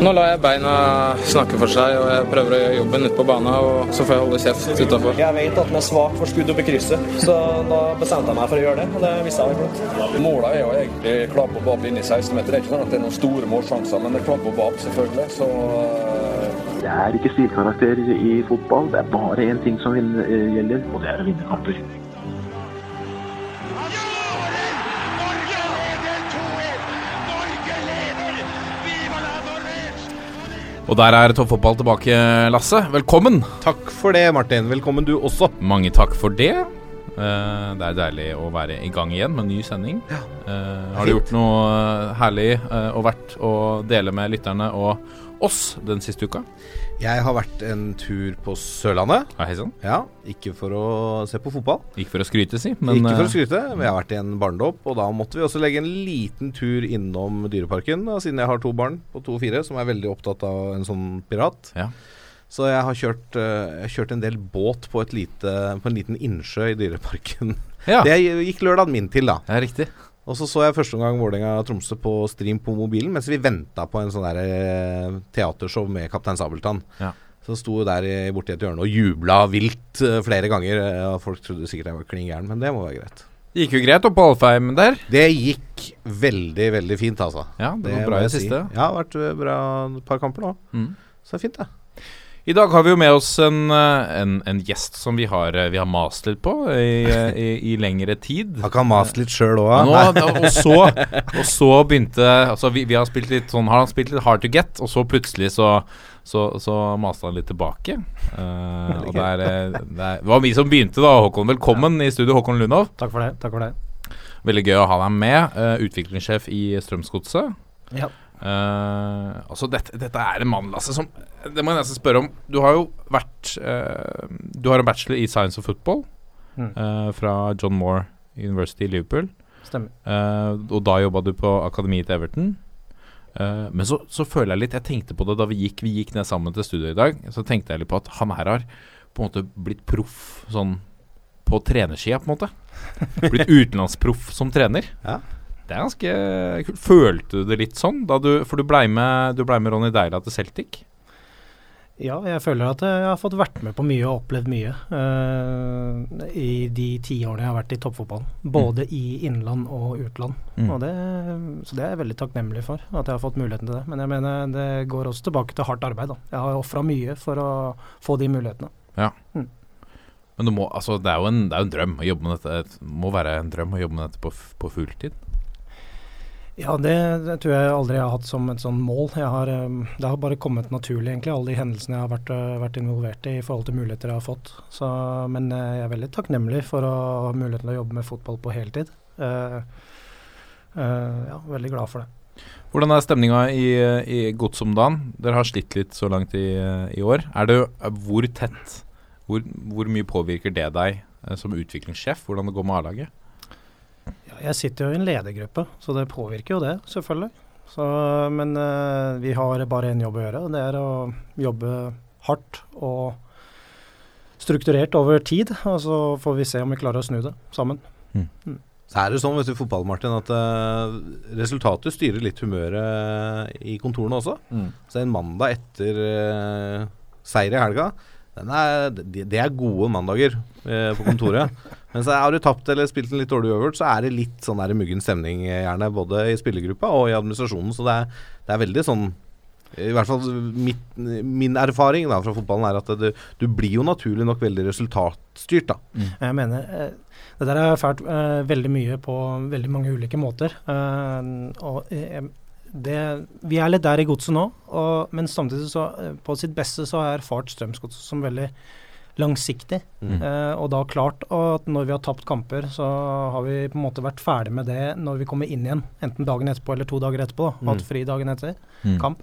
Nå lar jeg beina snakke for seg, og jeg prøver å gjøre jobben ute på banen. Og så får jeg holde kjeft utafor. Jeg vet at den er svak for skudd opp i krysset, så da bestemte jeg meg for å gjøre det. Og det visste jeg vel flott. Målet er jo egentlig klabb og bab inn i 16-meter. Det er ikke sånn at det er noen store målsjanser, men det er klabb og bab, selvfølgelig. Så Det er ikke stilkarakter i fotball. Det er bare én ting som eh, gjelder, og det er å vinne kamper. Og der er toppfotball tilbake, Lasse. Velkommen! Takk for det, Martin. Velkommen du også. Mange takk for det. Uh, det er deilig å være i gang igjen med en ny sending. Eh, har du gjort noe eh, herlig uh, og verdt å dele med lytterne og oss den siste uka? Jeg har vært en tur på Sørlandet. Ja, sann. Ja, Ikke for å se på fotball, Ikke for å skryte, si, men ikke for å eh, skryte. Vi har vært i en barnedåp, og da måtte vi også legge en liten tur innom Dyreparken. Siden jeg har to barn på to og fire som er veldig opptatt av en sånn pirat. Ja. Så jeg har kjørt, eh, jeg har kjørt en del båt på, et lite, på en liten innsjø i Dyreparken. ja, Det gikk lørdagen min til, da. er riktig. Og så så jeg første omgang Vålerenga-Tromsø på stream på mobilen mens vi venta på en sånn der eh, teatershow med Kaptein Sabeltann. Ja. Så sto der borti et hjørne og jubla vilt eh, flere ganger. eh, Og folk trodde sikkert jeg var klin gæren, men det må være greit. Det gikk jo greit oppe på Alfheim der. Det gikk veldig, veldig fint, altså. Ja, det, Det var bra i siste. si. Ja, det har vært bra et par kamper nå. Mm. Så det er fint, det. I dag har vi jo med oss en, eh, en, en gjest som vi har, eh, vi har mast litt på i, eh, i, i lengre tid. Han kan mast litt sjøl òg? Ja, og, så, og så begynte Altså vi, vi har spilt litt sånn Har han spilt litt hard to get, og så plutselig så så, så maste han litt tilbake. Uh, og det, er, eh, det, er, det var vi som begynte, da. Håkon, velkommen i studio, Håkon Lundov. Takk for det. takk for det. Veldig gøy å ha deg med. Uh, utviklingssjef i Strømsgodset. Ja. Eh, altså dette, dette er en mann, Lasse, som Det må jeg nesten spørre om. Du har jo vært uh, Du har en bachelor i science of football Mm. uh, fra John Moore University i Liverpool. Stemmer. Eh, og da jobba du på akademiet til Everton. Eh, men så, så føler jeg litt Jeg tenkte på det da vi gikk Vi gikk ned sammen til studio i dag. Så tenkte jeg litt på at han her har på en måte blitt proff sånn på trenersida, på en måte. Blitt utenlandsproff som trener. Ja. Det er ganske kult. Følte du det litt sånn? Da du, for du blei med, ble med Ronny Deila til Celtic. Ja, jeg føler at jeg har fått vært med på mye og opplevd mye uh, i de ti årene jeg har vært i toppfotballen. Både i innland og utland. Mm. Og det, så det er jeg veldig takknemlig for, at jeg har fått muligheten til det. Men jeg mener det går også tilbake til hardt arbeid. Da. Jeg har ofra mye for å få de mulighetene. Ja Men du må, altså, det er en, det er jo en drøm å jobbe med dette. Det må være en drøm å jobbe med dette på, på fulltid. Ja, det, det tror jeg aldri jeg har hatt som et sånn mål. Har, eh, det har bare kommet naturlig, egentlig, alle de hendelsene jeg har vært, eh, vært involvert i i forhold til muligheter jeg har fått. Så, men eh, jeg er veldig takknemlig for å ha muligheten til å jobbe med fotball på heltid. Uh, uh, ja, veldig glad for det. Hvordan er stemninga i, i Gods om? Dere har slitt litt så langt i, i år. Det, hvor tett hvor, hvor mye påvirker det deg som utviklingssjef? Hvordan det går med A-laget? Ja, jeg sitter jo i en ledergruppe, så det påvirker jo det, selvfølgelig. Så, men uh, vi har bare én jobb å gjøre, og det er å jobbe hardt og strukturert over tid. Og så får vi se om vi klarer å snu det sammen. Så er det sånn vet du, fotball, Martin, at uh, resultatet styrer litt humøret i kontorene også. Så en mandag etter uh, seier i helga, den er, det, er gode mandager på kontoret. Men så har du tapt eller spilt en litt dårlig øvert, så er det litt sånn der muggen stemning eh, gjerne både i spillergruppa og i administrasjonen. Så det er, det er veldig sånn i hvert fall mitt, min erfaring da fra fotballen er at det, du blir jo naturlig nok veldig resultatstyrt. da. Jeg mener eh, Det der er fælt uh, veldig mye på veldig mange ulike måter. Uh, og eh, det, vi er litt der i godset nå, og, men samtidig så på sitt beste så har jeg erfart Strømsgodset som veldig langsiktig. Mm. Eh, og da klart at når vi har tapt kamper, så har vi på en måte vært ferdig med det når vi kommer inn igjen. Enten dagen etterpå eller to dager etterpå. Mm. Hatt fri dagen etter Mm. kamp.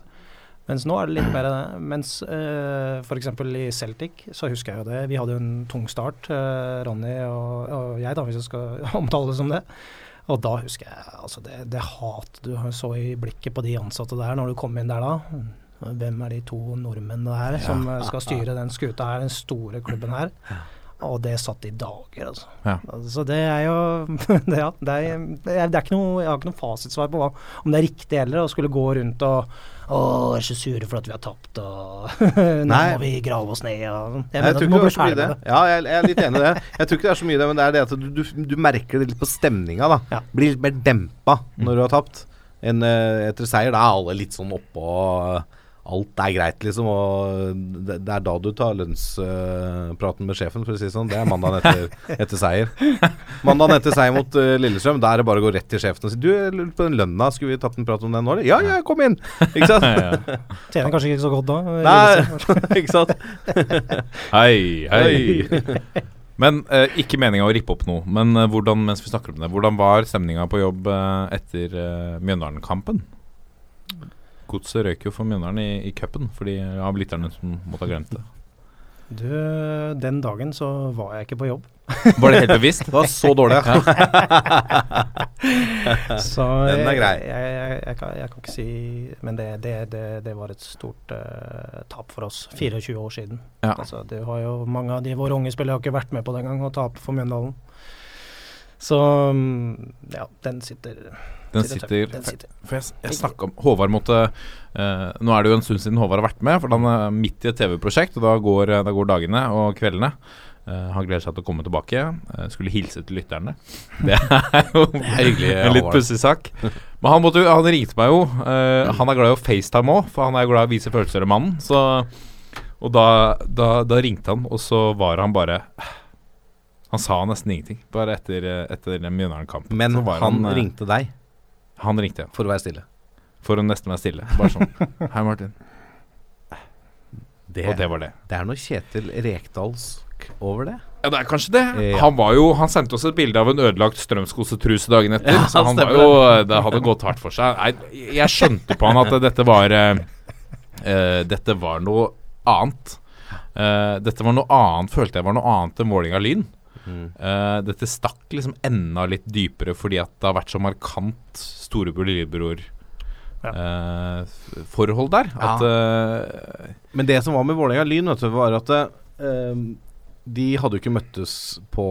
Mens nå er det litt mer Mens uh, f.eks. i Celtic, så husker jeg jo det. Vi hadde jo en tung start, eh, Ronny og, og jeg, da, hvis jeg skal omtale det som det. Og da husker jeg altså det, det hatet du så i blikket på de ansatte der når du kom inn der da. Hvem er de to nordmennene her som eh, skal styre den skuta her, den store klubben her? Og det satt i dager, altså. Ja. Så det er jo det, ja, det, er, det, er, det ikke noe Jeg har ikke noe fasitsvar på hva, om det er riktig heller å skulle gå rundt og Å, er så sure for at vi har tapt, og nå må vi grave oss ned, og sånn. Jeg Jeg tror ikke det er så mye det. Ja, jeg, jeg er litt enig i det. Jeg tror ikke det er så mye det, men det er det at du, du, du merker det litt på stemninga. da Ja. Blir litt mer dempa når du har tapt enn eh, etter seier. Da er alle litt sånn oppå Alt er greit, liksom. Og det, det er da du tar lønnspraten med sjefen, for å si det sånn. Det er mandagen etter, etter seier. Mandagen etter seier mot uh, Lillestrøm, da er det bare å gå rett til sjefen og si Du, jeg lurer på den lønna, skulle vi tatt en prat om den nå, eller? Ja, ja, kom inn! Ikke sant? Tjener kanskje ikke så godt da. Nei, ikke sant? Hei, hei. Men eh, ikke meninga å rippe opp noe. Men eh, hvordan mens vi snakker om det, hvordan var stemninga på jobb eh, etter uh, Mjøndalen-kampen? Godset røyk jo for Mjøndalen i, i cupen, for de av lytterne som måtte ha glemt det. Du, den dagen så var jeg ikke på jobb. Var det helt bevisst? Det var så dårlig. Ja. Så Den er grei. Jeg, jeg, jeg, jeg, kan, jeg kan ikke si Men det, det, det, det var et stort uh, tap for oss. 24 år siden. Ja. Altså, det har jo Mange av de våre unge spillere har ikke vært med på den gang å tape for Mjøndalen. Så mm, ja, den sitter Den sitter Den sitter. For jeg, jeg snakka om Håvard måtte eh, Nå er det jo en stund siden Håvard har vært med, for han er midt i et TV-prosjekt, og da går, da går dagene og kveldene. Eh, han gleder seg til å komme tilbake. Uh, skulle hilse til lytterne. Det er jo hyggelig, en litt pussig sak. Men han, måtte, jo- han ringte meg jo. Eh, han er glad i å FaceTime òg, for han er glad i å vise følelser av mannen. Så, og da, da, da ringte han, og så var han bare Han sa nesten ingenting, bare etter, eh, etter Mjøndalen-kampen. Men Så var han eh, ringte deg Han ringte, for å være stille. For å nesten være stille. Bare sånn. Hei, Martin. Det, Og det var det. det er noe Kjetil Rekdalsk over det. Ja, det er kanskje det. Ja. Han var jo Han sendte oss et bilde av en ødelagt strømskosetruse dagen etter. Ja, så han var jo Det hadde gått hardt for seg. Nei, jeg skjønte på han at dette var eh, eh, Dette var noe annet. Uh, dette var noe annet, følte jeg var noe annet enn Vålerenga-Lyn. Mm. Eh, dette stakk liksom enda litt dypere fordi at det har vært så markant storebror-lillebror. eh, forhold der. At uh, Men det som var med Vålerenga Lyn, vet du, var at de hadde jo ikke møttes på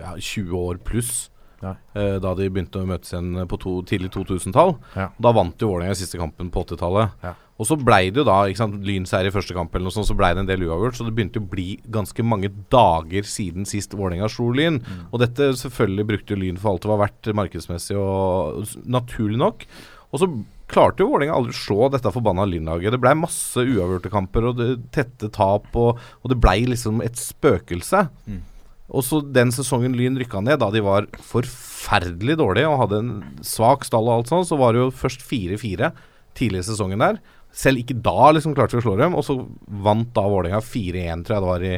ja, 20 år pluss. Eh, da de begynte å møtes igjen på to, tidlig 2000-tall. Ja. Da vant jo Vålerenga siste kampen på 80-tallet. Og så blei det jo da ikke sant, Lyn-seier i første kamp, eller noe sånt, så blei det en del uavgjort. Så det begynte å bli ganske mange dager siden sist Vålerenga slo Lyn. Og dette selvfølgelig brukte Lyn for alt det var verdt markedsmessig og naturlig nok. Og så klarte jo Vålerenga aldri å slå dette forbanna Lyn-laget. Det blei masse uavgjorte kamper og det, tette tap, og, og det blei liksom et spøkelse. Og så den sesongen Lyn rykka ned, da de var forferdelig dårlige og hadde en svak stall og alt sånt, så var det jo først 4-4 tidlig i sesongen der. Selv ikke da liksom klarte vi å slå dem, og så vant da Vålerenga 4-1, tror jeg det var, i,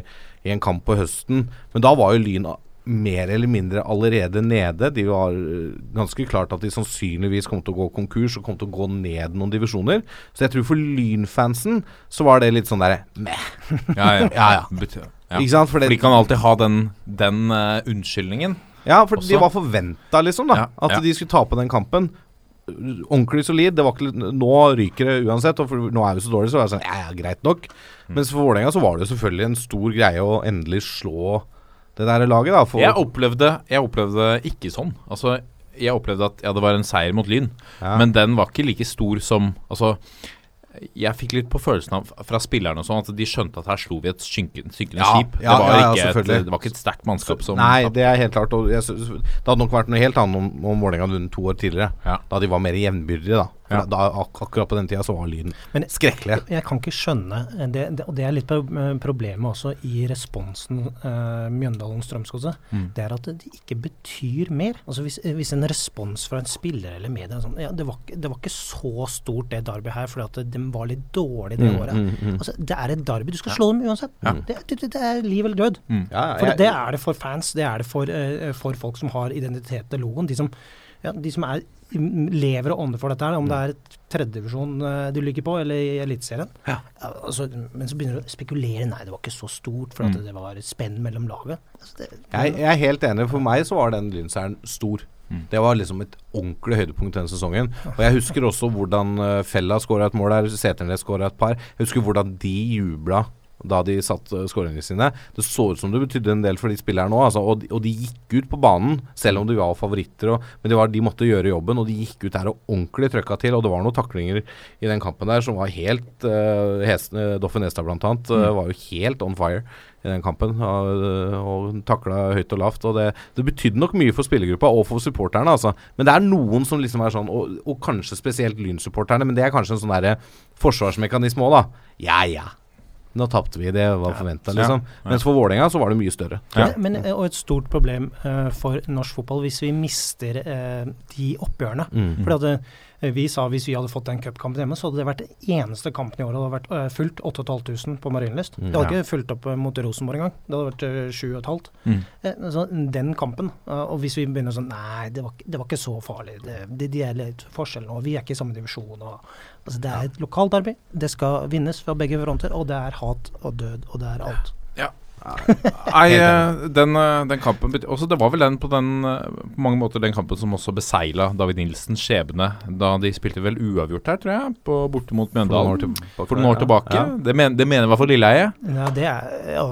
i en kamp på høsten. Men da var jo Lyn mer eller mindre allerede nede. De var øh, ganske klart at de sannsynligvis kom til å gå konkurs og kom til å gå ned noen divisjoner. Så jeg tror for Lyn-fansen så var det litt sånn derre meh. Ja, ja. Ja, ja. Ja. Ikke sant? For det, For de kan alltid ha den, den uh, unnskyldningen. Ja, for Også. de var forventa, liksom, da. Ja, at de skulle tape den kampen. Ordentlig solid. Det var ikke, nå ryker det uansett, og nå er vi så dårlige, så er det sånn Ja, ja, greit nok. Mm. Mens for Vålerenga så var det jo selvfølgelig en stor greie å endelig slå det der laget, da. Jeg opplevde, jeg opplevde ikke sånn. Altså, jeg opplevde at ja, det var en seier mot Lyn, Ja. men den var ikke like stor som Altså, jeg fikk litt på følelsen av fra spillerne og sånn at de skjønte at her slo vi et synkende, synkende Ja, skip. ja, det, var ja, et, det var ikke et sterkt mannskap som Nei, det er helt klart. Jeg, det hadde nok vært noe helt annet om, om Vålerenga vunnet to år tidligere. Da de var mer jevnbyrdige, da. Ja. da, ak akkurat på den tida så var lyden Men skrekkelig. Jeg kan ikke skjønne eh, det, det, Og det er litt eh, problemet også i responsen uh, Mjøndalen-Strømskose. Mm. Det er at det ikke betyr mer. Altså hvis, eh, hvis en respons fra en spiller eller medie er sånn, ja, det, var, det var ikke så stort det derby her, fordi at de var litt dårlige det Mm, året. mm, mm. Altså, det er et derby. Du skal slå dem uansett. Det, det, er liv eller død. Ja, For jeg- det er det for fans, det er det for, uh, for folk som har identitet til logoen. De som, ja, de som er, mm, lever og ånder for dette her, om det er et tredjedivisjon uh, du ligger på, eller i Eliteserien. Ja. altså, men så begynner du å spekulere. Nei, det var ikke så stort, for at Mm. det var et spenn mellom laget. Altså, det, Jeg, jeg er helt enig. For meg så var den lynseren stor. Mm. Det var liksom et ordentlig høydepunkt denne sesongen. Og jeg husker også hvordan uh, Fella skåra et mål der, Seternes skåra et par. Jeg husker hvordan de jubla da de satt uh, skåringene sine. Det så ut som det betydde en del for de spillerne òg, altså, og, og de gikk ut på banen selv om de var favoritter. Og, men de, var, de måtte gjøre jobben, og de gikk ut der og ordentlig trøkka til. Og det var noen taklinger i den kampen der som var helt uh, hesene, Doffen blant annet uh, var jo helt on fire i den kampen. Og, og takla høyt og lavt. Og det, det betydde nok mye for spillergruppa og for supporterne, altså. Men det er noen som liksom er sånn, og, og kanskje spesielt Lyn-supporterne, men det er kanskje en sånn derre forsvarsmekanisme òg, da. Ja ja. Nå tapte vi, det var forventa, liksom. Mens for Vålerenga så var det mye større. Ja. Men, men, og et stort problem uh, for norsk fotball hvis vi mister uh, de oppgjørene. Mm. Fordi at eh, vi sa hvis vi hadde fått den cupkampen hjemme, så hadde det vært den eneste kampen i året det hadde vært eh, fullt 8500 på Marienlyst. Mm. det hadde ikke fulgt opp eh, mot Rosenborg engang. Det hadde vært eh, 7500. Mm. Eh, så den kampen, eh, og hvis vi begynner sånn Nei, det var, det var ikke så farlig. Det, det, de er litt forskjell nå. Vi er ikke i samme divisjon. Og, altså, det er et lokalt arbeid. Det skal vinnes fra begge fronter, og det er hat og død, og det er alt. Nei, eh, den, eh, den kampen også, Det var vel den på, den eh, på mange måter den kampen som også beseila David Nilsens skjebne. Da de spilte vel uavgjort her, tror jeg, på borte mot For noen år Mjøndalen. For noen år tilbake. Ja. Det, men, det mener i hvert fall Lilleheie. Ja, det, er, ja,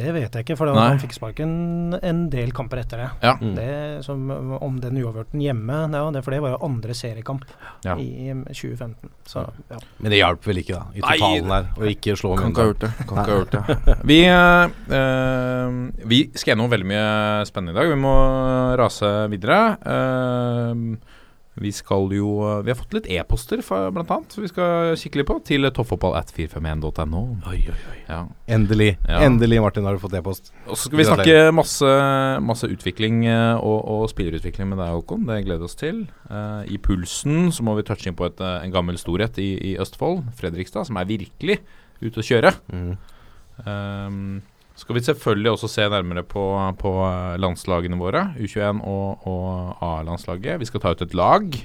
det vet jeg ikke, for han fikk sparken en del kamper etter det. Ja. Mm. det som, om den uavgjorten hjemme, ja, det, for det var jo andre seriekamp Ja. i um, 2015. Så ja. Men det hjalp vel ikke, da, i Nei, her, å ikke slå Kan ikke ha Mjøndalen. gjort det. Kan ikke ha gjort det. Vi, eh, vi skal gjennom veldig mye spennende i dag. Vi må rase videre. Uh, vi skal jo Vi har fått litt e-poster, blant annet. Vi skal kikke litt på. Til toppfotball.451.no. Oi, oi, oi. Ja. Endelig. Ja. Endelig, Martin, har du fått e-post. Og så skal vi snakke masse, masse utvikling eh, og, og spillerutvikling med deg, Håkon. Det gleder vi oss til. Uh, I Pulsen så må vi touche inn på et, en gammel storhet i, i Østfold, Fredrikstad, som er virkelig ute å kjøre. Mm. Um, skal vi selvfølgelig også se nærmere på, på eh, landslagene våre, U21 og, og A-landslaget. Vi skal ta ut et lag.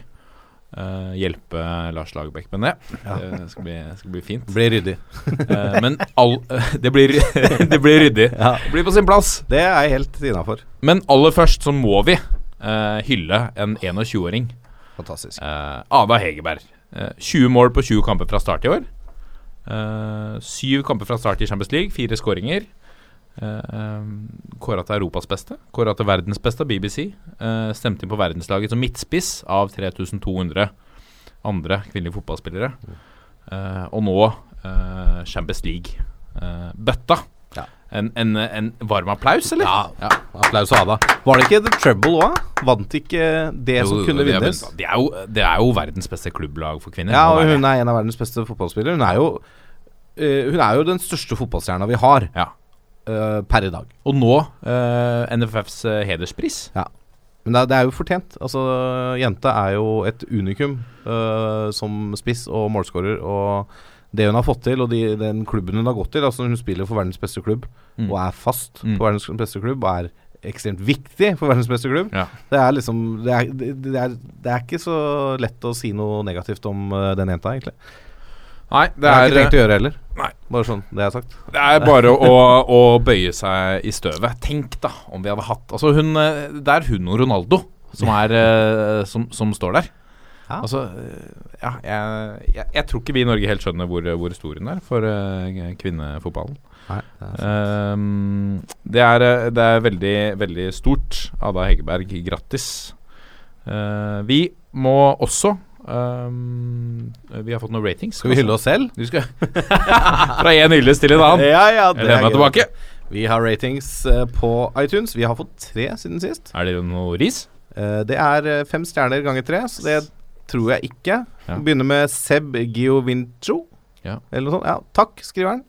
Uh, hjelpe Lars Lagerbäck med det. Ja. Det skal bli, skal bli fint. Blir ryddig. uh, men all, det, blir, det blir ryddig. Ja. Det blir på sin plass. Det er jeg helt innafor. Men aller først så må vi eh, hylle en 21-åring. Fantastisk. Eh, Ada Hegerberg. Eh, 20 mål på 20 kamper fra start i år. Eh, syv kamper fra start i Champions League, fire skåringer. Uh, Kåra til Europas beste, kåra til verdens beste av BBC. Eh, stemte inn på verdenslaget som midtspiss av 3200 andre kvinnelige fotballspillere. Eh, og nå eh, Champions League. Eh, bøtta. Ja. En, en, en varm applaus, eller? Ja. Applaus og Ada. Var det ikke The Trouble òg? Vant ikke det som Jo, kunne det vinnes? Det er, jo, det er jo verdens beste klubblag for kvinner. Ja, og hun er en av verdens beste fotballspillere. Hun er jo eh, Hun er jo den største fotballstjerna vi har Ja. Eh, per i dag. Og nå uh, NFFs hederspris. hederspris. Men det er, det er jo fortjent. Altså, jenta er jo et unikum uh, som spiss og målskårer. Og det hun har fått til, og de, den klubben hun har gått til Altså Hun spiller for verdens beste klubb Mm. og er fast Mm. på verdens beste klubb og er ekstremt viktig for verdens beste klubb. Ja. Det er liksom det er, det, er, det er ikke så lett å si noe negativt om uh, den jenta, egentlig. Nei, Det det har jeg er, ikke tenkt å gjøre heller. Nei. Bare sånn, det er sagt. det er bare å, å bøye seg i støvet. Tenk da om vi hadde hatt Altså hun, eh, Det er hun og Ronaldo som, er, eh, som, som står der. Ja. Altså Ja, jeg, jeg, jeg tror ikke vi i Norge helt skjønner hvor, hvor stor hun er for uh, kvinnefotballen. Nei, det er um, det, er, det er veldig, veldig stort. Ada Hegerberg, grattis. Uh, vi må også ehm, Vi har fått noen ratings. Skal vi hylle oss selv? Du skal Fra én hyllest til en annen. Ja, ja, Jeg lener meg tilbake. Vi har ratings eh, på iTunes. Vi har fått tre siden sist. Er det noe ris? Eh, det er eh, fem stjerner ganger tre, så det tror jeg ikke. Ja. Vi begynner med Seb Giovincho. Ja. Eller noe sånt. Ja, takk, skriver han.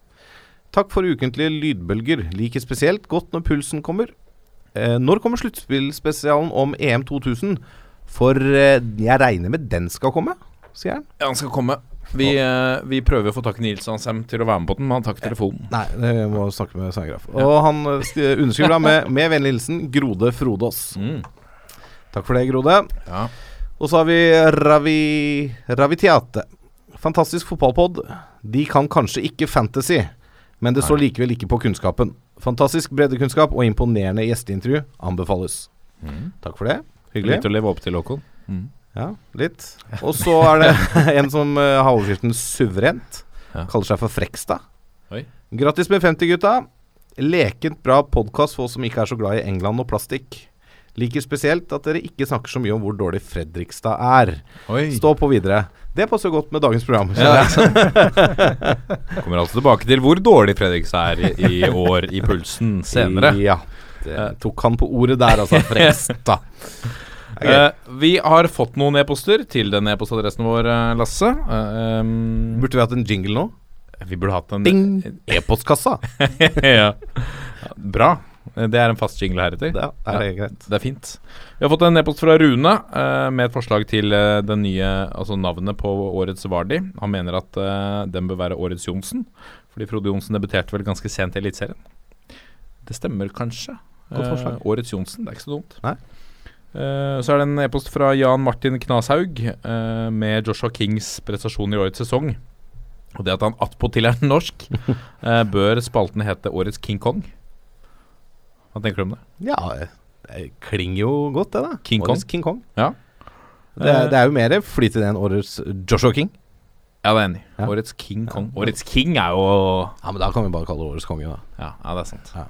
Takk for ukentlige lydbølger. Liker spesielt godt når pulsen kommer. Eh, når kommer sluttspillspesialen om EM 2000? For eh, jeg regner med den skal komme, sier han. Ja, han skal komme. Vi, eh, vi prøver å få tak i Nils Ansem til å være med på den, men han tar ikke telefonen. Nei, jeg må snakke med Sandgraf. Og han eh, sk- underskriver da med, med vennlig hilsen Grode Frodås. Mm. Takk for det, Grode. Ja. Og så har vi Ravi Ravitiate. Fantastisk fotballpod. De kan kanskje ikke fantasy, men det står likevel ikke på kunnskapen. Fantastisk breddekunnskap og imponerende gjesteintervju anbefales. Mm. Takk for det. Hyggelig. Litt å leve opp til, Håkon. Mm. Ja, litt. Og så er det en som uh, har overskriften 'suverent'. Ja. Kaller seg for Frekstad. Oi. Grattis med 50, gutta. Lekent bra podkast for oss som ikke er så glad i England og plastikk. Liker spesielt at dere ikke snakker så mye om hvor dårlig Fredrikstad er. Oi. Stå på videre. Det passer godt med dagens program. Ja, Kommer altså tilbake til hvor dårlig Fredrikstad er i, i år i pulsen senere. Ja. Det tok han på ordet der, altså. Fredrikstad. Okay. Eh, vi har fått noen e-poster til den e-postadressen vår, eh, Lasse. Eh, um, Burde vi hatt en jingle nå? vi burde hatt en Ding! E-postkassa. ja. Bra. Det er en fast jingle heretter. Det er det greit. Det er fint. Vi har fått en e-post fra Rune uh, med et forslag til uh, den nye, altså navnet på årets Vardi. Han mener at uh, den bør være årets Johnsen, fordi Frode Johnsen debuterte vel ganske sent i Eliteserien. Det stemmer kanskje. Eh, årets Johnsen, det er ikke så dumt. Nei. Eh, så er det en e-post fra Jan Martin Knashaug eh, med Joshua Kings prestasjon i årets sesong. Og det at han attpåtil er norsk, eh, bør spalten hete Årets King Kong. Hva tenker du om det? Ja, det klinger jo godt, det, da. King Årets Kong? King Kong. Ja. Det, det er jo mer flyt i det enn årets Joshua King. Ja, det er enig. Ja. Årets King Kong. Årets King er jo Ja, men da kan vi bare kalle det årets konge, da. Ja, ja det er sant. Ja.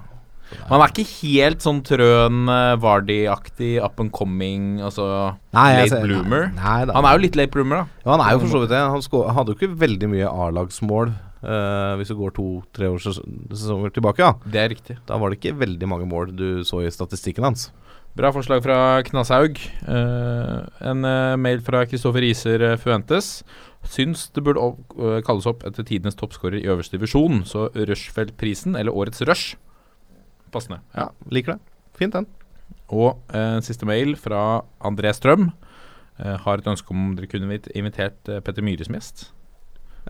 Men han er ikke helt sånn trøn eh, Vardy-aktig, up and coming, altså Nei, late ser- bloomer. Nei, da. Han er jo litt late bloomer, da. Ja, han er jo for så vidt det. Han sko- hadde jo ikke veldig mye A-lagsmål Uh, hvis du går to-tre år ses sesonger tilbake. Ja. Det er riktig. Da var det ikke veldig mange mål du så i statistikken hans. Bra forslag fra Knashaug. Uh, en uh, mail fra Kristoffer Iser eh, Fuentes. Syns det burde opp, eh, kalles opp etter tidenes toppskårer i øverste divisjon. Så Rushfeldt-prisen, eller Årets Rush. Passende. Ja, Liker det. Fint, den. Og eh, siste mail fra André Strøm. Eh, har et ønske om dere kunne invitert eh, Petter Myhre som gjest.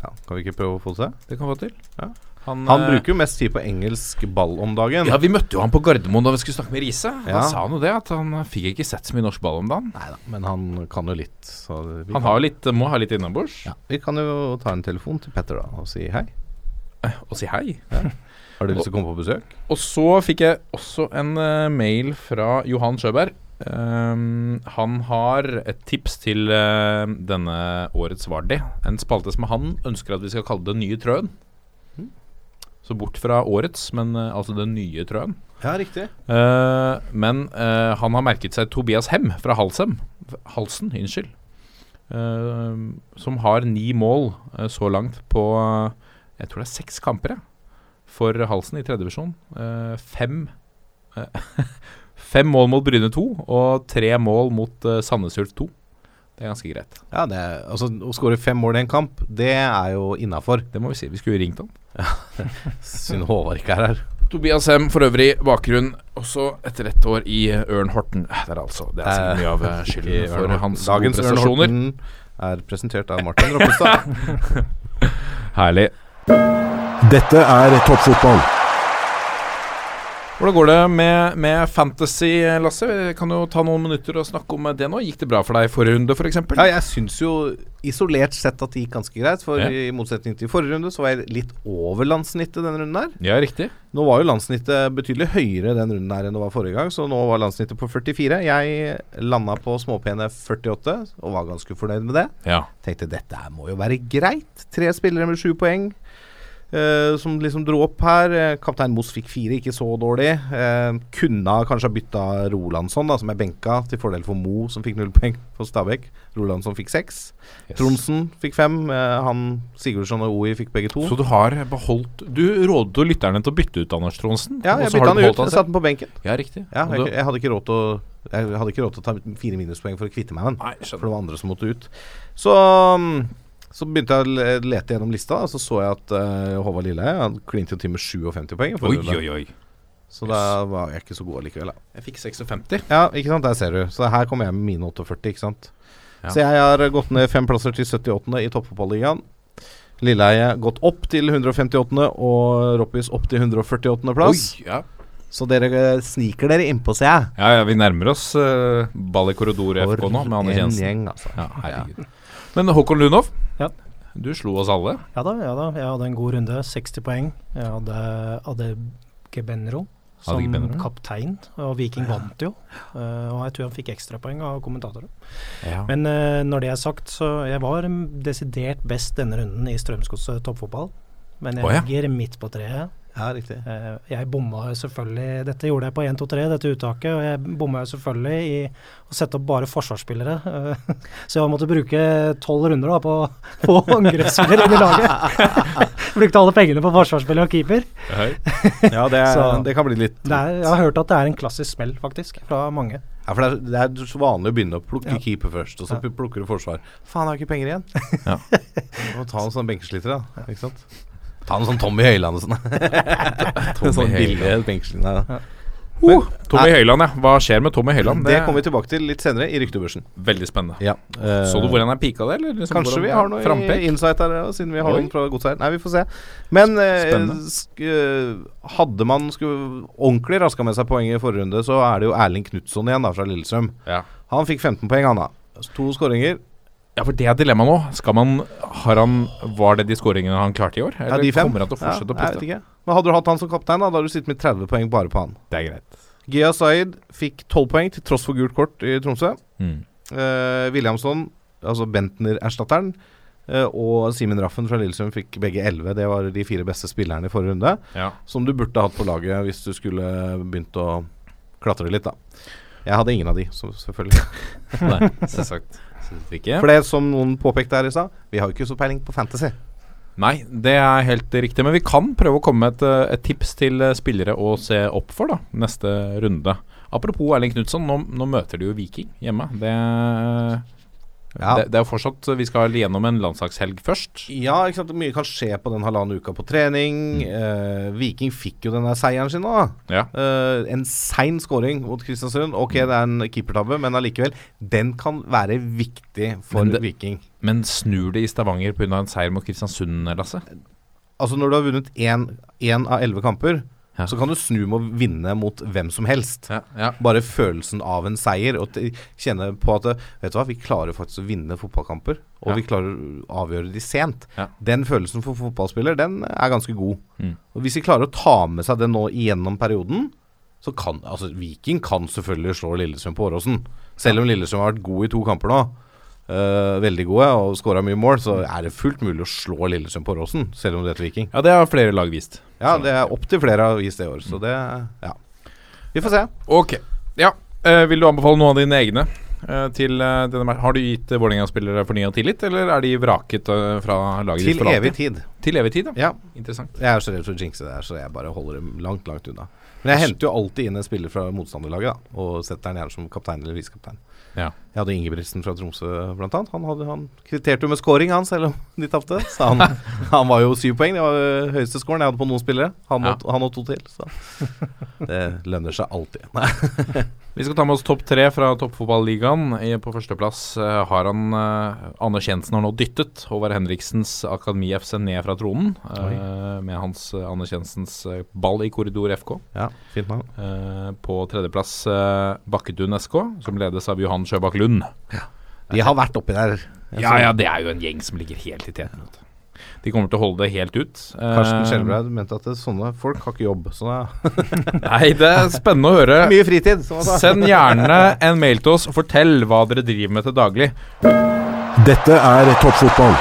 Ja, Kan vi ikke prøve å få det til? Det kan vi få til. Ja. Han, Han eh, bruker jo mest tid på engelsk ball om dagen. Ja, Vi møtte jo han på Gardermoen da vi skulle snakke med Riise. Ja. Han sa nå det, at han fikk ikke sett så mye norsk ball om dagen. Neida, men han kan jo litt. Så vi, Han kan, har litt, må ha litt innabords. ja, vi kan jo ta en telefon til Petter da og si hei. Eh, Og si hei. Har du lyst til å komme på besøk? Og så fikk jeg også en uh, mail fra Johan Sjøberg. Um, han har et tips til uh, denne årets Vardi. En spalte som han ønsker at vi skal kalle Den nye trøen. Så bort fra årets, men uh, altså den nye trøen. Ja, riktig. Eh, men han har merket seg Tobias Hem fra Halsem. Halsen, unnskyld. Eh, som har ni mål så langt på Jeg tror det er seks kamper, jeg. For Halsen i tredjedivisjon. Uh, fem eh, Fem mål mot Bryne 2 og tre mål mot uh, Sandnes Ulf 2. Det er ganske greit. Ja, det altså Å skåre fem mål i en kamp, det er jo innafor. Det må vi si. Vi skulle ringt han. Synd Håvard ikke er her. Tobias Hem for øvrig bakgrunn også etter ett år i Ørn Horten. Det er altså Det er så mye av skylden for hans gode Dagens Ørn. Horten er presentert av Martin Roppestad. Herlig. Dette er toppfotball. Hvordan går det med, med fantasy, Lasse? Vi kan jo ta noen minutter og snakke om det nå. Gikk det bra for deg i forrige runde, f.eks.? For ja, jeg syns jo isolert sett at det gikk ganske greit. For Ja. i motsetning til forrige runde, så var jeg litt over landssnittet denne runden her. Ja, riktig. Nå var jo landssnittet betydelig høyere den runden her enn det var forrige gang, så nå var landssnittet på 44. Jeg landa på småpene 48 og var ganske fornøyd med det. Ja. Tenkte dette her må jo være greit. Tre spillere med sju poeng. Eh, som liksom dro opp her. Eh, Kaptein Moss fikk fire, ikke så dårlig. Eh, kunne kanskje ha bytta Rolandsson, da, som er benka, til fordel for Mo, som fikk null poeng for Stabæk. Rolandsson fikk seks. Yes. Tronsen fikk fem. Han Sigurdsson og OI fikk begge to. Så du har beholdt Du rådet jo lytterne til å bytte ut Anders Tronsen? ja, jeg bytta han ut. Jeg satte den på benken. Ja, riktig. Ja, jeg, jeg, hadde ikke råd til å Jeg hadde ikke råd til å ta fire minuspoeng for å kvitte meg med den. For det var andre som måtte ut. Så, mm, så begynte jeg å lete gjennom lista, og så så jeg at uh, Håvard Lilleheie Han klinte jo til med 57 poeng. Oi, oi, oi. Så da var jeg ikke så god likevel. Da. Jeg fikk 56. Ja, ikke sant, der ser du. Så her kommer jeg med mine 48, ikke sant. Ja. Så jeg har gått ned fem plasser til 78. i toppfotballigaen. Lilleheie gått opp til 158., og Roppis opp til 148. plass. Oi, ja. Så dere eh, sniker dere innpå, ser jeg. ja, ja, vi nærmer oss uh, ball i korridor FK nå, med Anne Tjensen Jensen. gjeng, altså. Ja, herregud. Men Håkon Lundhoff, Ja. du slo oss alle. Ja da, ja da. Jeg hadde en god runde. 60 poeng. Jeg hadde Gebenro som Adegebenro. kaptein, og Viking vant jo. Eh, og jeg tror han fikk ekstrapoeng av kommentatorer. Ja. Men eh, når det er sagt, så jeg var desidert best denne runden i Strømsgodset toppfotball. men jeg ligger midt på treet. Ja, riktig. Eh, Jeg bomma jo selvfølgelig Dette gjorde jeg på 1, 2, 3, dette uttaket. Og jeg bomma jo selvfølgelig i å sette opp bare forsvarsspillere. eh, Så jeg måtte bruke tolv runder da på, på angrepsspillere inn i laget. Brukte alle pengene på forsvarsspiller og keeper. Ja, det, er, Så- det kan bli litt Det er, jeg har hørt at det er en klassisk smell, faktisk, fra mange. Ja, for det er, det er så vanlig å begynne å plukke Ja. keeper først, og så Ja. plukker du forsvar. Faen, jeg har ikke penger igjen. Ja. Du må ta en sånn benkesliter, da. Ikke sant? Ta en sånn Tommy Høiland og sånn. Tommy sånn billig benkesliter. Ja. Oh, Tommy Høiland, ja. Hva skjer med Tommy Høiland? Det kommer vi tilbake til litt senere i ryktebørsen. Veldig spennende. Ja. Uh, Så du hvor han er pika det, eller? liksom Kanskje hvordan- vi har noe frampek? insight her, ja, siden vi har noen fra godseier. Nei, vi får se. Men sk eh, hadde man skulle ordentlig raska med seg poeng i forrige runde, så er det jo Erling Knutson igjen, da, fra Lillestrøm. Ja. Han fikk 15 poeng, han da. To skåringer. Ja, for det er dilemmaet nå. Skal man Har han Var det de skåringene han klarte i år? Ja, Eller de fem. kommer han til å fortsette ja, å Jeg vet ikke. Men hadde du hatt han som kaptein, da, da hadde du sittet med 30 poeng bare på han. Det er greit. Gia Zaid fikk 12 poeng til tross for gult kort i Tromsø. Mm. Eh, Williamson, altså Bentner-erstatteren, eh, og Simen Raffen fra Lillesund fikk begge 11. Det var de fire beste spillerne i forrige runde. Ja. Som du burde hatt på laget hvis du skulle begynt å klatre litt, da. Jeg hadde ingen av de, så selvfølgelig. Nei, selvsagt. Selvsagt ikke. For det som noen påpekte her i stad, vi har jo ikke så peiling på fantasy. Nei, det er helt riktig. Men vi kan prøve å komme med et, et tips til eh, spillere å se opp for da, neste runde. Apropos Erling Knutson, nå, nå møter de jo Viking hjemme. Det, Ja. det, det er jo fortsatt Vi skal gjennom en landslagshelg først. Ja, ikke sant. Mye kan skje på den halvannen uka på trening. Eh, Viking fikk jo den der seieren sin nå. Ja. Eh, en sein scoring mot Kristiansund. Ok, det er en keepertabbe, men allikevel. Den kan være viktig for Men det- Viking. Men snur det i Stavanger pga. en seier mot Kristiansund, Lasse? Altså Når du har vunnet én av elleve kamper, Ja. så kan du snu med å vinne mot hvem som helst. Ja, ja. Bare følelsen av en seier. Og kjenne på at Vet du hva, vi klarer faktisk å vinne fotballkamper. Og vi klarer å avgjøre de sent. Den følelsen for fotballspiller, den er ganske god. Mm. Og Hvis vi klarer å ta med seg det nå igjennom perioden, så kan Altså, Viking kan selvfølgelig slå Lillestrøm på Åråsen. Selv om Lillestrøm har vært god i to kamper nå. Eh, veldig gode og skåra mye mål, så er det fullt mulig å slå Lillesund på Råsen, selv om det heter Viking. ja, det har flere lag vist. Ja, det er opptil flere har vist det i år, så det Ja. Vi får se. Ok. Ja. Uh, vil du anbefale noen av dine egne? Uh, til denne? Har du gitt uh, Vålerenga-spillere fornya tillit, eller er de vraket fra laget Til evig tid. Til evig tid, ja. Ja. Interessant. Jeg er så redd for å jinxe det her, så jeg bare holder dem langt, langt unna. Men jeg henter jo alltid inn en spiller fra motstanderlaget, da, og setter den gjerne som kaptein eller visekaptein. Ja. Jeg hadde Ingebrigtsen fra Tromsø, blant annet. Han, hadde, han kvitterte jo med scoring, han, selv om de tapte. Så han, han var jo syv poeng. Det var øh, høyeste scoren jeg hadde på noen spillere. Han, Ja. og, han og to til, så det lønner seg alltid. Vi skal ta med oss topp tre fra toppfotballigaen. På førsteplass uh, har han uh, Anders Jensen har nå dyttet Håvard Henriksens Akademi FC ned fra tronen. med hans Anders Jensens ball i korridor FK. Ja, fint navn. Eh, på tredjeplass Bakkedun SK, som ledes av Johan Sjøbakk Lund. Ja. De har vært oppi der. Ja, ja, det er jo en gjeng som ligger helt i teten. vet du. De kommer til å holde det helt ut. Karsten Eh, Skjelbreid mente at sånne folk har ikke jobb. Så da, Nei, det er spennende å høre. mye fritid. Send gjerne en mail til oss. Fortell hva dere driver med til daglig. Dette er toppfotball.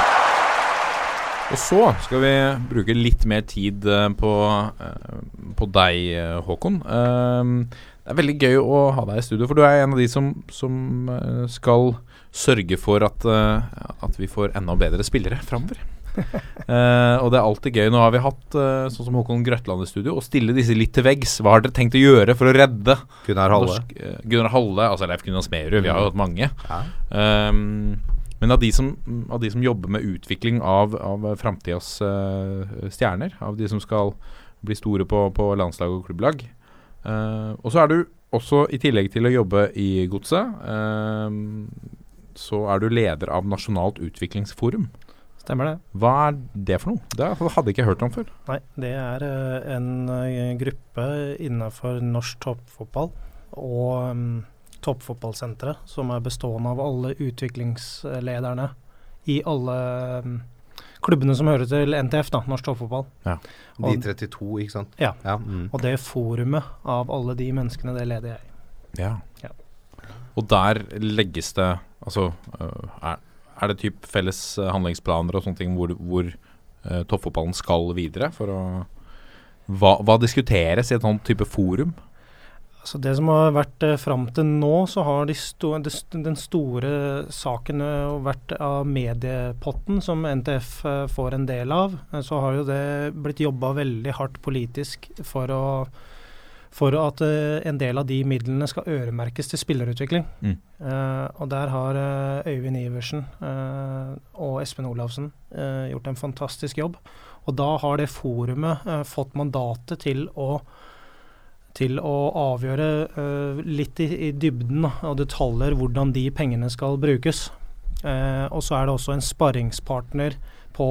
Og så skal vi bruke litt mer tid eh, på, eh, på deg, Håkon Håkon. Det er veldig gøy å ha deg i studio, for du er en av de som, som eh, skal sørge for at, eh, at vi får enda bedre spillere framover. Eh, og det er alltid gøy. Nå har vi hatt eh, sånn som Håkon Grøtland i studio, å stille disse litt til veggs. Hva har dere tenkt å gjøre for å redde Gunnar Halle. norsk eh, Gunnar Halle, altså Leif Gunnar Smerud, vi har jo hatt mange. Ja. Um, men av de, som, av de som jobber med utvikling av, av framtidas uh, stjerner, av de som skal bli store på, på landslag og klubblag eh, Og så er du også, i tillegg til å jobbe i Godset, uh, så er du leder av Nasjonalt utviklingsforum. Stemmer det. Hva er det for noe? Det hadde jeg ikke hørt om før. Nei, det er eh, en gruppe innenfor norsk toppfotball og um, toppfotballsenteret som er bestående av alle utviklingslederne i alle um, klubbene som hører til NTF, da, norsk toppfotball. De 32, ikke sant? Ja. ja mm. Og det forumet av alle de menneskene, det leder jeg. Ja. Ja. Og der legges det Altså, øh, er, er det typ felles øh, handlingsplaner og sånne ting hvor, hvor eh, toppfotballen skal videre? For å hva, hva diskuteres i et sånt type forum? Altså det som har vært eh, fram til nå, så har de sto, den store saken eh, vært av mediepotten som NTF eh, får en del av. Eh, Så har jo det blitt jobba veldig hardt politisk for, å, for at en del av de midlene skal øremerkes til spillerutvikling. Mm. Og der har Øyvind Iversen og Espen Olavsen gjort en fantastisk jobb. Og da har det forumet fått mandatet til å til å avgjøre uh, litt i, i dybden og detaljer hvordan de pengene skal brukes. Uh, og så er det også en sparringspartner på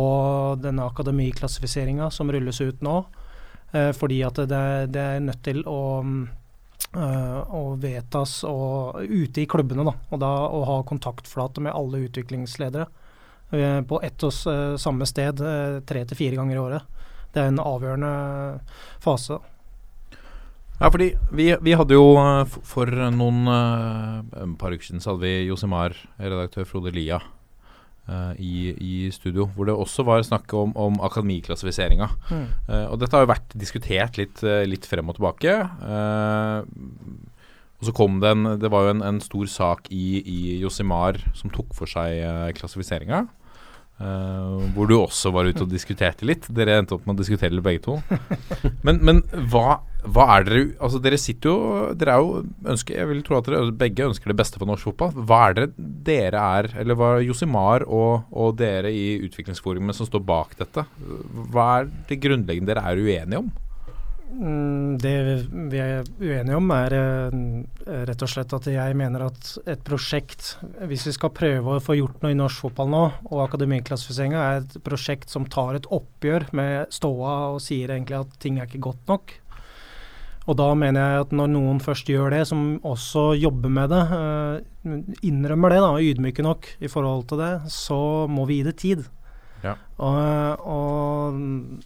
denne akademiklassifiseringa som rulles ut nå. Uh, fordi at det, det er nødt til å, å vedtas og, ute i klubbene. Da, og da å ha kontaktflate med alle utviklingsledere på ett og samme sted tre til fire ganger i året. Det er en avgjørende fase. Ja, fordi vi, vi hadde jo eh, for noen uh, par uker siden så hadde vi Josimar, redaktør Frode Lia, uh, i, i studio. Hvor det også var snakk om, om akademiklassifiseringa. Mm. Uh, og dette har jo vært diskutert litt, litt frem og tilbake. Og så kom det en Det var jo en, en stor sak i, i Josimar som tok for seg uh, klassifiseringa. Uh, hvor du også var ute og diskuterte litt. Dere endte opp med å diskutere litt begge to. Men, men hva, hva er dere Altså Dere sitter jo Dere er jo ønsker, Jeg vil tro at dere begge ønsker det beste for norsk fotball. Hva er det dere er, eller hva er Josimar og, og dere i Utviklingsforumet som står bak dette? Hva er det grunnleggende dere er uenige om? Mm, Det vi er uenige om, er eh, rett og slett at jeg mener at et prosjekt Hvis vi skal prøve å få gjort noe i norsk fotball nå, og akademiklassifiseringa er et prosjekt som tar et oppgjør med ståa og sier egentlig at ting er ikke godt nok. Og da mener jeg at når noen først gjør det, som også jobber med det, eh, innrømmer det da, ydmyke nok i forhold til det, så må vi gi det tid. Ja. Og, og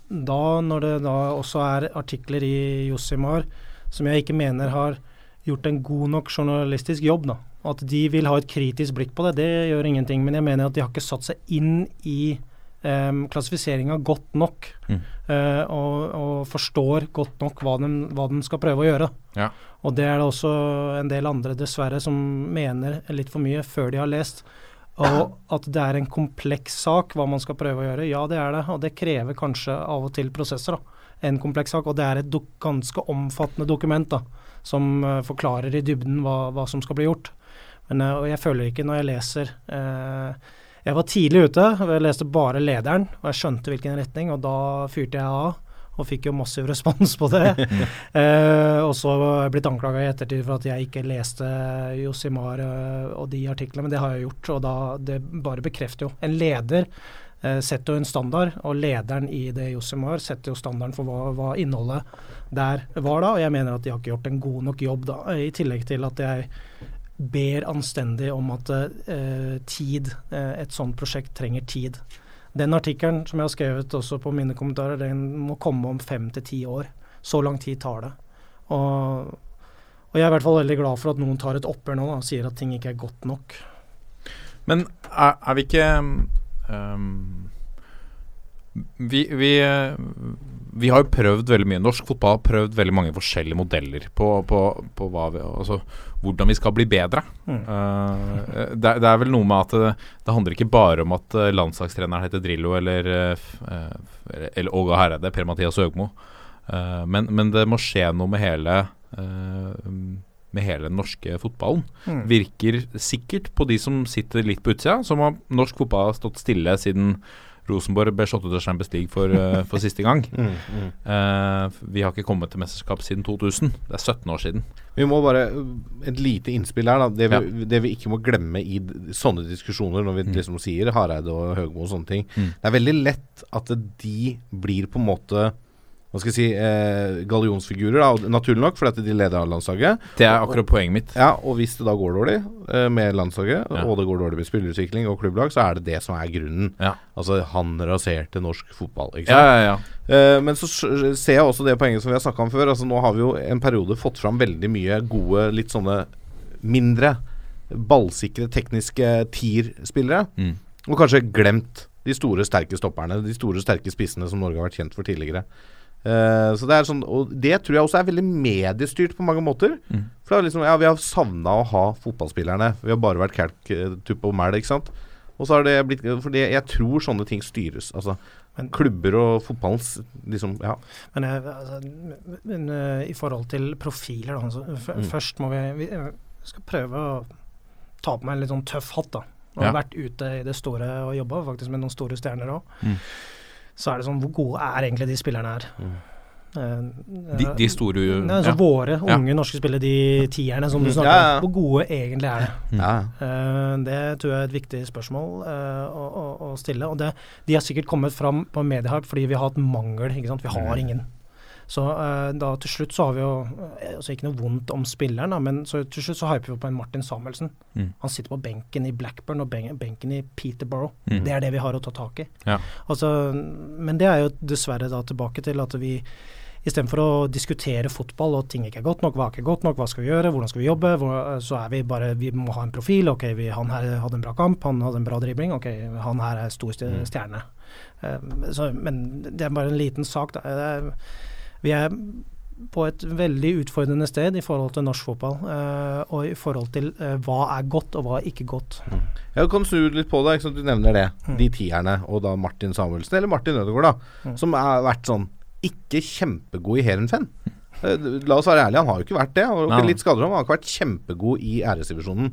da, når det da også er artikler i Josimar som jeg ikke mener har gjort en god nok journalistisk jobb, da. At de vil ha et kritisk blikk på det, det gjør ingenting. Men jeg mener at de har ikke satt seg inn i um, klassifiseringa godt nok. Mm. eh, og, og forstår godt nok hva de, hva de skal prøve å gjøre. Ja. Og det er det også en del andre, dessverre, som mener litt for mye før de har lest. Og at det er en kompleks sak hva man skal prøve å gjøre. Ja, det er det. Og det krever kanskje av og til prosesser. da. En kompleks sak. Og det er et ganske omfattende dokument da, som uh, forklarer i dybden hva, hva som skal bli gjort. Men uh, og jeg føler ikke når jeg leser eh, Jeg var tidlig ute. og Jeg leste bare lederen, og jeg skjønte hvilken retning, og da fyrte jeg av. Og fikk jo massiv respons på det. eh, og så har jeg blitt anklaga i ettertid for at jeg ikke leste Josimar eh, og de artiklene, men det har jeg gjort. Og da, det bare bekrefter jo. En leder eh, setter jo en standard, og lederen i det Josimar setter jo standarden for hva, hva innholdet der var da. Og jeg mener at de har ikke gjort en god nok jobb da, i tillegg til at jeg ber anstendig om at eh, tid, eh, et sånt prosjekt trenger tid. Den artikkelen som jeg har skrevet også på mine kommentarer, den må komme om fem til ti år. Så lang tid tar det. Og, og jeg er i hvert fall veldig glad for at noen tar et oppgjør nå da, og sier at ting ikke er godt nok. Men er, er vi ikke um, vi, vi, vi har jo prøvd veldig mye. Norsk fotball har prøvd veldig mange forskjellige modeller på, på, på vi, altså, hvordan vi skal bli bedre. Mm. Uh, det, det er vel noe med at det, det handler ikke bare om at uh, landslagstreneren heter Drillo eller, uh, eller Åge Hereide, Per-Mathias Høgmo. Uh, men, men det må skje noe med hele med hele den norske fotballen. Mm. Virker sikkert på de som sitter litt på utsida, som om norsk fotball har stått stille siden Rosenborg ble slått ut av Champions League for, uh, for siste gang. Mm, mm. Uh, vi har ikke kommet til mesterskap siden 2000. Det er 17 år siden. Vi må bare Et lite innspill her. Da. Det, vi, det vi ikke må glemme i sånne diskusjoner, når vi Mm. liksom sier Hareide og Høgmo og sånne ting Mm. Det er veldig lett at de blir på en måte hva skal jeg si eh, gallionsfigurer, da, naturlig nok, fordi at de leder av landslaget. Det er akkurat poenget mitt. Ja, Og hvis det da går dårlig eh, med landslaget, Ja. og det går dårlig med spillerutvikling og klubblag, så er det det som er grunnen. Ja. Altså, han raserte norsk fotball. Ikke Ja, sant? ja, ja. Eh, men så ser jeg også det poenget som vi har snakka om før. Altså Nå har vi jo en periode fått fram veldig mye gode, litt sånne mindre ballsikre, tekniske tier-spillere. Mm. Og kanskje glemt De store, sterke stopperne. De store, sterke spissene som Norge har vært kjent for tidligere. Eh, så det er sånn Og det tror jeg også er veldig mediestyrt på mange måter. Mm. For det er liksom, ja, vi har savna å ha fotballspillerne. Vi har bare vært kalk, eh, tupp og mæl, ikke sant. Og så har det blitt Fordi jeg tror sånne ting styres. Altså Men- klubber og fotballens liksom Ja. Men, altså, men, eh, i forhold til profiler, da, Altså, Mm. først må vi, vi eh, skal prøve å ta på meg en litt sånn tøff hatt. da. Og Ja. vært ute i det store og jobba faktisk med noen store stjerner òg. Mm. Så er det sånn Hvor gode er egentlig de spillerne her? Eh, De, de store Nei, altså ja. Våre Ja. unge norske spillere, de tierne som du Mm. snakker Ja, ja. om. Hvor gode egentlig er det? ja. Eh, det tror jeg er et viktig spørsmål eh, å, å, å stille. Og det, de har sikkert kommet fram på mediehype fordi vi har hatt mangel. ikke sant? Vi har ingen. Så uh, da til slutt så har vi jo eh, altså Ikke noe vondt om spilleren, da, men så til slutt så hyper vi på en Martin Samuelsen. Mm. Han sitter på benken i Blackburn og ben benken i Peterborough. Mm. Det er det vi har å ta tak i. Ja. Altså, men det er jo dessverre da tilbake til at vi Istedenfor å diskutere fotball og ting ikke er godt nok, hva er ikke godt nok, hva skal vi gjøre, hvordan skal vi jobbe, hvor, så er vi bare Vi må ha en profil. Ok, vi, han her hadde en bra kamp, han hadde en bra dribling. Ok, han her er stor stjerne. stjerne. Uh, så, men det er bare en liten sak, da. Er, vi er på et veldig utfordrende sted i forhold til norsk fotball. eh, og i forhold til eh, hva er godt og hva er ikke godt. Jeg kan snu litt på det, ikke sant? du nevner det. Mm. De tierne, og da Martin Samuelsen, eller Martin Ødegaard, da. Mm. Som har vært sånn ikke kjempegod i Heerenveen. Eh, La oss være ærlige, han har jo ikke vært det. Har ikke litt skader, han har ikke vært kjempegod i æresdivisjonen.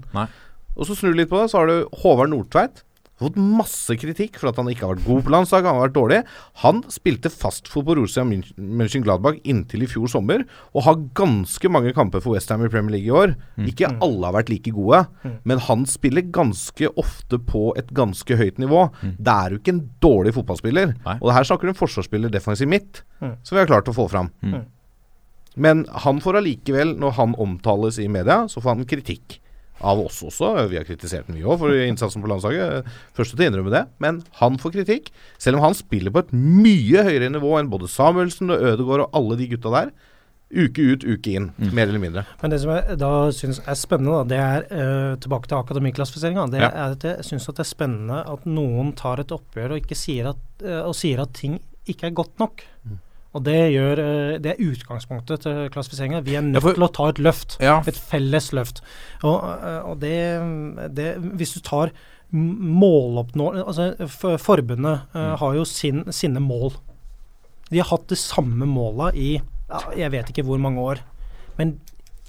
Og så snur du litt på det, så har du Håvard Nordtveit. Fått masse kritikk for at han ikke har vært god på landslaget, han har vært dårlig. Han spilte fast for Borussia Mönchengladbach inntil i fjor sommer, og har ganske mange kamper for Westham i Premier League i år. Ikke alle har vært like gode, men han spiller ganske ofte på et ganske høyt nivå. Det er jo ikke en dårlig fotballspiller. Nei. Og her snakker du om forsvarsspiller defensiv midt, Mm. som vi har klart å få fram. Mm. Men han får allikevel, når han omtales i media, så får han kritikk. Av oss også. Vi har kritisert den vi òg for innsatsen på landslaget. Første til å innrømme det. Men han får kritikk. Selv om han spiller på et mye høyere nivå enn både Samuelsen og Ødegaard og alle de gutta der. Uke ut, uke inn. Mer eller mindre. Men det som jeg da syns er spennende, da, det er eh, tilbake til akademiklassifiseringa. Det Ja. er at jeg syns det er spennende at noen tar et oppgjør og, ikke sier at, eh, og sier at ting ikke er godt nok. Og det gjør eh, Det er utgangspunktet til klassifiseringa. Vi er nødt Ja, for- til å ta et løft. Ja, Et felles løft. Og, eh, og det, det Hvis du tar måloppnå... Altså, for, forbundet eh, har jo sin, sine mål. De har hatt de samme måla i ja, jeg vet ikke hvor mange år. Men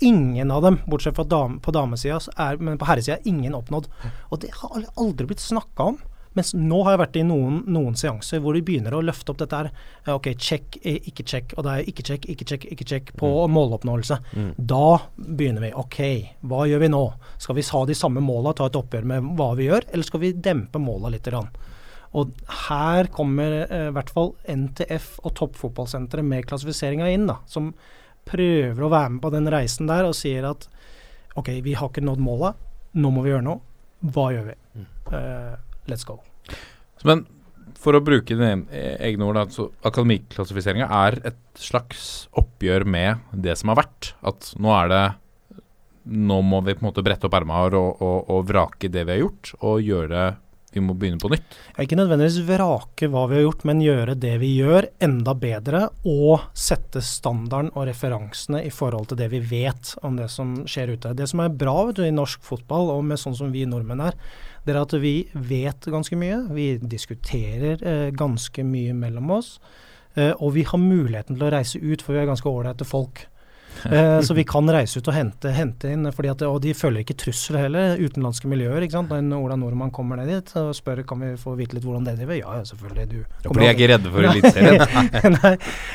ingen av dem, bortsett fra dam, på damesida, men på herresida, er ingen oppnådd. Og det har aldri blitt snakka om. Mens nå har jeg vært i noen, noen seanser hvor de begynner å løfte opp dette her. Ja, ok, check, eh, ikke check. Og det er ikke check, ikke check, ikke check på måloppnåelse. Da begynner vi. Ok, hva gjør vi nå? Skal vi ha de samme måla, ta et oppgjør med hva vi gjør, eller skal vi dempe måla litt? Grann? Og her kommer eh, i hvert fall NTF og Toppfotballsenteret med klassifiseringa inn, da, som prøver å være med på den reisen der og sier at ok, vi har ikke nådd målet, nå må vi gjøre noe. Hva gjør vi? Eh, let's go. Men for å bruke dine egne ord, altså, akademiklassifiseringa er et slags oppgjør med det som har vært. At nå er det Nå må vi på en måte brette opp erma og, og, og vrake det vi har gjort, og gjøre Vi må begynne på nytt. Ikke nødvendigvis vrake hva vi har gjort, men gjøre det vi gjør enda bedre, og sette standarden og referansene i forhold til det vi vet om det som skjer ute. Det som er bra vet du, i norsk fotball, og med sånn som vi nordmenn er, det er at vi vet ganske mye. Vi diskuterer eh, ganske mye mellom oss. Eh, og vi har muligheten til å reise ut, for vi er ganske ålreite folk. Eh, så vi kan reise ut og hente, hente inn, fordi at, og de føler ikke trussel heller, utenlandske miljøer. ikke sant? Når Ola Nordmann kommer ned dit og spør kan vi få vite litt hvordan det driver, ja selvfølgelig. du Ja, de er ikke redde for Eliteserien. Nei,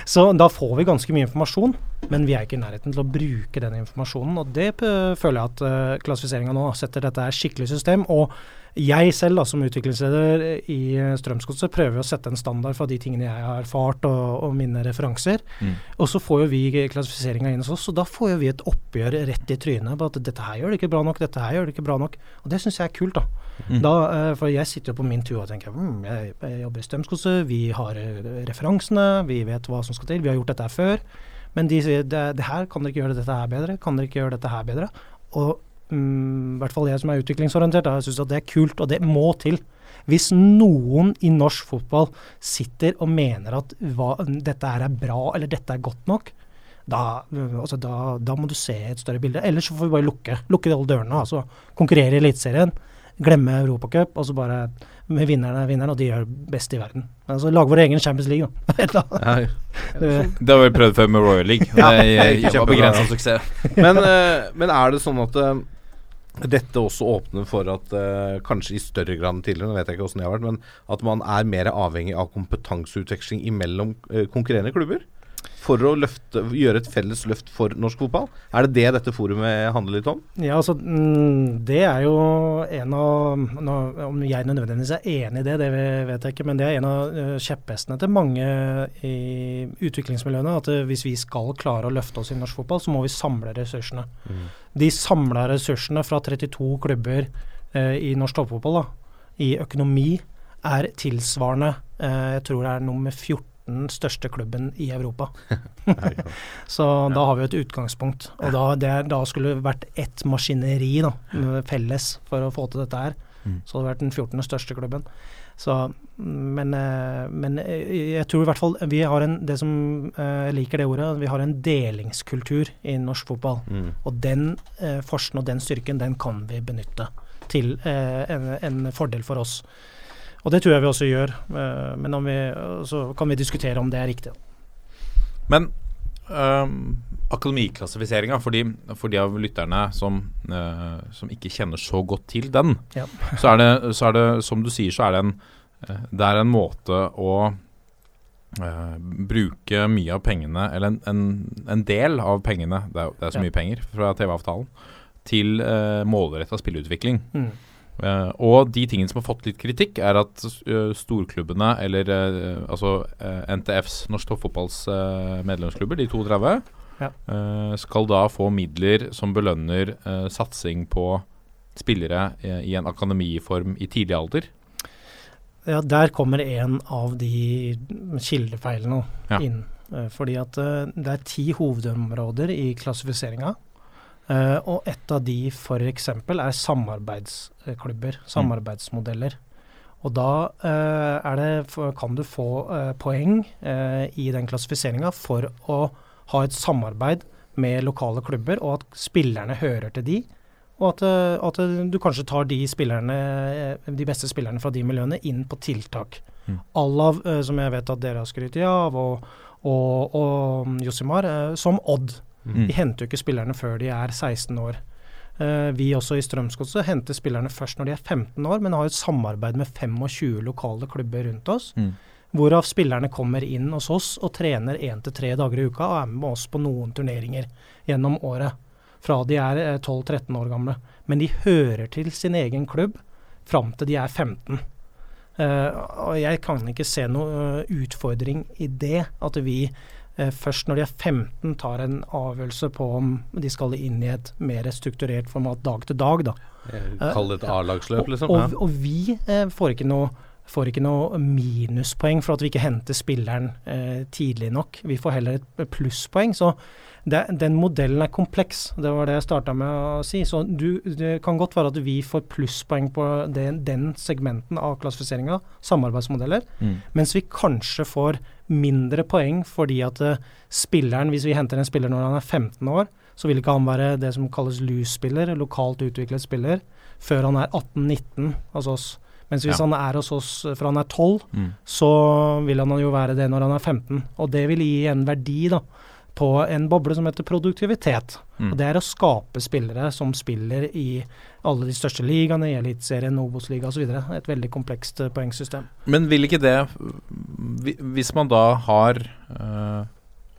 så da får vi ganske mye informasjon, men vi er ikke i nærheten til å bruke den informasjonen. Og det eh, føler jeg at uh, klassifiseringa nå setter dette her skikkelig system. Og jeg selv da, som utviklingsleder i uh, Strømsgodset prøver å sette en standard fra de tingene jeg har erfart og, og mine referanser. Mm. Og så får jo vi klassifiseringa inn hos oss, og da får jo vi et oppgjør rett i trynet på at dette her gjør det ikke bra nok, dette her gjør det ikke bra nok. Og det syns jeg er kult, da. Mm. da eh, for jeg sitter jo på min tur og tenker hm, jeg, jeg jobber i Strømsgodset, vi har eh, referansene, vi vet hva som skal til, vi har gjort dette her før. Men de sier det, det her kan dere ikke gjøre dette her bedre, kan dere ikke gjøre dette her bedre. Og mm, i hvert fall jeg som er utviklingsorientert, jeg syns at det er kult, og det må til. Hvis noen i norsk fotball sitter og mener at hva, dette her er bra eller dette er godt nok, da, altså da, da må du se et større bilde. Ellers så får vi bare lukke, lukke alle dørene. altså Konkurrere i Eliteserien, glemme Europacup, og så bare med vinnerne er vinneren, og de gjør best i verden. Altså Lage vår egen Champions League, da. Ja, Det- har vi prøvd før med Royal League. Ja, Det var begrensa suksess. men, eh, men er det sånn at eh, dette også åpner for at uh, kanskje i større grad tidligere, nå vet jeg ikke det har vært, men at man er mer avhengig av kompetanseutveksling imellom uh, konkurrerende klubber? For å løfte, gjøre et felles løft for norsk fotball? Er det det dette forumet handler litt om? Ja, altså mm, Det er jo en av nå, Om jeg nødvendigvis er enig i det, det vet jeg ikke, men det er en av eh, kjepphestene til mange i utviklingsmiljøene. At eh, hvis vi skal klare å løfte oss i norsk fotball, så må vi samle ressursene. De samla ressursene fra 32 klubber eh, i norsk toppfotball, da, i økonomi, er tilsvarende eh, Jeg tror det er nummer 14 største klubben i Europa. Så da har vi jo et utgangspunkt. Og da, det da skulle det vært ett maskineri da, felles for å få til dette her. Mm. Så hadde det vært den 14. største klubben. Så, men, eh, men eh, jeg tror i hvert fall vi har en Det som eh, jeg liker det ordet, vi har en delingskultur i norsk fotball. Mm. Og den eh, og den styrken, den kan vi benytte til eh, en, en fordel for oss. Og det tror jeg vi også gjør. Eh, men om vi, så kan vi diskutere om det er riktig. Men um, akademiklassifiseringa, for, for de av lytterne som, eh, som ikke kjenner så godt til den, Ja. så, er det, så er det, som du sier, så er det en, eh, det er en måte å eh, bruke mye av pengene, eller en, en, en del av pengene, det er, det er så Ja. mye penger fra TV-avtalen, til uh, målretta spillutvikling. Mm. Eh, og de tingene som har fått litt kritikk, er at uh, storklubbene, eller uh, altså NTFs, Norsk Toppfotballs medlemsklubber, de 32, Ja. skal da få midler som belønner satsing på spillere i en akademiform i tidlig alder. Ja, der kommer en av de kildefeilene Ja. inn. Fordi at det er ti hovedområder i klassifiseringa. Eh, og et av de f.eks. er samarbeidsklubber, samarbeidsmodeller. Og da uh, er det, kan du få uh, poeng i den klassifiseringa for å ha et samarbeid med lokale klubber, og at spillerne hører til de. Og at, at du kanskje tar de, spillerne, de beste spillerne fra de miljøene inn på tiltak. Mm. Alle av, eh, som jeg vet at dere har skrytt av, og, og, og mm, Josimar, som Odd. Mm. De henter jo ikke spillerne før de er 16 år. Uh, vi også i Strømsgodset henter spillerne først når de er 15 år, men har et samarbeid med 25 lokale klubber rundt oss. Mm. Hvorav spillerne kommer inn hos oss og trener én til tre dager i uka og er med oss på noen turneringer gjennom året. Fra de er eh, 12-13 år gamle. Men de hører til sin egen klubb fram til de er 15. Uh, og jeg kan ikke se noe eh, utfordring i det, at vi eh, først når de er 15 tar en avgjørelse på om de skal inn i et mer strukturert format dag til dag. Da. Kall det et A-lagsløp, liksom. Og, Ja. og vi eh, får ikke noe får ikke noe minuspoeng for at vi ikke henter spilleren eh, tidlig nok. Vi får heller et plusspoeng. Så det, den modellen er kompleks. Det var det jeg starta med å si. Så du, det kan godt være at vi får plusspoeng på den, den segmenten av klassifiseringa, samarbeidsmodeller, Mm. mens vi kanskje får mindre poeng fordi at eh, spilleren, hvis vi henter en spiller når han er 15 år, så vil ikke han være det som kalles loose-spiller, lokalt utviklet spiller, før han er 18-19 hos oss. Mens hvis Ja. han er hos oss eh, fra han er 12, Mm. så vil han jo være det når han er 15. Og det vil gi en verdi da, på en boble som heter produktivitet. Mm. Og det er å skape spillere som spiller i alle de største ligaene, i Eliteserien, Obos-ligaen osv. Et veldig komplekst eh, poengsystem. Men vil ikke det Hvis man da har uh,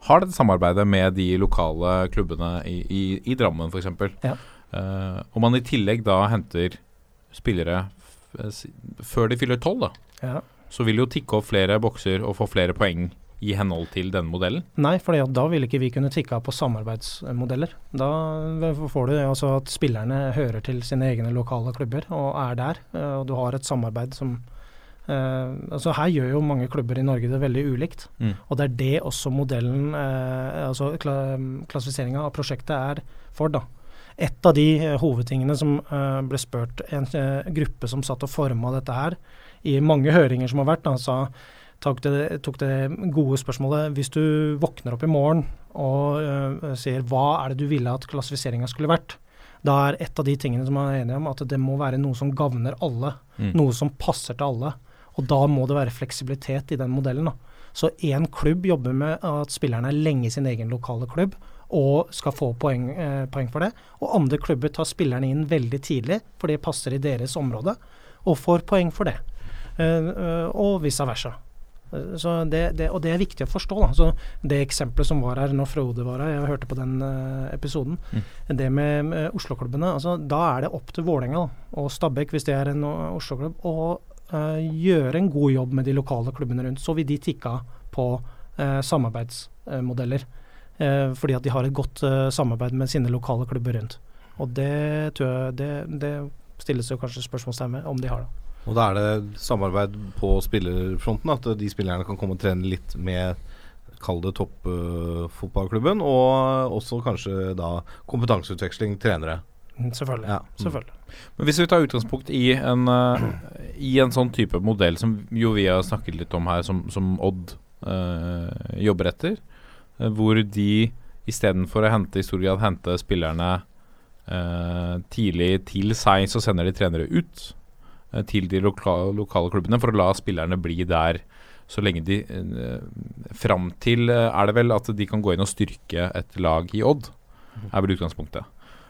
Har dette samarbeidet med de lokale klubbene i, i, i Drammen f.eks., Ja. uh, og man i tillegg da henter spillere før de fyller tolv, da, Ja. så vil jo tikke opp flere bokser og få flere poeng i henhold til denne modellen. Nei, for da vil ikke vi kunne tikke av på samarbeidsmodeller. Da får du altså at spillerne hører til sine egne lokale klubber og er der, eh, og du har et samarbeid som Uh, altså Her gjør jo mange klubber i Norge det veldig ulikt, Mm. og det er det også modellen, uh, altså kla klassifiseringa av prosjektet er for, da. Et av de uh, hovedtingene som ble spurt en gruppe som satt og forma dette her i mange høringer som har vært, da, sa, tok, det, tok det gode spørsmålet Hvis du våkner opp i morgen og uh, sier hva er det du ville at klassifiseringa skulle vært, da er et av de tingene som man er enige om, at det må være noe som gagner alle. Mm. Noe som passer til alle. Og da må det være fleksibilitet i den modellen. da. Så én klubb jobber med at spillerne er lenge i sin egen lokale klubb og skal få poeng, eh, poeng for det. Og andre klubber tar spillerne inn veldig tidlig, for det passer i deres område, og får poeng for det. Eh, eh, og vice versa. Så det, det, og det er viktig å forstå. Da. Så det eksempelet som var her når Frode var her, jeg hørte på den uh, episoden, det med, med Oslo-klubbene, altså, da er det opp til Vålerenga og Stabæk, hvis det er en uh, Oslo-klubb, å uh, gjøre en god jobb med de lokale klubbene rundt. Så vil de tikka på eh, samarbeidsmodeller. Fordi at de har et godt samarbeid med sine lokale klubber rundt. Og det tror jeg det, det stilles jo kanskje spørsmålstegn ved om de har det. Og da er det samarbeid på spillerfronten, at de spillerne kan komme og trene litt med Kall det toppfotballklubben, og også kanskje da kompetanseutveksling trenere. Mm, Selvfølgelig. Ja. Mm. selvfølgelig. Men hvis vi tar utgangspunkt i en, uh, i en sånn type modell som jo vi har snakket litt om her, som, som Odd uh, jobber etter, eh, hvor de istedenfor å hente i stor grad hente spillerne eh, tidlig til seg, så sender de trenere ut til de lokale, lokale klubbene for å la spillerne bli der så lenge de eh, Fram til eh, er det vel at de kan gå inn og styrke et lag i Odd, er vel utgangspunktet.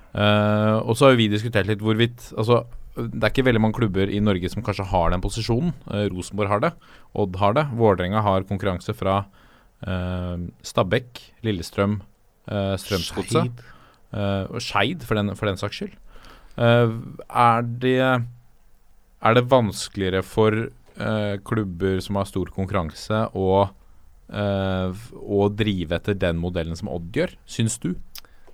Uh, og så har vi diskutert litt hvorvidt altså, Det er ikke veldig mange klubber i Norge som kanskje har den posisjonen. Uh, Rosenborg har det, Odd har det. Vålerenga har konkurranse fra uh, Stabæk, Lillestrøm, uh, Strømsgodset eh, og Skeid, for, den- for den saks skyld. Eh, er, det, er det vanskeligere for eh, klubber som har stor konkurranse, å, eh, å drive etter den modellen som Odd gjør, syns du?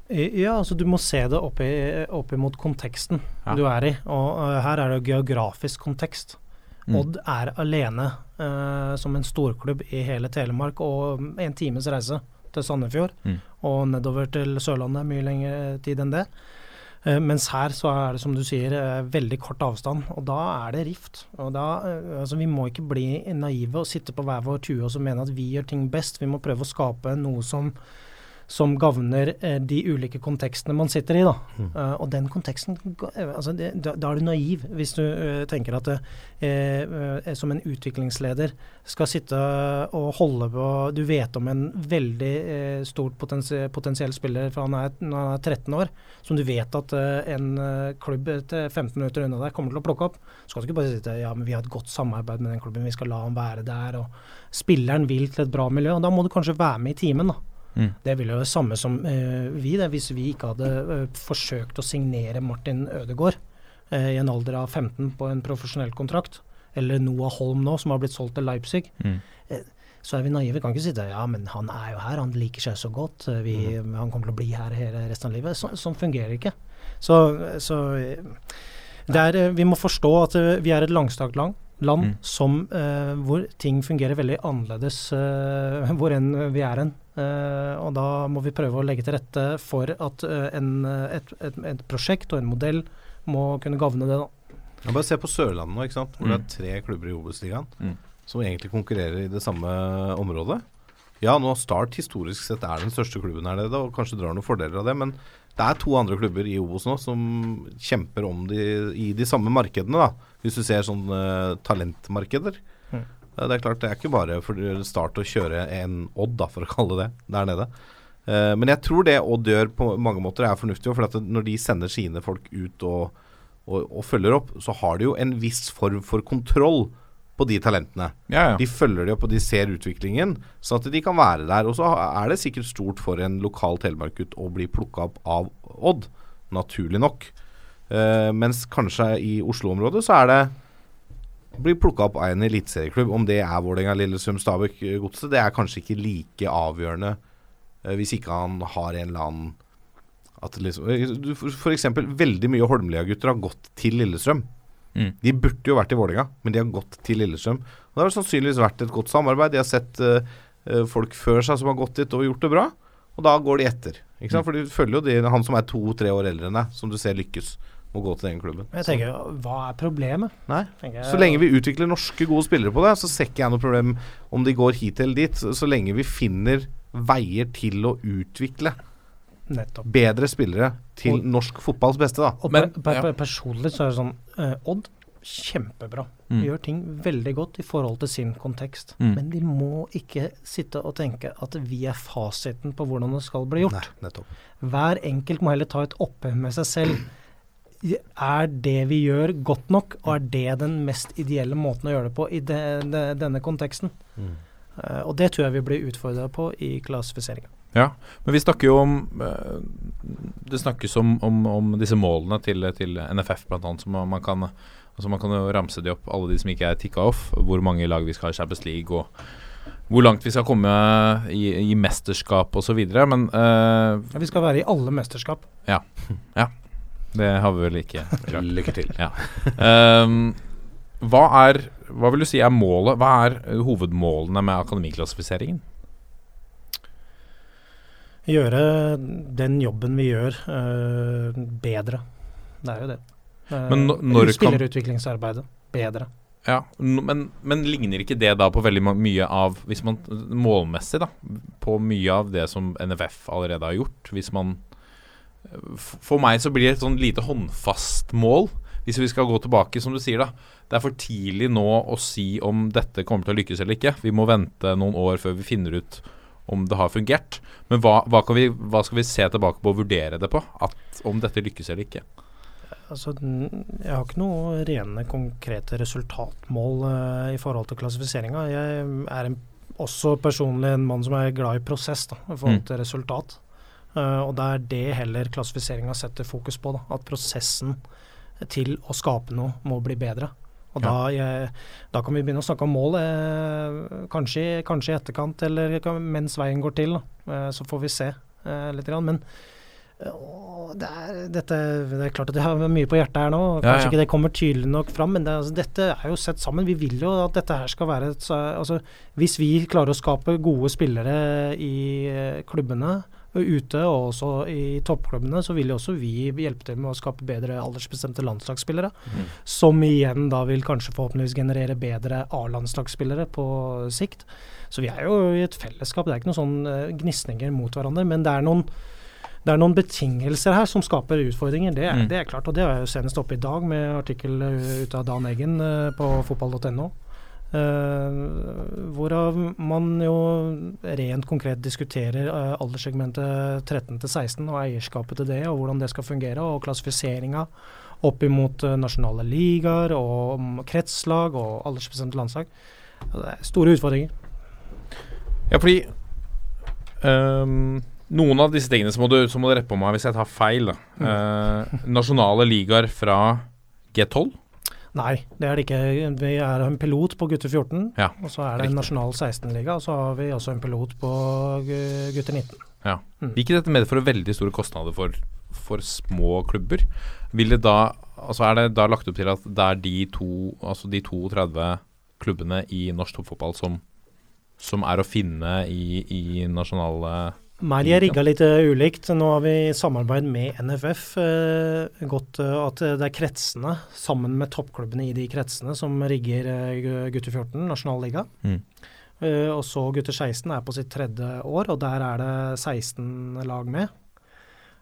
Ja, altså du må se det opp, imot konteksten Ja. du er i. Og uh, her er det geografisk kontekst. Mm. Odd er alene uh, som en storklubb i hele Telemark og en times reise til Sandefjord. Mm. Og nedover til Sørlandet mye lengre tid enn det. Eh, mens her så er det som du sier eh, veldig kort avstand, og da er det rift. Og da, eh, altså Vi må ikke bli naive og sitte på hver vår tue og mene at vi gjør ting best. Vi må prøve å skape noe som som gagner eh, de ulike kontekstene man sitter i. Da. Eh, og den konteksten eh, altså det, da, da er du naiv hvis du uh, tenker at eh, som en utviklingsleder skal sitte og holde på Du vet om en veldig eh, stort potensi potensiell spiller fra han er, når han er 13 år, som du vet at en klubb til 15 minutter unna deg kommer til å plukke opp. Så skal du ikke bare sitte ja, men vi har et godt samarbeid med den klubben, vi skal la ham være der. og Spilleren vil til et bra miljø, og da må du kanskje være med i timen. da. Mm. Det ville jo det samme som eh, vi, det, hvis vi ikke hadde eh, forsøkt å signere Martin Ødegaard eh, i en alder av 15 på en profesjonell kontrakt, eller Noah Holm nå, som har blitt solgt til Leipzig. Mm. Eh, så er vi naive. Vi Kan ikke si det. Ja, men han er jo her, han liker seg så godt. vi, mm. Han kommer til å bli her hele resten av livet. Så, sånn fungerer ikke. Så, så eh, er, eh, vi må forstå at eh, vi er et langstrakt land, land Mm. som, uh, hvor ting fungerer veldig annerledes uh, hvor enn vi er hen. Eh, og da må vi prøve å legge til rette for at eh, en, eh, et, et, et prosjekt og en modell må kunne gagne det. da. Ja, bare se på Sørlandet nå, ikke sant? hvor det Mm. er tre klubber i Obos-ligaen Mm. som egentlig konkurrerer i det samme området. Ja, nå Start historisk sett er den største klubben her nede, og kanskje drar noen fordeler av det, men det er to andre klubber i Obos nå som kjemper om de, i de samme markedene, da. Hvis du ser sånn uh, talentmarkeder. Det er klart, det er ikke bare for Start å kjøre en Odd, da, for å kalle det der nede. Eh, men jeg tror det Odd gjør på mange måter er fornuftig, for at når de sender sine folk ut og, og, og følger opp, så har de jo en viss form for kontroll på de talentene. Ja, ja. De følger de opp, og de ser utviklingen, sånn at de kan være der. Og så er det sikkert stort for en lokal telemarkgutt å bli plukka opp av Odd, naturlig nok. Eh, mens kanskje i Oslo-området så er det blir plukka opp av en eliteserieklubb. Om det er Vålerenga, Lillestrøm, Stabæk, eh, Godset, det er kanskje ikke like avgjørende eh, hvis ikke han har en eller annen at liksom, eh, eksempel, veldig mye Holmlia-gutter har gått til Lillestrøm. Mm. De burde jo vært i Vålerenga, men de har gått til Lillestrøm. Og Det har sannsynligvis vært et godt samarbeid. De har sett eh, folk før seg som har gått dit og gjort det bra, og da går de etter. Ikke sant? For de følger jo de, han som er to-tre år eldre enn deg, som du ser lykkes. Må gå til den klubben. Men Jeg tenker, hva er problemet? Nei. Jeg- Så lenge vi utvikler norske gode spillere på det, så ser ikke jeg noe problem om de går hit eller dit. Så, så lenge vi finner veier til å utvikle Nettopp. bedre spillere til Og- norsk fotballs beste, da. Og Men- per, per, ja. per, personlig så er det sånn uh, Odd, kjempebra. Mm. Gjør ting veldig godt i forhold til sin kontekst. Mm. Men de må ikke sitte og tenke at vi er fasiten på hvordan det skal bli gjort. Nei. Hver enkelt må heller ta et oppgjør med seg selv. Er det vi gjør godt nok, og er det den mest ideelle måten å gjøre det på i de, de, denne konteksten? Mm. Uh, og det tror jeg vi blir utfordra på i klassifiseringa. Ja, men vi snakker jo om eh, Det snakkes om, om, om disse målene til, til NFF bl.a. som man man kan altså Man kan jo ramse de opp, alle de som ikke er tikka off. Hvor mange lag vi skal ha i Champions League, og hvor langt vi skal komme i, i mesterskap osv. Men uh, Ja, vi skal være i alle mesterskap. ja. ja. Det har vi vel ikke klart. Lykke til. Ja. Um, hva er Hva vil du si er målet? Hva er eh, hovedmålene med akademiklassifiseringen? Gjøre den jobben vi gjør, uh, bedre. Det er jo det. Eh, Men når Spillerutviklingsarbeidet bedre. Ja, men, men ligner ikke det da på veldig mye av Hvis man målmessig, da, på mye av det som NFF allerede har gjort? Hvis man For meg så blir det et sånn lite håndfast mål. Hvis vi skal gå tilbake, som du sier, da. Det er for tidlig nå å si om dette kommer til å lykkes eller ikke. Vi må vente noen år før vi finner ut om det har fungert. Men hva, hva, kan vi, hva skal vi se tilbake på og vurdere det på? At, om dette lykkes eller ikke? Altså, jeg har ikke noe rene, konkrete resultatmål uh, i forhold til klassifiseringa. Jeg er en, også personlig en mann som er glad i prosess da, i forhold Mm. til resultat. Eh, og det er det heller klassifiseringa setter fokus på. Da, at prosessen til å skape noe må bli bedre. Og Ja. da, da kan vi begynne å snakke om mål, eh, kanskje, kanskje i etterkant eller mens veien går til. Eh, så får vi se eh, litt. Men det, er, dette, det er klart at jeg har mye på hjertet her nå. Kanskje ja. ikke det kommer tydelig nok fram, men det, altså, dette er jo sett sammen. Vi vil jo at dette her skal være et, altså, Hvis vi klarer å skape gode spillere i eh, klubbene ute, og også i toppklubbene, så vil jo også vi hjelpe til med å skape bedre aldersbestemte landslagsspillere. Som igjen da vil kanskje forhåpentligvis generere bedre A-landslagsspillere på sikt. Så vi er jo i et fellesskap. Det er ikke noen sånn eh, gnisninger mot hverandre, men det er noen det er noen betingelser her som skaper utfordringer, det er, Mm. det er klart. Og det er jo senest oppe i dag med artikkel uh, ut av Dan Eggen uh, på fotball.no. Uh, hvorav man jo rent konkret diskuterer uh, alderssegmentet 13 til 16 og eierskapet til det, og hvordan det skal fungere, og klassifiseringa opp imot uh, nasjonale ligaer og kretslag og aldersbestemte landslag. Det er store utfordringer. Ja, fordi um, Noen av disse tingene så må, du, så må du rette på meg hvis jeg tar feil. Eh, nasjonale ligaer fra G12. Nei, det er det ikke. Vi er en pilot på gutter 14, Ja, og så er det en nasjonal 16-liga, og så har vi også en pilot på gu- gutter 19. Ja. Mm. Vil ikke dette medføre veldig store kostnader for, for små klubber? Vil det da Altså Er det da lagt opp til at det er de to Altså de 32 klubbene i norsk toppfotball som, som er å finne i, i nasjonale Nei, de er rigga litt eh, ulikt. Nå har vi i samarbeid med NFF eh, gått eh, at det er kretsene, sammen med toppklubbene i de kretsene, som rigger eh, gutter 14, nasjonalliga. Mm. Eh, og så gutter 16 er på sitt tredje år, og der er det 16 lag med.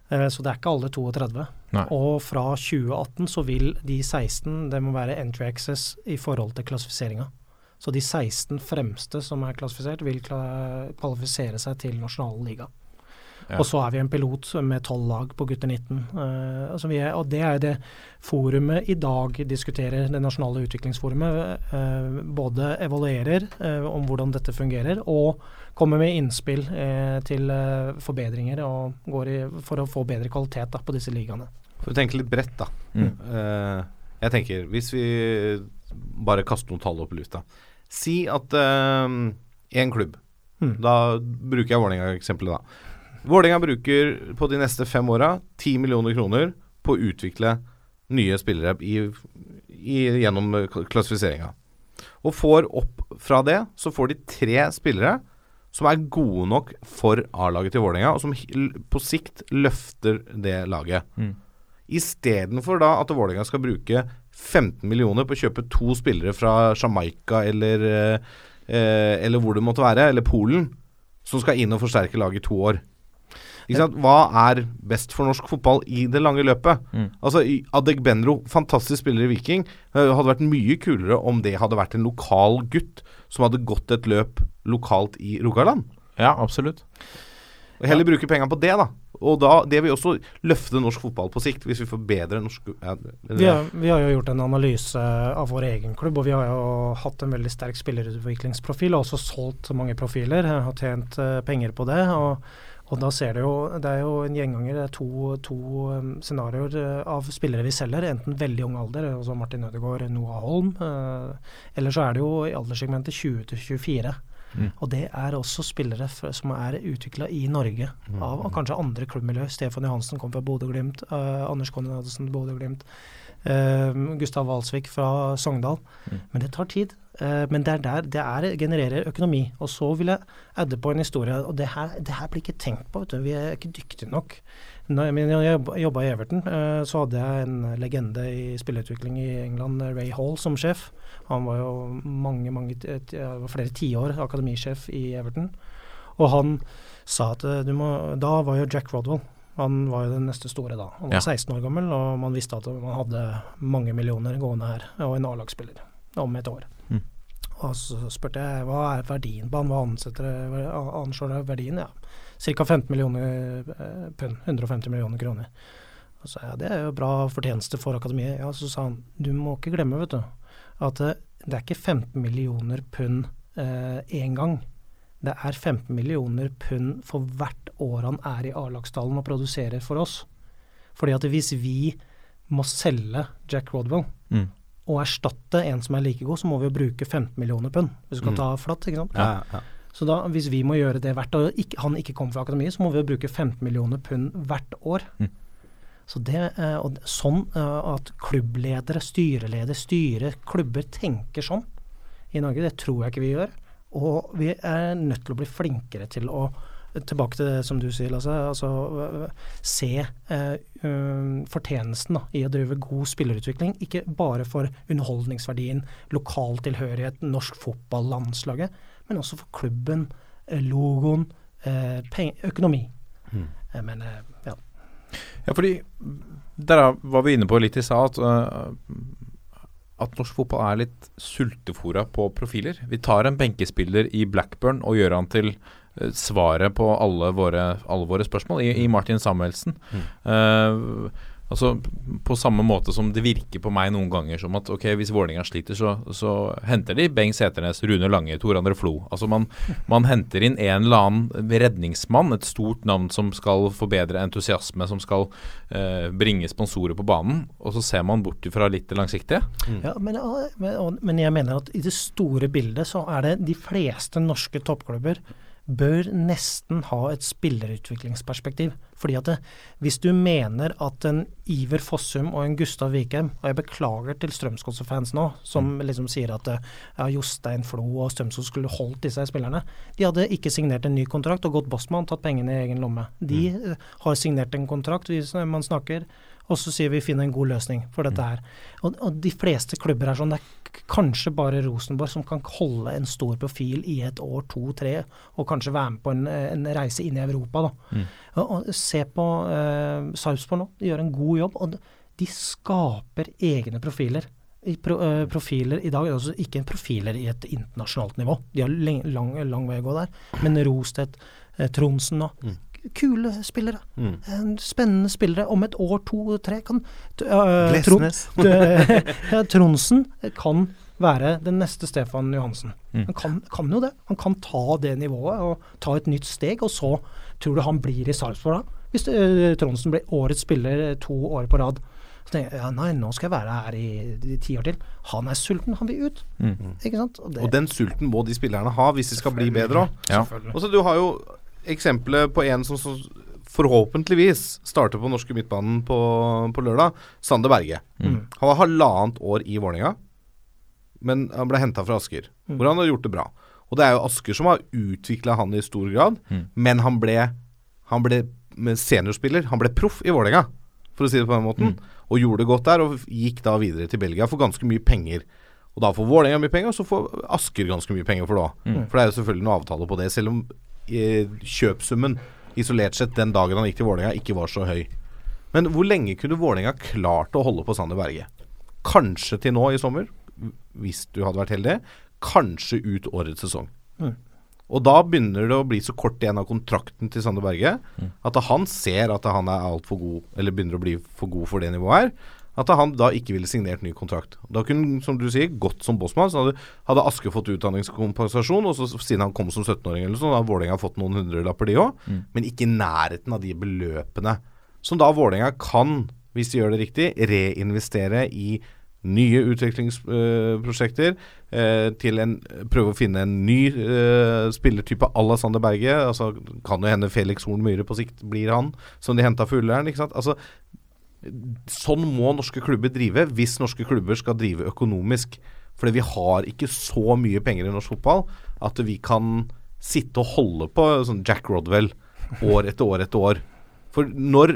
Eh, så det er ikke alle 32. Nei. Og fra 2018 så vil de 16 det må være entry access i forhold til klassifiseringa. Så de 16 fremste som er klassifisert, vil kvalifisere seg til nasjonale liga. Ja. Og så er vi en pilot med tolv lag på gutter 19. Uh, altså vi er, og det er det forumet i dag diskuterer, det nasjonale utviklingsforumet. Uh, både evaluerer uh, om hvordan dette fungerer, og kommer med innspill eh, til eh, forbedringer og går i, for å få bedre kvalitet da, på disse ligaene. For å tenke litt bredt, da. Mm. Eh, jeg tenker, hvis vi bare kaster noen tall opp i lufta Si at én klubb Mm. Da bruker jeg Vålerenga-eksempelet, da. Vålerenga bruker på de neste fem åra 10 millioner kroner på å utvikle nye spillere i, i, gjennom eh, klassifiseringa. Og får opp fra det, så får de tre spillere som er gode nok for A-laget til Vålerenga, og som på sikt løfter det laget. Mm. Istedenfor da at Vålerenga skal bruke 15 millioner på å kjøpe to spillere fra Jamaica eller, eh, eh, eller hvor det måtte være, eller Polen, som skal inn og forsterke laget i to år. Hva er best for norsk fotball i det lange løpet? Mm. Altså, Adegbenro, fantastisk spiller i Viking. eh, hadde vært mye kulere om det hadde vært en lokal gutt som hadde gått et løp lokalt i Rogaland. Ja, absolutt. Heller bruke penga på det, da. Og da, det vil også løfte norsk fotball på sikt, hvis vi får bedre norsk ja, Vi har, vi har jo gjort en analyse av vår egen klubb, og vi har jo hatt en veldig sterk spillerutviklingsprofil, og også solgt mange profiler, eh, har tjent eh, penger på det. og og da ser du jo, Det er jo en gjenganger, det er to, to um, scenarioer eh, av spillere vi selger. Enten veldig ung alder, altså Martin Ødegaard, Noah Holm. Uh, eller så er det jo i alderssegmentet 20 til 24. Mm. Og det er også spillere som er utvikla i Norge, av kanskje andre klubbmiljøer. Stefan Johansen kom fra Bodø-Glimt. Uh, Anders Konradsen, Bodø-Glimt. Uh, Gustav Walsvik fra Sogndal. Mm. Men det tar tid. Uh, men det er der det er, genererer økonomi. Og så vil jeg adde på en historie, og det her, det her blir ikke tenkt på. Vet du. Vi er ikke dyktige nok. Når jeg, jobba i Everton, eh, så hadde jeg en legende i spillerutvikling i England, Ray Hall, som sjef. Han var jo mange, mange, flere tiår akademisjef i Everton. Og han sa at eh, du må Da var jo Jack Rodwell han var jo den neste store da. Han var Ja. 16 år gammel, og man visste at man hadde mange millioner gående her, og en A-lagsspiller om et år. Mm. Og så spurte jeg hva er verdien på han, hva ansetter, anslår verdien? Ja, ca. 15 millioner eh, pund, 150 millioner kroner. Og så sa jeg det er jo bra fortjeneste for akademiet. Ja, så sa han du må ikke glemme, vet du, at eh, det er ikke 15 millioner pund én gang. Det er 15 millioner pund for hvert år han er i A-lagstallen og produserer for oss. Fordi at hvis vi må selge Jack Rodwell Mm. og erstatte en som er like god, så må vi jo bruke 15 millioner pund. Hvis du skal Mm. ta flatt, ikke sant. Ja, ja. Så da, hvis vi må gjøre det hvert år, og han ikke kommer fra akademiet, så må vi jo bruke 15 millioner pund hvert år. Mm. Så det, eh, og sånn eh, at klubbledere, styreleder, styre, klubber tenker sånn i Norge, det tror jeg ikke vi gjør. Og vi er nødt til å bli flinkere til å Tilbake til det som du sier, Lasse. Altså, øh, se eh, fortjenesten da, i å drive god spillerutvikling. Ikke bare for underholdningsverdien, lokal tilhørighet, norsk fotball, landslaget, men også for klubben, logoen, eh, peng- økonomi. Mm. Men eh, ja. Ja, fordi der er- var vi inne på litt i stad at, at norsk fotball er litt sultefora på profiler. Vi tar en benkespiller i Blackburn og gjør han til svaret på alle våre, alle våre spørsmål, i, i Martin Samuelsen. Eh, altså På samme måte som det virker på meg noen ganger som at ok, hvis Vålerenga sliter, så, så henter de Bengt Seternes, Rune Lange, Tor André Flo. Altså man, man henter inn en eller annen redningsmann, et stort navn som skal forbedre entusiasme, som skal eh, bringe sponsorer på banen, og så ser man bort fra litt det langsiktige. Ja, men, ja, men, men jeg mener at i det store bildet så er det de fleste norske toppklubber bør nesten ha et spillerutviklingsperspektiv. Fordi at det, hvis du mener at en Iver Fossum og en Gustav Vikheim, og jeg beklager til Strømsgodset-fans nå, som liksom sier at eh, ja, Jostein Flo og Strømsgodset skulle holdt disse spillerne, de hadde ikke signert en ny kontrakt og gått bossmann, tatt pengene i egen lomme. De mm. har signert en kontrakt, hvis man snakker og så sier vi finn en god løsning for dette her. Og, og de fleste klubber er sånn. Det er kanskje bare Rosenborg som kan holde en stor profil i et år, to, tre, og kanskje være med på en, en reise inn i Europa. Da. Og, og se på uh, Sarpsborg nå. De gjør en god jobb. og de skaper egne profiler. I pro, uh, profiler i dag, altså ikke profiler i et internasjonalt nivå. De har lang, lang, lang vei å gå der. Men Rostedt, uh, Tronsen nå. Kule spillere. Mm. Spennende spillere. Om et år, to, tre kan ja, Tronsen kan være den neste Stefan Johansen. Mm. Han kan, kan jo det. Han kan ta det nivået og ta et nytt steg, og så tror du han blir i Sarpsborg da? Hvis uh, Tronsen blir årets spiller eh, to år på rad. Så tenker jeg ja, nei, nå skal jeg være her i, i ti år til. Han er sulten, han vil ut. Mm. Ikke sant? Og det, Og den sulten må de spillerne ha hvis de skal bli bedre òg. Ja. Og så Du har jo eksempelet på en som, som forhåpentligvis starter på norske midtbanen på, på lørdag. Sander Berge. Mm. Han var halvannet år i Vålerenga, men han ble henta fra Asker, Mm. hvor han har gjort det bra. Og det er jo Asker som har utvikla han i stor grad, Mm. men han ble, han ble seniorspiller. Han ble proff i Vålerenga. for å si det på den måten. Og gjorde det godt der, og gikk da videre til Belgia for ganske mye penger. Og da får Vålerenga mye penger, og så får Asker ganske mye penger for det òg. Mm. For det er jo selvfølgelig noe avtale på det, selv om kjøpsummen isolert sett den dagen han gikk til Vålerenga, ikke var så høy. Men hvor lenge kunne Vålerenga klart å holde på Sander Berge? Kanskje til nå i sommer, hvis du hadde vært heldig. Kanskje ut årets sesong. Mm. Og da begynner det å bli så kort igjen av kontrakten til Sander Berge at han ser at han er altfor god, eller begynner å bli for god for det nivået her. At han da ikke ville signert ny kontrakt. Da kunne han, som du sier, gått som bossmann. Så hadde, hadde Aske fått utdanningskompensasjon, og så siden han kom som 17-åring eller sånn, da hadde Vålerenga fått noen hundrelapper, de òg. Mm. Men ikke i nærheten av de beløpene som da Vålerenga kan, hvis de gjør det riktig, reinvestere i nye utviklingsprosjekter. Eh, til en Prøve å finne en ny eh, spillertype à la Sander Berge. Altså, kan jo hende Felix Horn Myhre på sikt blir han, som de henta for Ullern. Altså, sånn må norske klubber drive hvis norske klubber skal drive økonomisk. Fordi vi har ikke så mye penger i norsk fotball at vi kan sitte og holde på sånn Jack Rodwell år etter år etter år. For når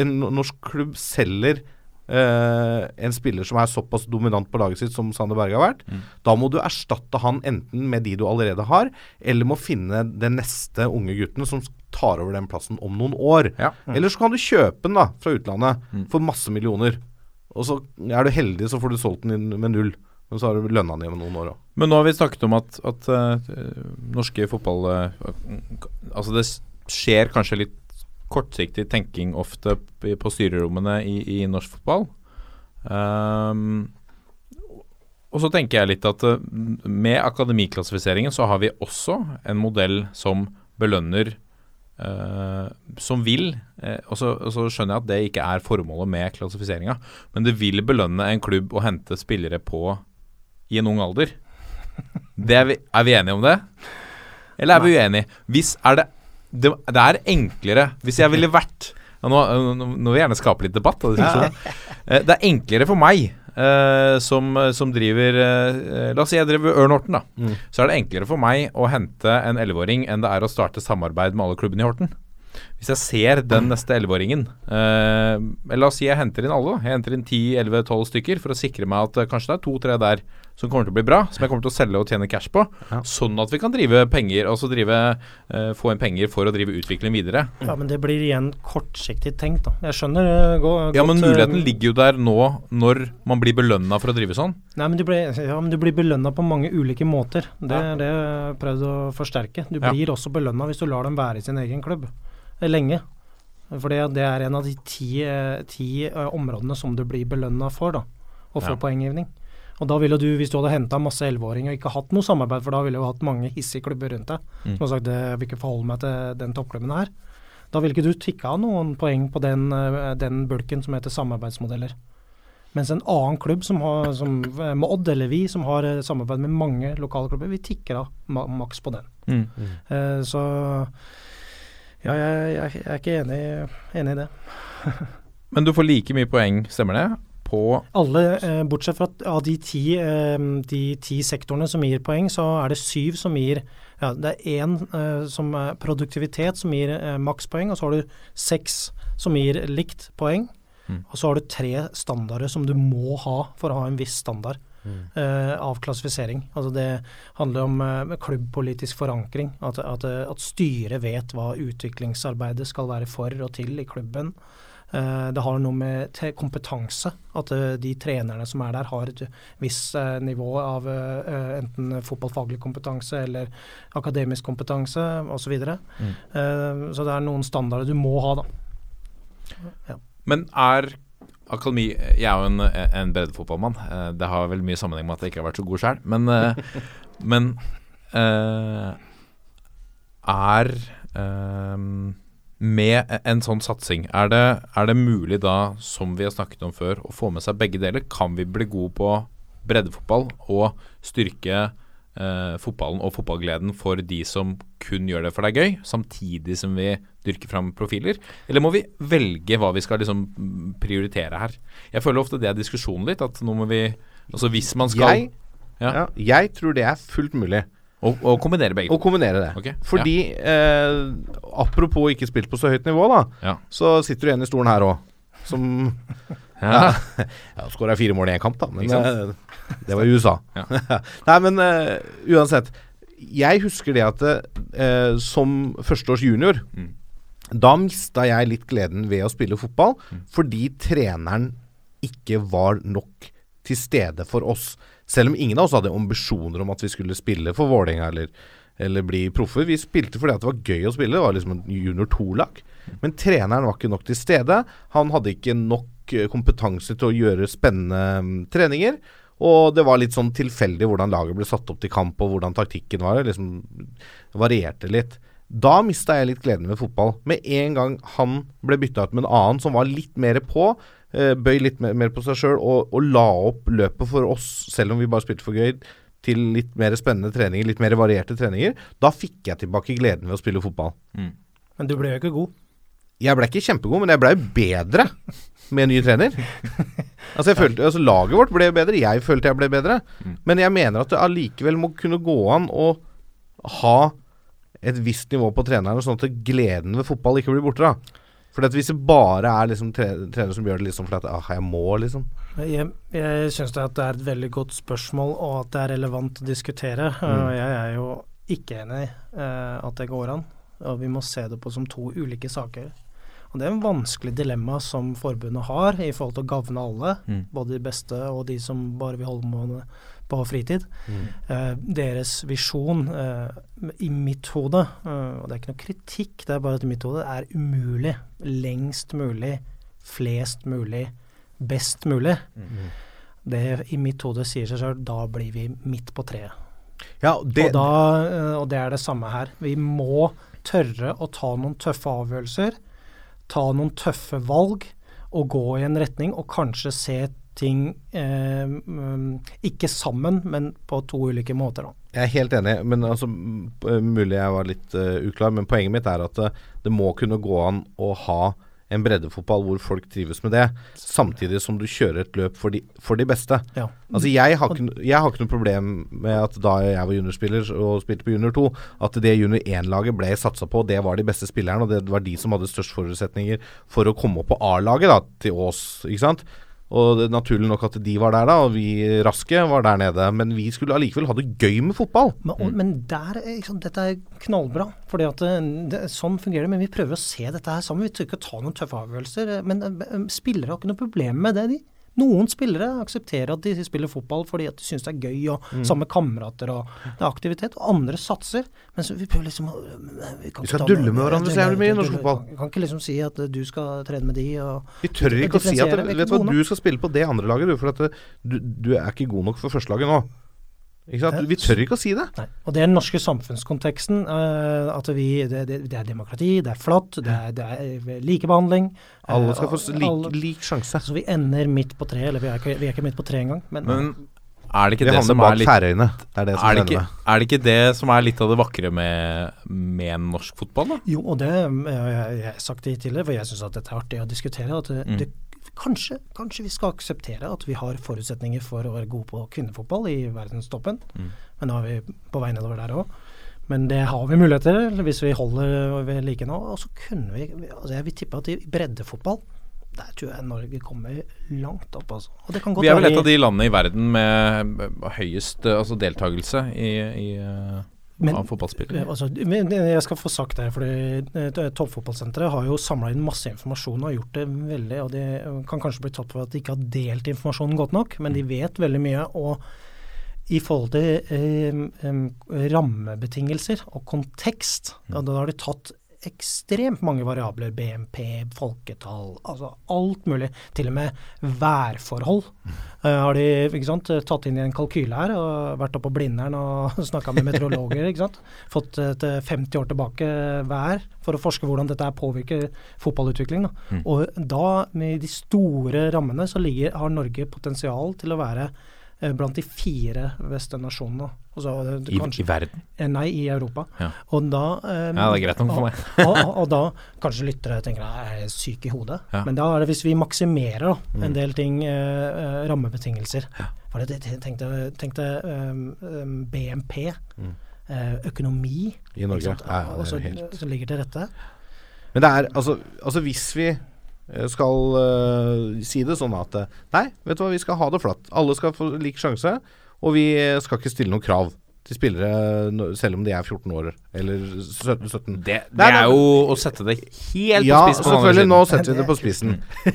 en norsk klubb selger eh, en spiller som er såpass dominant på laget sitt som Sander Berge har vært, da må du erstatte han enten med de du allerede har, eller må finne den neste unge gutten som tar over den plassen om noen år. Ja. Eller så kan du kjøpe den da fra utlandet for masse millioner. Og så er du heldig, så får du solgt den med null. Men så har du lønna den igjen noen år òg. Men nå har vi snakket om at, at uh, norske fotball uh, Altså det skjer kanskje litt kortsiktig tenking ofte på styrerommene i, i norsk fotball. Um, og så tenker jeg litt at eh, med akademiklassifiseringen så har vi også en modell som belønner Uh, som vil, uh, og, så, og så skjønner jeg at det ikke er formålet med klassifiseringa, men det vil belønne en klubb å hente spillere på i en ung alder. Det er, vi, er vi enige om det? Eller er vi uenige? Hvis er det, det Det er enklere Hvis jeg ville vært ja, nå, nå, nå vil jeg gjerne skape litt debatt. av ja. Eh, Det er enklere for meg eh, som, som driver eh, La oss si jeg driver Ørn Horten, da. Mm. Så er det enklere for meg å hente en 11-åring enn det er å starte samarbeid med alle klubbene i Horten. Hvis jeg ser den neste 11-åringen eh, La oss si jeg henter inn alle. da. Jeg henter inn 10-11-12 stykker for å sikre meg at eh, kanskje det er to-tre der som kommer til å bli bra, som jeg kommer til å selge og tjene cash på. Ja. Sånn at vi kan drive penger, altså drive, eh, få inn penger for å drive utvikling videre. Ja, men det blir igjen kortsiktig tenkt, da. Jeg skjønner eh, gå, Ja, men eh, muligheten ligger jo der nå, når man blir belønna for å drive sånn. Nei, men du blir, ja, men du blir belønna på mange ulike måter. Det Ja. er det jeg har prøvd å forsterke. Du Ja. blir også belønna hvis du lar dem være i sin egen klubb lenge. For det er en av de ti, ti områdene som du blir belønna for, da. Å få Ja. poenggivning. Og da ville du, hvis du hadde henta masse 11-åringer og ikke hatt noe samarbeid, for da ville du hatt mange hissige klubber rundt deg Mm. som har sagt "Det- jeg vil ikke forholde meg til den toppklubben her. Da ville ikke du tikka av noen poeng på den, eh, den bulken som heter samarbeidsmodeller. Mens en annen klubb, som har, som eh, med Odd eller vi, som har eh, samarbeid med mange lokale klubber, vi tikker av maks på den. Eh, så ja, jeg, jeg, jeg er ikke enig, enig i det. Men du får like mye poeng, stemmer det? På Alle, eh, bortsett fra av de ti, eh, de ti sektorene som gir poeng, så er det syv som gir ja, Det er én eh, som er produktivitet som gir eh, makspoeng, og så har du seks som gir likt poeng. Mm. Og så har du tre standarder som du må ha for å ha en viss standard eh, av klassifisering. Altså det handler om eh, klubbpolitisk forankring. At, at, at styret vet hva utviklingsarbeidet skal være for og til i klubben. Eh, det har noe med kompetanse. At eh, de trenerne som er der, har et visst eh, nivå av enten fotballfaglig kompetanse eller akademisk kompetanse osv. Så. Mm. Så det er noen standarder du må ha, da. Men er akademi Jeg er jo en, en breddefotballmann. Det har vel mye sammenheng med at jeg ikke har vært så god sjøl. Men, men er eh, Med en sånn satsing, er det, er det mulig da, som vi har snakket om før, å få med seg begge deler? Kan vi bli gode på breddefotball og styrke eh, fotballen og fotballgleden for de som kun gjør det for det er gøy, samtidig som vi dyrker fram profiler? Eller må vi velge hva vi skal liksom prioritere her? Jeg føler ofte det er diskusjonen litt, at nå må vi Altså hvis man skal Jeg, Ja. ja, jeg tror det er fullt mulig Og, og kombinere begge å kombinere det. Okay. Fordi eh, Apropos ikke spilt på så høyt nivå, da. Ja. Så sitter du igjen i stolen her òg. som Ja. ja skåra fire mål i én kamp, da. Men eh, det var i USA. Ja. Nei, men eh, uansett. Jeg husker det at eh, som førsteårs junior Mm. Da mista jeg litt gleden ved å spille fotball, Mm. fordi treneren ikke var nok til stede for oss. Selv om ingen av oss hadde ambisjoner om at vi skulle spille for Vålerenga eller, eller bli proffer. Vi spilte fordi det var gøy å spille. Det var liksom en junior 2-lag. Men treneren var ikke nok til stede. Han hadde ikke nok eh, kompetanse til å gjøre spennende mm, treninger. Og det var litt sånn tilfeldig hvordan laget ble satt opp til kamp, og hvordan taktikken var. Det liksom varierte litt. Da mista jeg litt gleden ved fotball. Med en gang han ble bytta ut med en annen som var litt mer på, bøy litt mer, mer på seg sjøl og, og la opp løpet for oss, selv om vi bare spilte for gøy, til litt mer spennende treninger, litt mer varierte treninger, da fikk jeg tilbake gleden ved å spille fotball. Men du ble jo ikke god. Jeg ble ikke kjempegod, men jeg blei bedre med ny trener. Altså, jeg følte, altså Laget vårt ble bedre, jeg følte jeg ble bedre. Men jeg mener at det allikevel må kunne gå an å ha et visst nivå på treneren, sånn at gleden ved fotball ikke blir borte. da For at Hvis det bare er liksom tre, trenere som gjør det liksom fordi at ah, jeg må, liksom. Jeg, jeg syns det er et veldig godt spørsmål, og at det er relevant å diskutere. Og jeg er jo ikke enig i eh, at det går an. Og vi må se det på som to ulike saker. Og Det er en vanskelig dilemma som forbundet har i forhold til å gagne alle. Mm. Både de beste og de som bare vil holde med på fritid. Eh, deres visjon eh, i mitt hode, eh, og det er ikke noe kritikk, det er bare at i mitt hode er umulig. Lengst mulig, flest mulig, best mulig. Det i mitt hode sier seg sjøl, da blir vi midt på treet. Ja, det, og, da, eh, og det er det samme her. Vi må tørre å ta noen tøffe avgjørelser, ta noen tøffe valg, og gå i en retning, og kanskje se ting eh, mm, ikke sammen, men på to ulike måter. Da. Jeg er helt enig, men altså, mulig jeg var litt uh, uklar. Men poenget mitt er at det, det må kunne gå an å ha en breddefotball hvor folk trives med det, samtidig som du kjører et løp for de, for de beste. Ja. Altså jeg har, ikke, jeg har ikke noe problem med at da jeg var juniorspiller og spilte på junior 2, at det junior 1-laget ble satsa på, det var de beste spillerne, og det var de som hadde størst forutsetninger for å komme opp på A-laget til Ås, ikke sant. Og det er naturlig nok at de var der da, og vi raske var der nede. Men vi skulle allikevel ha det gøy med fotball. Men, og, men der, er, sant, dette er knallbra. fordi at det, det, Sånn fungerer det. Men vi prøver å se dette her sammen. Vi tør ikke å ta noen tøffe avgjørelser. Men eh, spillere har ikke noe problem med det, de. Noen spillere aksepterer at de spiller fotball fordi at de syns det er gøy, og Mm. sammen med kamerater og det er aktivitet. Og andre satser. Men så vi prøver liksom Vi, kan Vi skal dulle med hverandre så jævlig mye i norsk fotball. Vi kan ikke liksom si at eh, du skal trene med de og Vi tør ikke å si at vet du, hva, du skal spille på det andre laget, du, for at du, du er ikke god nok for førstelaget nå. Ikke sant? Vi tør ikke å si det. Nei. Og det er den norske samfunnskonteksten. Uh, at vi, det, det, det er demokrati, det er flott, det er, det er likebehandling. eh, Alle skal få lik, alle- lik sjanse. Så vi ender midt på treet, eller vi er ikke, vi er ikke midt på treet engang. Men, Men er det ikke det, det som bak er litt Færøyene. Det er det som er det, ikke, er det ikke det som er litt av det vakre med, med norsk fotball, da? jo, og det eh, jeg, jeg har sagt det tidligere, for jeg syns at dette er artig å diskutere. At det, Mm. Kanskje, kanskje vi skal akseptere at vi har forutsetninger for å være gode på kvinnefotball i verdenstoppen. Mm. Men nå er vi på vei nedover der òg. Men det har vi muligheter hvis vi holder ved like nå. Og så kunne vi altså Jeg vil tippe at i breddefotball der tror jeg Norge kommer langt opp. Altså. Og det kan godt Vi er vel et av de landene i verden med høyest eh, altså deltakelse i, i, eh, Men- av fotballspillere. Altså, men jeg skal få sagt det, fordi eh, Toppfotballsenteret har jo samla inn masse informasjon og gjort det veldig og De kan kanskje bli tatt for at de ikke har delt informasjonen godt nok, men de vet veldig mye. og i forhold til eh, rammebetingelser og kontekst, ja, da har de tatt ekstremt mange variabler. BNP, folketall, altså alt mulig. Til og med værforhold uh, har de sant, tatt inn i en kalkyle her. og Vært oppe på Blindern og snakka med meteorologer. ikke sant? Fått et eh, 50 år tilbake vær for å forske hvordan dette påvirker fotballutvikling. Da. Og da, med de store rammene, så ligger, har Norge potensial til å være eh, blant de fire beste nasjonene. Altså, I, kanskje- I verden. Eh, Nei, i Europa. Ja. Og da um, Ja, det er greit nok for meg. og, og, og da kanskje lyttere tenker at jeg er syk i hodet. Ja. Men da er det hvis vi maksimerer da, Mm. en del ting, eh, eh, rammebetingelser. Det, tenkte, tenkte um, BNP, eh, økonomi, I Norge. Ja, ja, det er helt- som ligger til rette. Men det er altså, altså hvis vi eh, skal uh, si det sånn at eh, Nei, vet du hva, vi skal ha det flatt. Alle skal få lik sjanse, og vi skal ikke stille noen krav til spillere selv om de er 14 år eller 17. 17. Det, det Nei, er nei, jo å sette det helt ja, på spissen. Ja, selvfølgelig. Nå setter vi det på spissen.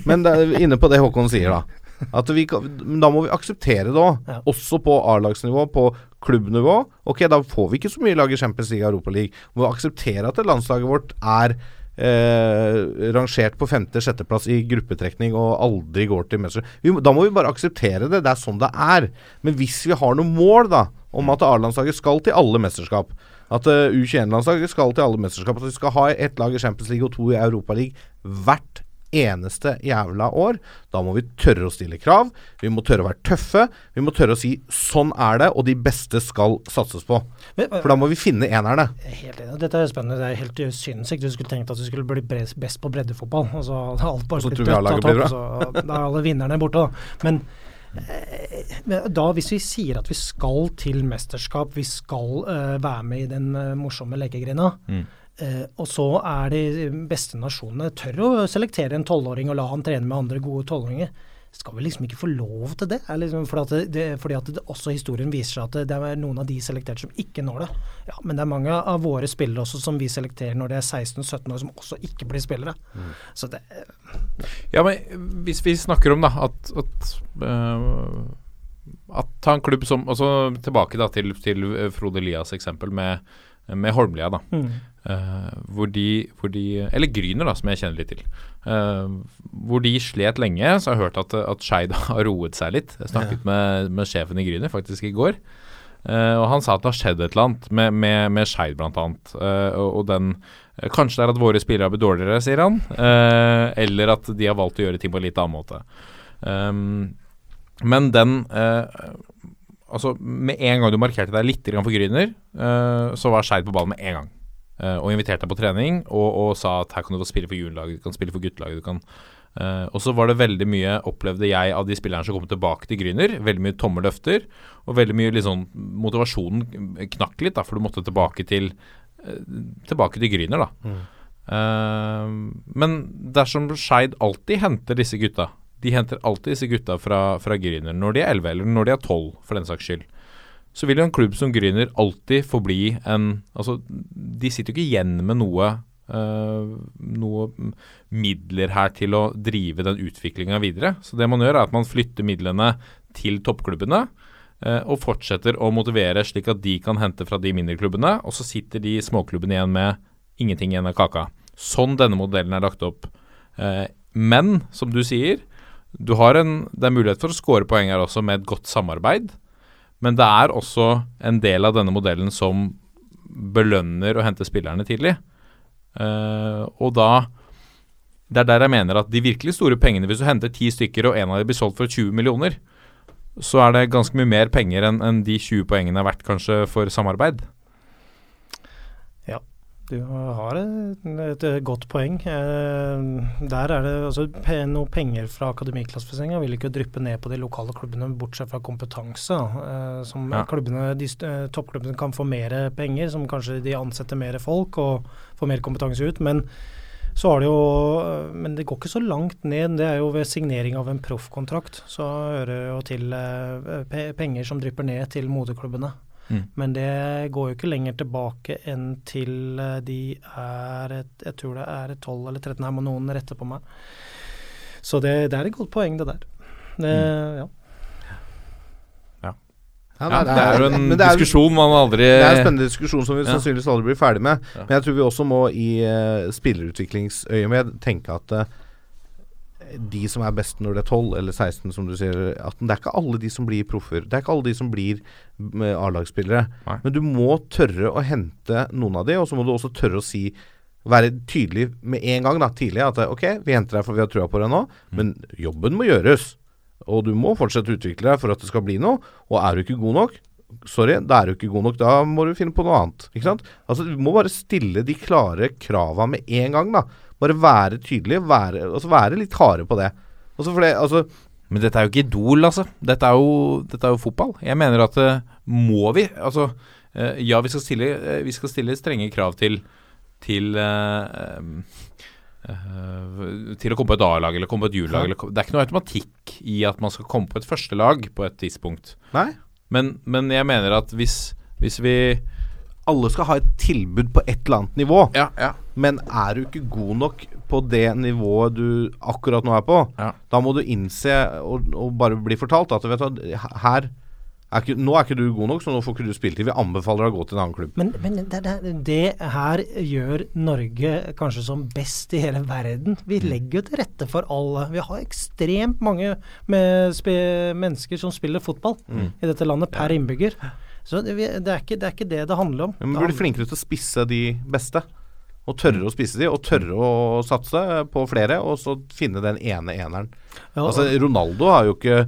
Men det er inne på det Håkon sier, da. At vi, da må vi akseptere det òg. Også på A-lagsnivå, på klubbnivå. Ok, da får vi ikke så mye lag i Champions League og Europa League. Vi må akseptere at landslaget vårt er eh, rangert på femte-sjetteplass i gruppetrekning og aldri går til. Vi, da må vi bare akseptere det. Det er sånn det er. Men hvis vi har noe mål da om at A-landslaget skal til alle mesterskap, at uh, U21-landslaget skal til alle mesterskap, at vi skal ha ett lag i Champions League og to i Europa League hvert eneste jævla år. Da må vi tørre å stille krav. Vi må tørre å være tøffe. Vi må tørre å si 'sånn er det', og de beste skal satses på. Men, For da må vi finne enerne. Er Helt enig. Dette er spennende. Det er helt sinnssykt. Du skulle tenkt at du skulle bli best på breddefotball. Altså, alt bare Og så blitt tror vi dødt av topp, så Da er alle vinnerne borte, da. Men eh, da hvis vi sier at vi skal til mesterskap, vi skal uh, være med i den uh, morsomme lekegrena, Mm. Eh, og så er de beste nasjonene tør å selektere en tolvåring og la han trene med andre gode tolvåringer. Skal vi liksom ikke få lov til det? Liksom fordi, at det, det, fordi at det også historien viser seg at det, er noen av de selekterte som ikke når det. Ja, Men det er mange av våre spillere også som vi selekterer når de er 16-17 år, som også ikke blir spillere. Så det, Ja, men hvis vi snakker om da at, at, uh, at ta en klubb som også tilbake da til, til øh, Frode Elias eksempel med, med Holmlia, da. Eh, hvor, de, hvor de Eller Gryner, da, som jeg kjenner litt til. Uh, hvor de slet lenge. Så har jeg hørt at, at Skeid har roet seg litt. Jeg snakket med, med sjefen i Gryner faktisk i går. Uh, og han sa at det har skjedd et eller annet med, med, med Skeid, annet. Eh, og, og den Kanskje det er at våre spillere har blitt dårligere, sier han. Eller at de har valgt å gjøre ting på en litt annen måte. Um, men den Altså, med en gang du markerte deg litt for Gryner, uh, så var Skeid på ballen med en gang. Uh, og inviterte deg på trening og, og sa at her kan du få spille for juniorlaget, du kan spille for guttelaget. du kan eh, Og så var det veldig mye, opplevde jeg, av de spillerne som kom tilbake til Gryner. Veldig mye tomme løfter, og veldig mye sånn Motivasjonen knakk litt, da, for du måtte tilbake til eh, Tilbake til Gryner, da. Eh, men dersom Skeid alltid henter disse gutta De henter alltid disse gutta fra, fra Grüner når de er 11, eller når de er 12, for den saks skyld. Så vil jo en klubb som Grüner alltid forbli en Altså, de sitter jo ikke igjen med noe Uh, noe midler her til å drive den utviklinga videre. Så det man gjør, er at man flytter midlene til toppklubbene. eh, og fortsetter å motivere slik at de kan hente fra de mindre klubbene. Og så sitter de småklubbene igjen med ingenting igjen av kaka. Sånn denne modellen er lagt opp. Eh, men, som du sier, du har en, det er mulighet for å score poeng her også med et godt samarbeid. Men det er også en del av denne modellen som belønner å hente spillerne tidlig. Uh, og da Det er der jeg mener at de virkelig store pengene, hvis du henter ti stykker og en av dem blir solgt for 20 millioner, så er det ganske mye mer penger enn en de 20 poengene er verdt kanskje for samarbeid. Du har et, et godt poeng. Eh, der er det altså noe penger fra akademiklassifiseringa vil ikke dryppe ned på de lokale klubbene, bortsett fra kompetanse. Eh, som Ja. klubbene, de eh, Toppklubbene kan få mer penger, som kanskje de ansetter mer folk og får mer kompetanse ut. Men så har det jo eh, Men det går ikke så langt ned. Det er jo ved signering av en proffkontrakt. Så hører det jo til eh, penger som drypper ned til moderklubbene. Mm. Men det går jo ikke lenger tilbake enn til eh, de er et, Jeg tror det er 12 eller 13, her må noen rette på meg. Så det, det er et godt poeng, det der. Det, ja. Ja, Ja, nei, det er jo en men det er- diskusjon man aldri Det er en spennende diskusjon som vi Ja. sannsynligvis aldri blir ferdig med. Ja. Men jeg tror vi også må i uh, spillerutviklingsøyemed tenke at eh, de som er best når det er 12 eller 16, som du sier, 18, det er ikke alle de som blir proffer. Det er ikke alle de som blir med A-lagsspillere. Men du må tørre å hente noen av de, og så må du også tørre å si være tydelig med en gang da, tidlig at eh, ok, vi henter deg for vi har trua på deg nå, men jobben må gjøres. Og du må fortsette å utvikle deg for at det skal bli noe. Og er du ikke god nok, sorry, da er du ikke god nok. Da må du finne på noe annet. Ikke sant? Altså, du må bare stille de klare krava med en gang, da. Bare være tydelig, være, altså være litt harde på det. Altså det, altså Men dette er jo ikke Idol, altså. Dette er jo, dette er jo fotball. Jeg mener at eh, må vi Altså, eh, ja, vi skal stille, eh, vi skal stille strenge krav til til uh, uh, til å komme på et A-lag eller komme på et U-lag. Det er ikke noe automatikk i at man skal komme på et første lag på et tidspunkt. Nei. Men, men jeg mener at hvis, hvis vi Alle skal ha et tilbud på et eller annet nivå. Ja, ja. Men er du ikke god nok på det nivået du akkurat nå er på, Ja. da må du innse og, og bare bli fortalt at vet du, her er ikke, Nå er ikke du god nok, så nå får ikke du spilletid. Vi anbefaler deg å gå til en annen klubb. Men, men det, det, det her gjør Norge kanskje som best i hele verden. Vi legger jo til rette for alle. Vi har ekstremt mange mennesker som spiller fotball i dette landet per innbygger. Så det, det, er ikke, det er ikke det det handler om. Men blir flinkere til å spisse de beste. Og tørre å spisse de, og tørre å satse på flere, og så finne den ene eneren. Ja, Altså, Ronaldo har jo ikke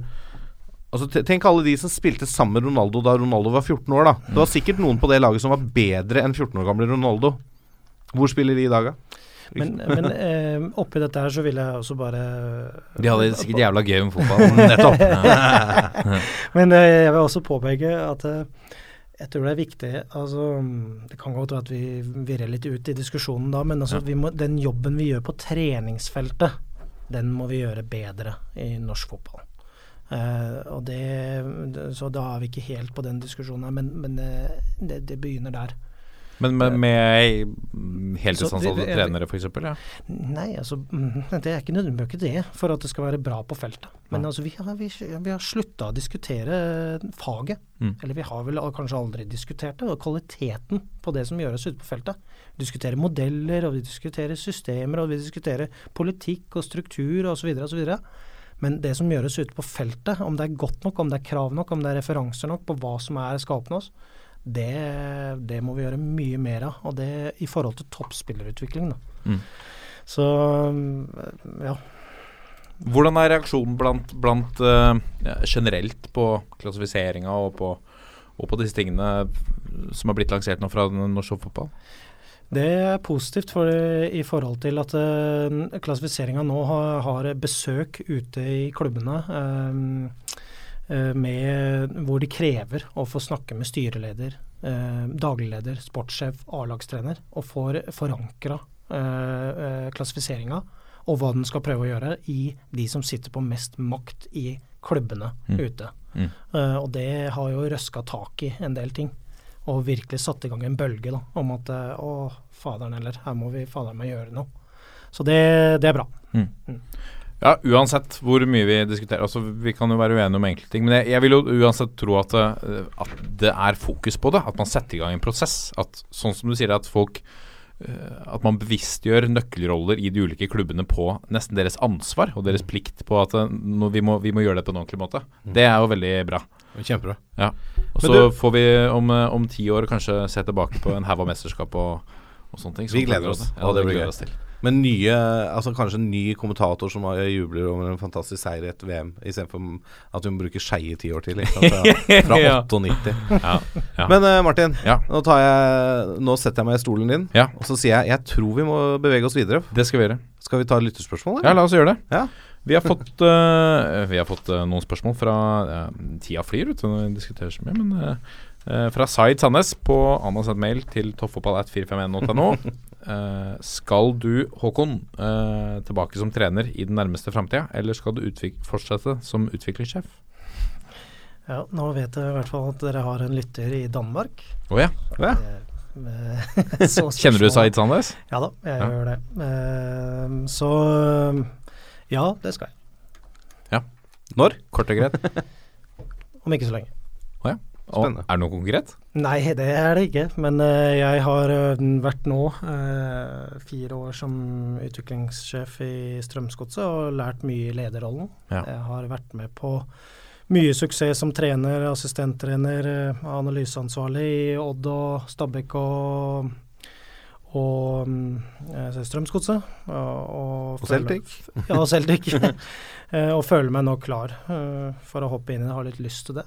Altså, Tenk alle de som spilte sammen med Ronaldo da Ronaldo var 14 år. da Det var sikkert noen på det laget som var bedre enn 14 år gamle Ronaldo. Hvor spiller de i dag, da? Men, men eh, oppi dette her så vil jeg også bare De hadde sikkert jævla gøy med fotballen, Nettopp. Men eh, jeg vil også påpeke at eh, jeg tror det er viktig altså, Det kan godt være at vi virrer litt ut i diskusjonen da, men altså, vi må, den jobben vi gjør på treningsfeltet, den må vi gjøre bedre i norsk fotball. Uh, og det, det, så da er vi ikke helt på den diskusjonen her, men, men eh, det, det begynner der. Men med, med Så heltidsansatte trenere, f.eks.? Ja. Nei, altså mm, det er ikke nødvendig det for at det skal være bra på feltet. Men altså, vi har, vi, vi har slutta å diskutere faget. Mm. Eller vi har vel kanskje aldri diskutert det. Og kvaliteten på det som gjøres ute på feltet. Vi diskuterer modeller, og vi diskuterer systemer, og vi diskuterer politikk og struktur osv. osv. Men det som gjøres ute på feltet, om det er godt nok, om det er krav nok, om det er referanser nok på hva som er skal oss, det, det må vi gjøre mye mer av. Og det i forhold til toppspillerutvikling. Da. Mm. Så ja. Hvordan er reaksjonen blant, blant uh, generelt på klassifiseringa og på, og på disse tingene som har blitt lansert nå fra norsk fotball? Det er positivt for, i forhold til at uh, klassifiseringa nå har, har besøk ute i klubbene. eh, eh, med, hvor de krever å få snakke med styreleder, eh, dagligleder, sportssjef, A-lagstrener, og får forankra eh, klassifiseringa og hva den skal prøve å gjøre i de som sitter på mest makt i klubbene Mm. ute. Mm. Eh, og det har jo røska tak i en del ting. Og virkelig satt i gang en bølge da, om at eh, å, faderen heller, her må vi faderen meg gjøre noe. Så det, det er bra. Ja, uansett hvor mye vi diskuterer. Altså, vi kan jo være uenige om enkelte ting. Men jeg, jeg vil jo uansett tro at, det- at det er fokus på det. At man setter i gang en prosess. At sånn som du sier, at folk eh, At man bevisstgjør nøkkelroller i de ulike klubbene på nesten deres ansvar og deres plikt på at eh, vi, må, vi må gjøre det på en ordentlig måte. Det er jo veldig bra. Kjempebra. Ja. Og så du- får vi om, eh, om ti år kanskje se tilbake på en haug av mesterskap og, og sånne ting. Vi Sånn gleder oss. Ja, det det blir gøy. Men nye, altså kanskje en ny kommentator som jubler over en fantastisk seier i et VM, istedenfor at hun bruker bruke skeie ti år til. Fra, fra Ja. 98. Ja, ja. Men uh, Martin, Ja. nå, tar jeg, nå setter jeg meg i stolen din, Ja. og så sier jeg jeg tror vi må bevege oss videre. Det skal vi gjøre. Skal vi ta lytterspørsmål? Ja, la oss gjøre det. Ja. Vi har fått, uh, vi har fått uh, noen spørsmål fra Tida flyr, vet du, når vi diskuterer så mye. Men fra Zaid Sandnes på Anna sendt mail til toppfotball.451.no. Uh, skal du, Håkon, eh, tilbake som trener i den nærmeste framtida, eller skal du fortsette som utviklingssjef? Ja, nå vet jeg i hvert fall at dere har en lytter i Danmark. Å ja. Ja. Eh, Kjenner du Zaid Sandnes? Ja da, jeg Ja. gjør det. Eh, så ja, det skal jeg. Når? Kort og greit. Om ikke så lenge. Ja. Og, er det noe konkret? Nei, det er det ikke. Men uh, jeg har eh, vært nå uh, fire år som utviklingssjef i Strømsgodset og lært mye i lederrollen. Ja. Jeg har vært med på mye suksess som trener, assistenttrener, analyseansvarlig i Odd og Stabæk og og eh, Strømsgodset. Og, og, Og Celtic. Ja, og Celtic. Eh, og føler meg nå klar uh, for å hoppe inn i det. Har litt lyst til det.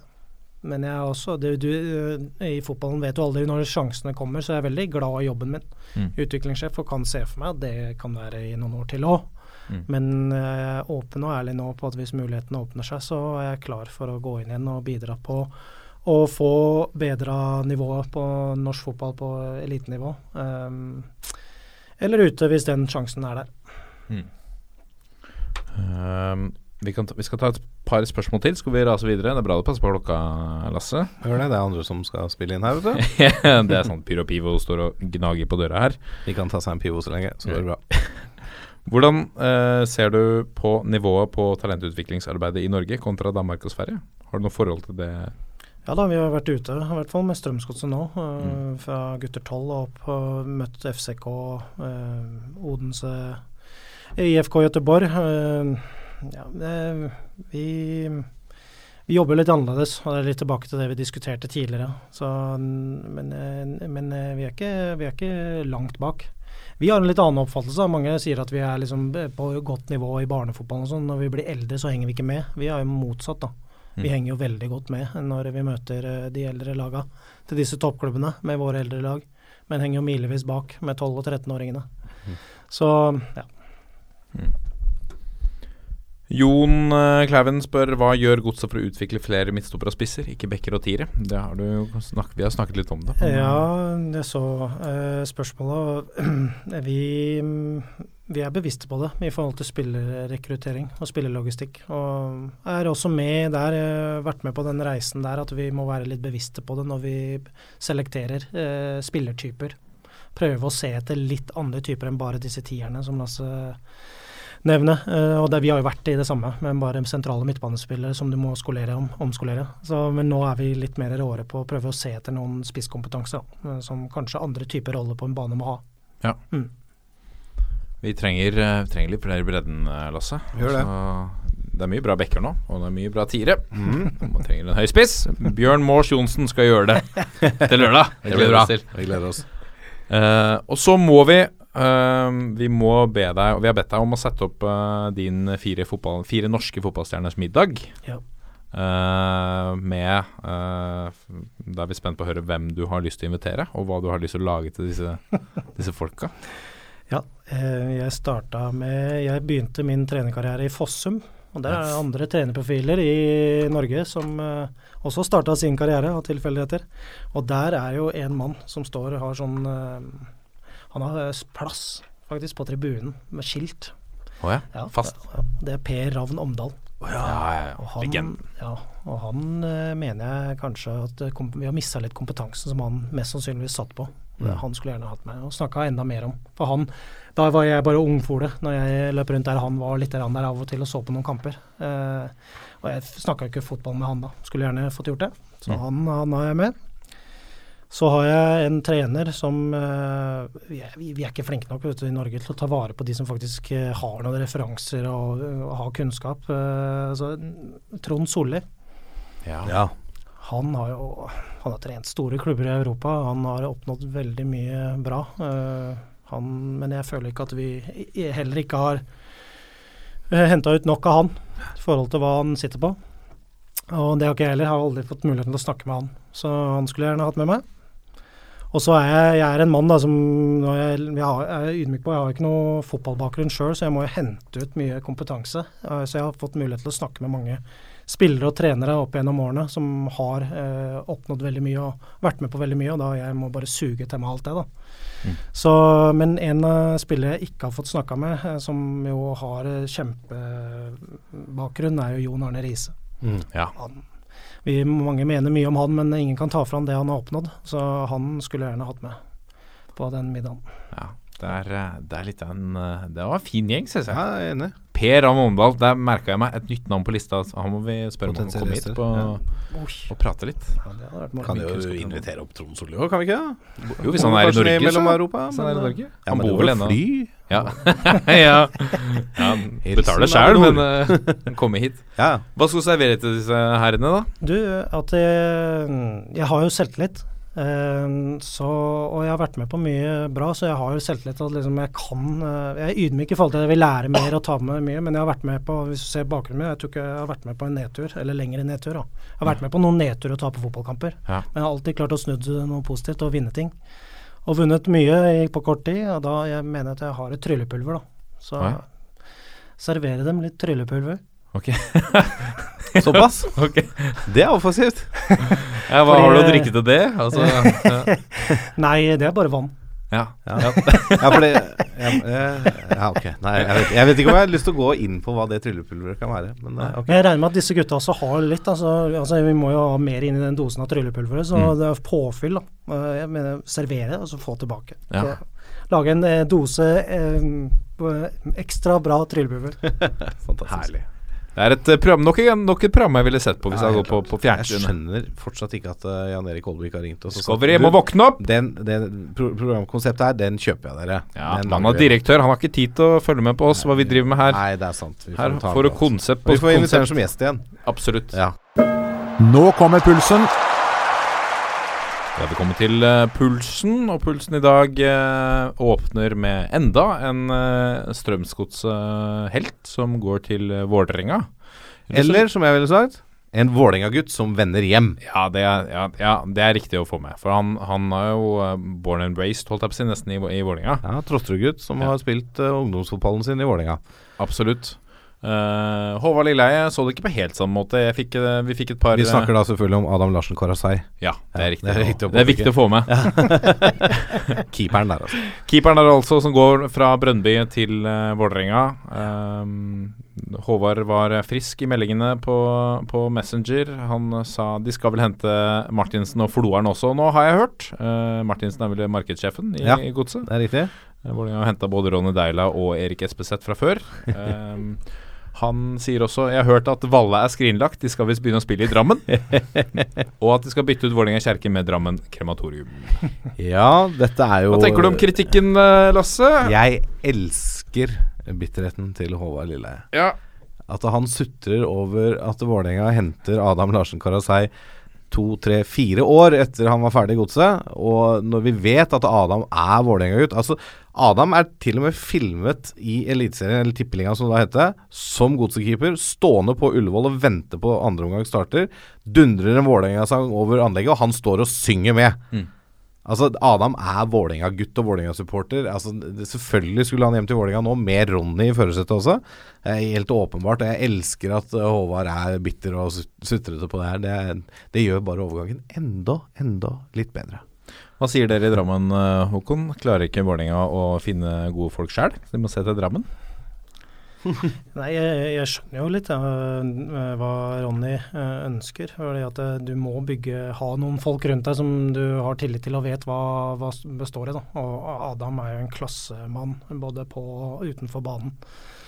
Men jeg er også det, du, eh, I fotballen vet du aldri når sjansene kommer, så jeg er veldig glad i jobben min. Mm. Utviklingssjef og kan se for meg at det kan være i noen år til òg. Mm. Men eh, jeg er åpen og ærlig nå på at hvis mulighetene åpner seg, så er jeg klar for å gå inn igjen og bidra på å få bedra nivået på norsk fotball på elitenivå. Um, eller ute, hvis den sjansen er der. Ehm, vi, kan ta, vi skal ta et par spørsmål til, skal vi rase videre. Det er bra du passer på klokka, Lasse. Hør det, det er andre som skal spille inn her, vet du. det er sånn Pyro Pivo står og gnager på døra her. De kan ta seg en pivo så lenge, så går det bra. Hvordan eh, ser du på nivået på talentutviklingsarbeidet i Norge kontra Danmark og Sverige? Har du noe forhold til det? Ja da, vi har vært ute i hvert fall med Strømsgodset nå. eh, Fra gutter 12 og opp og møtt FCK, eh, Odense, IFK Göteborg. Eh, ja, det, vi, vi jobber litt annerledes, og det er litt tilbake til det vi diskuterte tidligere. Så, men eh, men eh, vi, er ikke, vi er ikke langt bak. Vi har en litt annen oppfattelse. Mange sier at vi er liksom på godt nivå i barnefotballen og sånn. Når vi blir eldre, så henger vi ikke med. Vi er jo motsatt, da. Vi Mm. henger jo veldig godt med når vi møter eh, de eldre laga til disse toppklubbene med våre eldre lag, men henger jo milevis bak med 12- og 13-åringene. Så ja. Jon eh, Klæven spør hva gjør godset for å utvikle flere midtstoppere og spisser, ikke bekker og tiere? Det har snakket, vi har snakket litt om det. Ja, jeg så eh, spørsmålet. Vi, vi er bevisste på det i forhold til spillerrekruttering og spillelogistikk. Og er også med der, eh, vært med på den reisen der at vi må være litt bevisste på det når vi selekterer eh, spillertyper. Prøve å se etter litt andre typer enn bare disse tierne som Lasse nevner. Eh, og det, vi har jo vært i det samme, med bare sentrale midtbanespillere som du må skolere om, omskolere. Så, men nå er vi litt mer råere på å prøve å se etter noen spisskompetanse eh, som kanskje andre typer roller på en bane må ha. Ja. Mm. Vi trenger, eh, trenger litt flere i bredden, Lasse. Gjør det. Så det er mye bra backer nå, og det er mye bra tiere. Man trenger en høy spiss. Bjørn Mors Johnsen skal gjøre det til lørdag. Det gleder bra. Vi gleder oss. Uh, og så må vi eh, Vi må be deg, og vi har bedt deg om å sette opp uh, din fire, fotball, fire norske fotballstjerners middag. Ja. Uh, med eh, Da er vi spent på å høre hvem du har lyst til å invitere, og hva du har lyst til å lage til disse, disse folka. Ja, eh, jeg starta med Jeg begynte min trenerkarriere i Fossum. Og der er det andre trenerprofiler i Norge som også starta sin karriere av tilfeldigheter. Og der er jo en mann som står og har sånn Han har eh, plass faktisk på tribunen med skilt. Å ja? Ja, Fast? Ja, det er Per Ravn Omdal. Ja, ja, ja. Og han, ja, og han uh, mener jeg kanskje at eh, vi har mista litt kompetansen som han mest sannsynligvis satt på. Mm. Han skulle gjerne hatt meg og snakka enda mer om. For han, da var jeg bare ungfole når jeg løp rundt der. Han var litt der av og til og så på noen kamper. Uh, og jeg snakka ikke fotball med han da. Skulle gjerne fått gjort det. Så Mm. han, han har jeg med. Så har jeg en trener som eh, vi, er, er ikke flinke nok vet du, i Norge til å ta vare på de som faktisk eh, har noen referanser og, og har kunnskap. Eh, så Trond Solli. Ja. Ja. Han har jo han har trent store klubber i Europa. Han har oppnådd veldig mye bra. Han, men jeg føler ikke at vi heller ikke har henta ut nok av han i forhold til hva han sitter på. Og det har ikke jeg heller. Har aldri fått muligheten til å snakke med han. Så han skulle gjerne hatt med meg. Og så er jeg, jeg er en mann da, som jeg, jeg, er ydmyk på Jeg har ikke noe fotballbakgrunn sjøl, så jeg må jo hente ut mye kompetanse. Eh, Så jeg har fått mulighet til å snakke med mange spillere og trenere opp gjennom årene som har eh, oppnådd veldig mye og vært med på veldig mye, og da jeg må bare suge til meg alt det, da. Så, men en av spillere jeg ikke har fått snakka med, eh, som jo har eh, kjempebakgrunn, er jo Jon Arne Riise. Ja. Han, vi, mange mener mye om han, men ingen kan ta fram det han har oppnådd. Så han skulle gjerne hatt med på den middagen. ja. Det er, eh, det er litt av en eh, Det var en fin gjeng, syns jeg. Ja, jeg er enig. Per Ravn Omdal, der merka jeg meg et nytt navn på lista. så Han må vi spørre om han Potensielle kommer hit på, ja. Og prate litt. ja, Kan jo invitere opp Trond Solli òg, kan vi ikke? det? Jo, hvis han er i Norge, Norge, mellom så. Europa, Hvis han er i Norge. Ja, Han bor vel ennå fly. Ja. ja. Han betaler sjøl, men uh, komme hit. Ja. Hva skal du servere til disse herrene, da? Du, at jeg, jeg har jo selvtillit. Eh, så, og jeg har vært med på mye bra, så jeg har jo selvtillit at liksom jeg kan eh, Jeg er ydmyk i forhold til at jeg vil lære mer og ta med mye, men jeg har vært med på hvis du ser bakgrunnen min, jeg tror ikke jeg har vært med på en nedtur, eller lengre nedtur. da. Jeg har vært med på noen nedtur og tape fotballkamper, Ja. men jeg har alltid klart å snu det noe positivt og vinne ting. Og vunnet mye på kort tid, og da jeg mener jeg at jeg har et tryllepulver, da. Så Ja. servere dem litt tryllepulver. Ok. Såpass? ok. Det er offensivt. Ja, hva Fordi- har du å drikke til det? Altså, ja. Nei, det er bare vann. Ja. Ja, ja for det ja, eh, ja, ok. Nei, jeg vet, jeg vet ikke om jeg har lyst til å gå inn på hva det tryllepulveret kan være. Men okay. jeg regner med at disse gutta også har litt. Altså, altså Vi må jo ha mer inn i den dosen av tryllepulveret. Så Mm. det er påfyll. da. Eh, Jeg mener servere og så få tilbake. Ja. Lage en eh, dose eh, ekstra bra tryllepulver. Fantastisk. Herlig. Det er et eh, program, nok, nok et program jeg ville sett på hvis Ja, jeg hadde gått på, på Jeg skjønner fortsatt ikke at uh, Jan Erik Holbæk har ringt oss. Discovery må våkne opp! Den, den pro programkonseptet her, den kjøper jeg dere. Ja, Han er direktør, han har ikke tid til å følge med på oss, hva vi driver med her. Nei, det er sant. Vi Her får du konsept på konsept på Vi får invitere ham som gjest igjen. Absolutt. Ja. Nå kommer pulsen. Kommet til eh, pulsen, og pulsen i dag eh, åpner med enda en uh, Strømsgods-helt som går til uh, Vålerenga. Eller, som jeg ville sagt, en Vålerenga-gutt som vender hjem. Ja det, er, ja, ja, det er riktig å få med. For han, han er jo eh, born and raised, holdt jeg på å si, nesten i, i Vålerenga. Ja, Trosterud-gutt som har spilt eh, ungdomsfotballen sin i Vålerenga. Absolutt. Eh, Håvard Lilleheie så det ikke på helt samme måte. Fikk, uh, vi fikk et par Vi snakker da selvfølgelig om Adam Larsen Karasei. Ja, det er riktig. det er riktig å det er viktig å få med. Keeperen der, altså. Keeperen der altså, som går fra Brøndby til uh, Vålerenga. Uh, Håvard var frisk i meldingene på, på Messenger. Han eh, sa de skal vel hente Martinsen og Floaren også nå, har jeg hørt. Eh, Martinsen er vel markedssjefen i, Ja. i Godset. Det er riktig. Eh, Vålerenga har henta både Ronny Deila og Erik Espeseth fra før. Um, han sier også Jeg har hørt at Valle er skrinlagt, de skal visst begynne å spille i Drammen. og at de skal bytte ut Vålerenga kjerke med Drammen krematorium. Ja, dette er jo Hva tenker du om kritikken, eh, Lasse? Jeg elsker bitterheten til Håvard Lilleheie. Ja. At han sutrer over at Vålerenga henter Adam Larsen Karasei to, tre, fire år etter han var ferdig i godset. Og når vi vet at Adam er Vålerenga-gutt Altså, Adam er til og med filmet i Eliteserien, eller Tippeligaen som det da heter, som godsekeeper, stående på Ullevål og venter på andre omgang starter. Dundrer en Vålerenga-sang over anlegget, og han står og synger med. Altså, Adam er Vålerenga-gutt og Vålerenga-supporter. Altså, selvfølgelig skulle han hjem til Vålerenga nå, med Ronny i førersetet også. Helt åpenbart. og Jeg elsker at uh, Håvard er bitter og sut- sutrete på det her. Det, det gjør bare overgangen enda, enda litt bedre. Hva sier dere i Drammen, eh, Håkon? Klarer ikke Vålerenga å finne gode folk sjøl? De må se til Drammen? Nei, jeg, jeg skjønner jo litt ja, øh, hva Ronny øh, ønsker. Fordi at du må bygge, ha noen folk rundt deg som du har tillit til og vet hva, hva består i. Da. Og Adam er jo en klassemann både på og utenfor banen.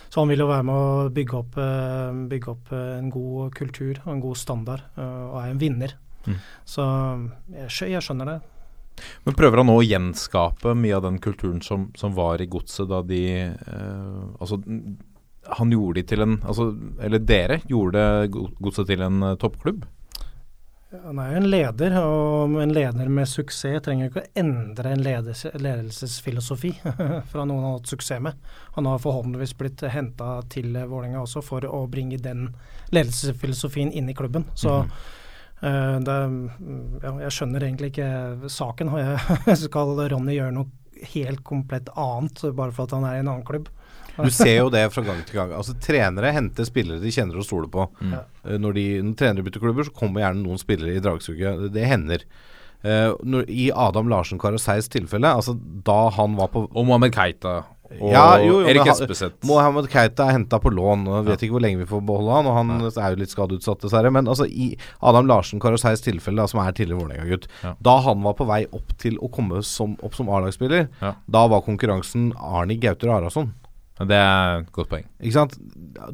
Så han vil jo være med å bygge opp, bygge opp en god kultur og en god standard, og er en vinner. Mm. Så jeg, jeg skjønner det. Men prøver han nå å gjenskape mye av den kulturen som, som var i godset da de eh, Altså, han gjorde de til en altså, Eller dere gjorde go- godset til en eh, toppklubb? Han er jo en leder, og en leder med suksess trenger ikke å endre en ledes, ledelsesfilosofi fra noen han har hatt suksess med. Han har forhåpentligvis blitt henta til Vålerenga også for å bringe den ledelsesfilosofien inn i klubben. Så eh, det, ja, jeg skjønner egentlig ikke saken. skal Ronny gjøre noe helt komplett annet bare for at han er i en annen klubb? Du ser jo det fra gang til gang. Altså Trenere henter spillere de kjenner og stoler på. Mm. Eh, Når, de, når trenere bytter klubber, så kommer gjerne noen spillere i dragsuget. Det, det hender. Uh, når, I Adam Larsen Karaseis tilfelle, altså da han var på Og Mohammed Keita og Ja, jo, jo, Erik Espeseth. Mohammed Keita er henta på lån. Jeg vet ikke hvor lenge vi får beholde han, og han er jo litt skadeutsatt, dessverre. Men altså, i Adam Larsen Karaseis tilfelle, da, som er tidligere Vålerenga-gutt, Ja. da han var på vei opp til å komme som, opp som A-lagsspiller, Ja. da var konkurransen Arni Gauter Arason. Det er et godt poeng. Ikke sant?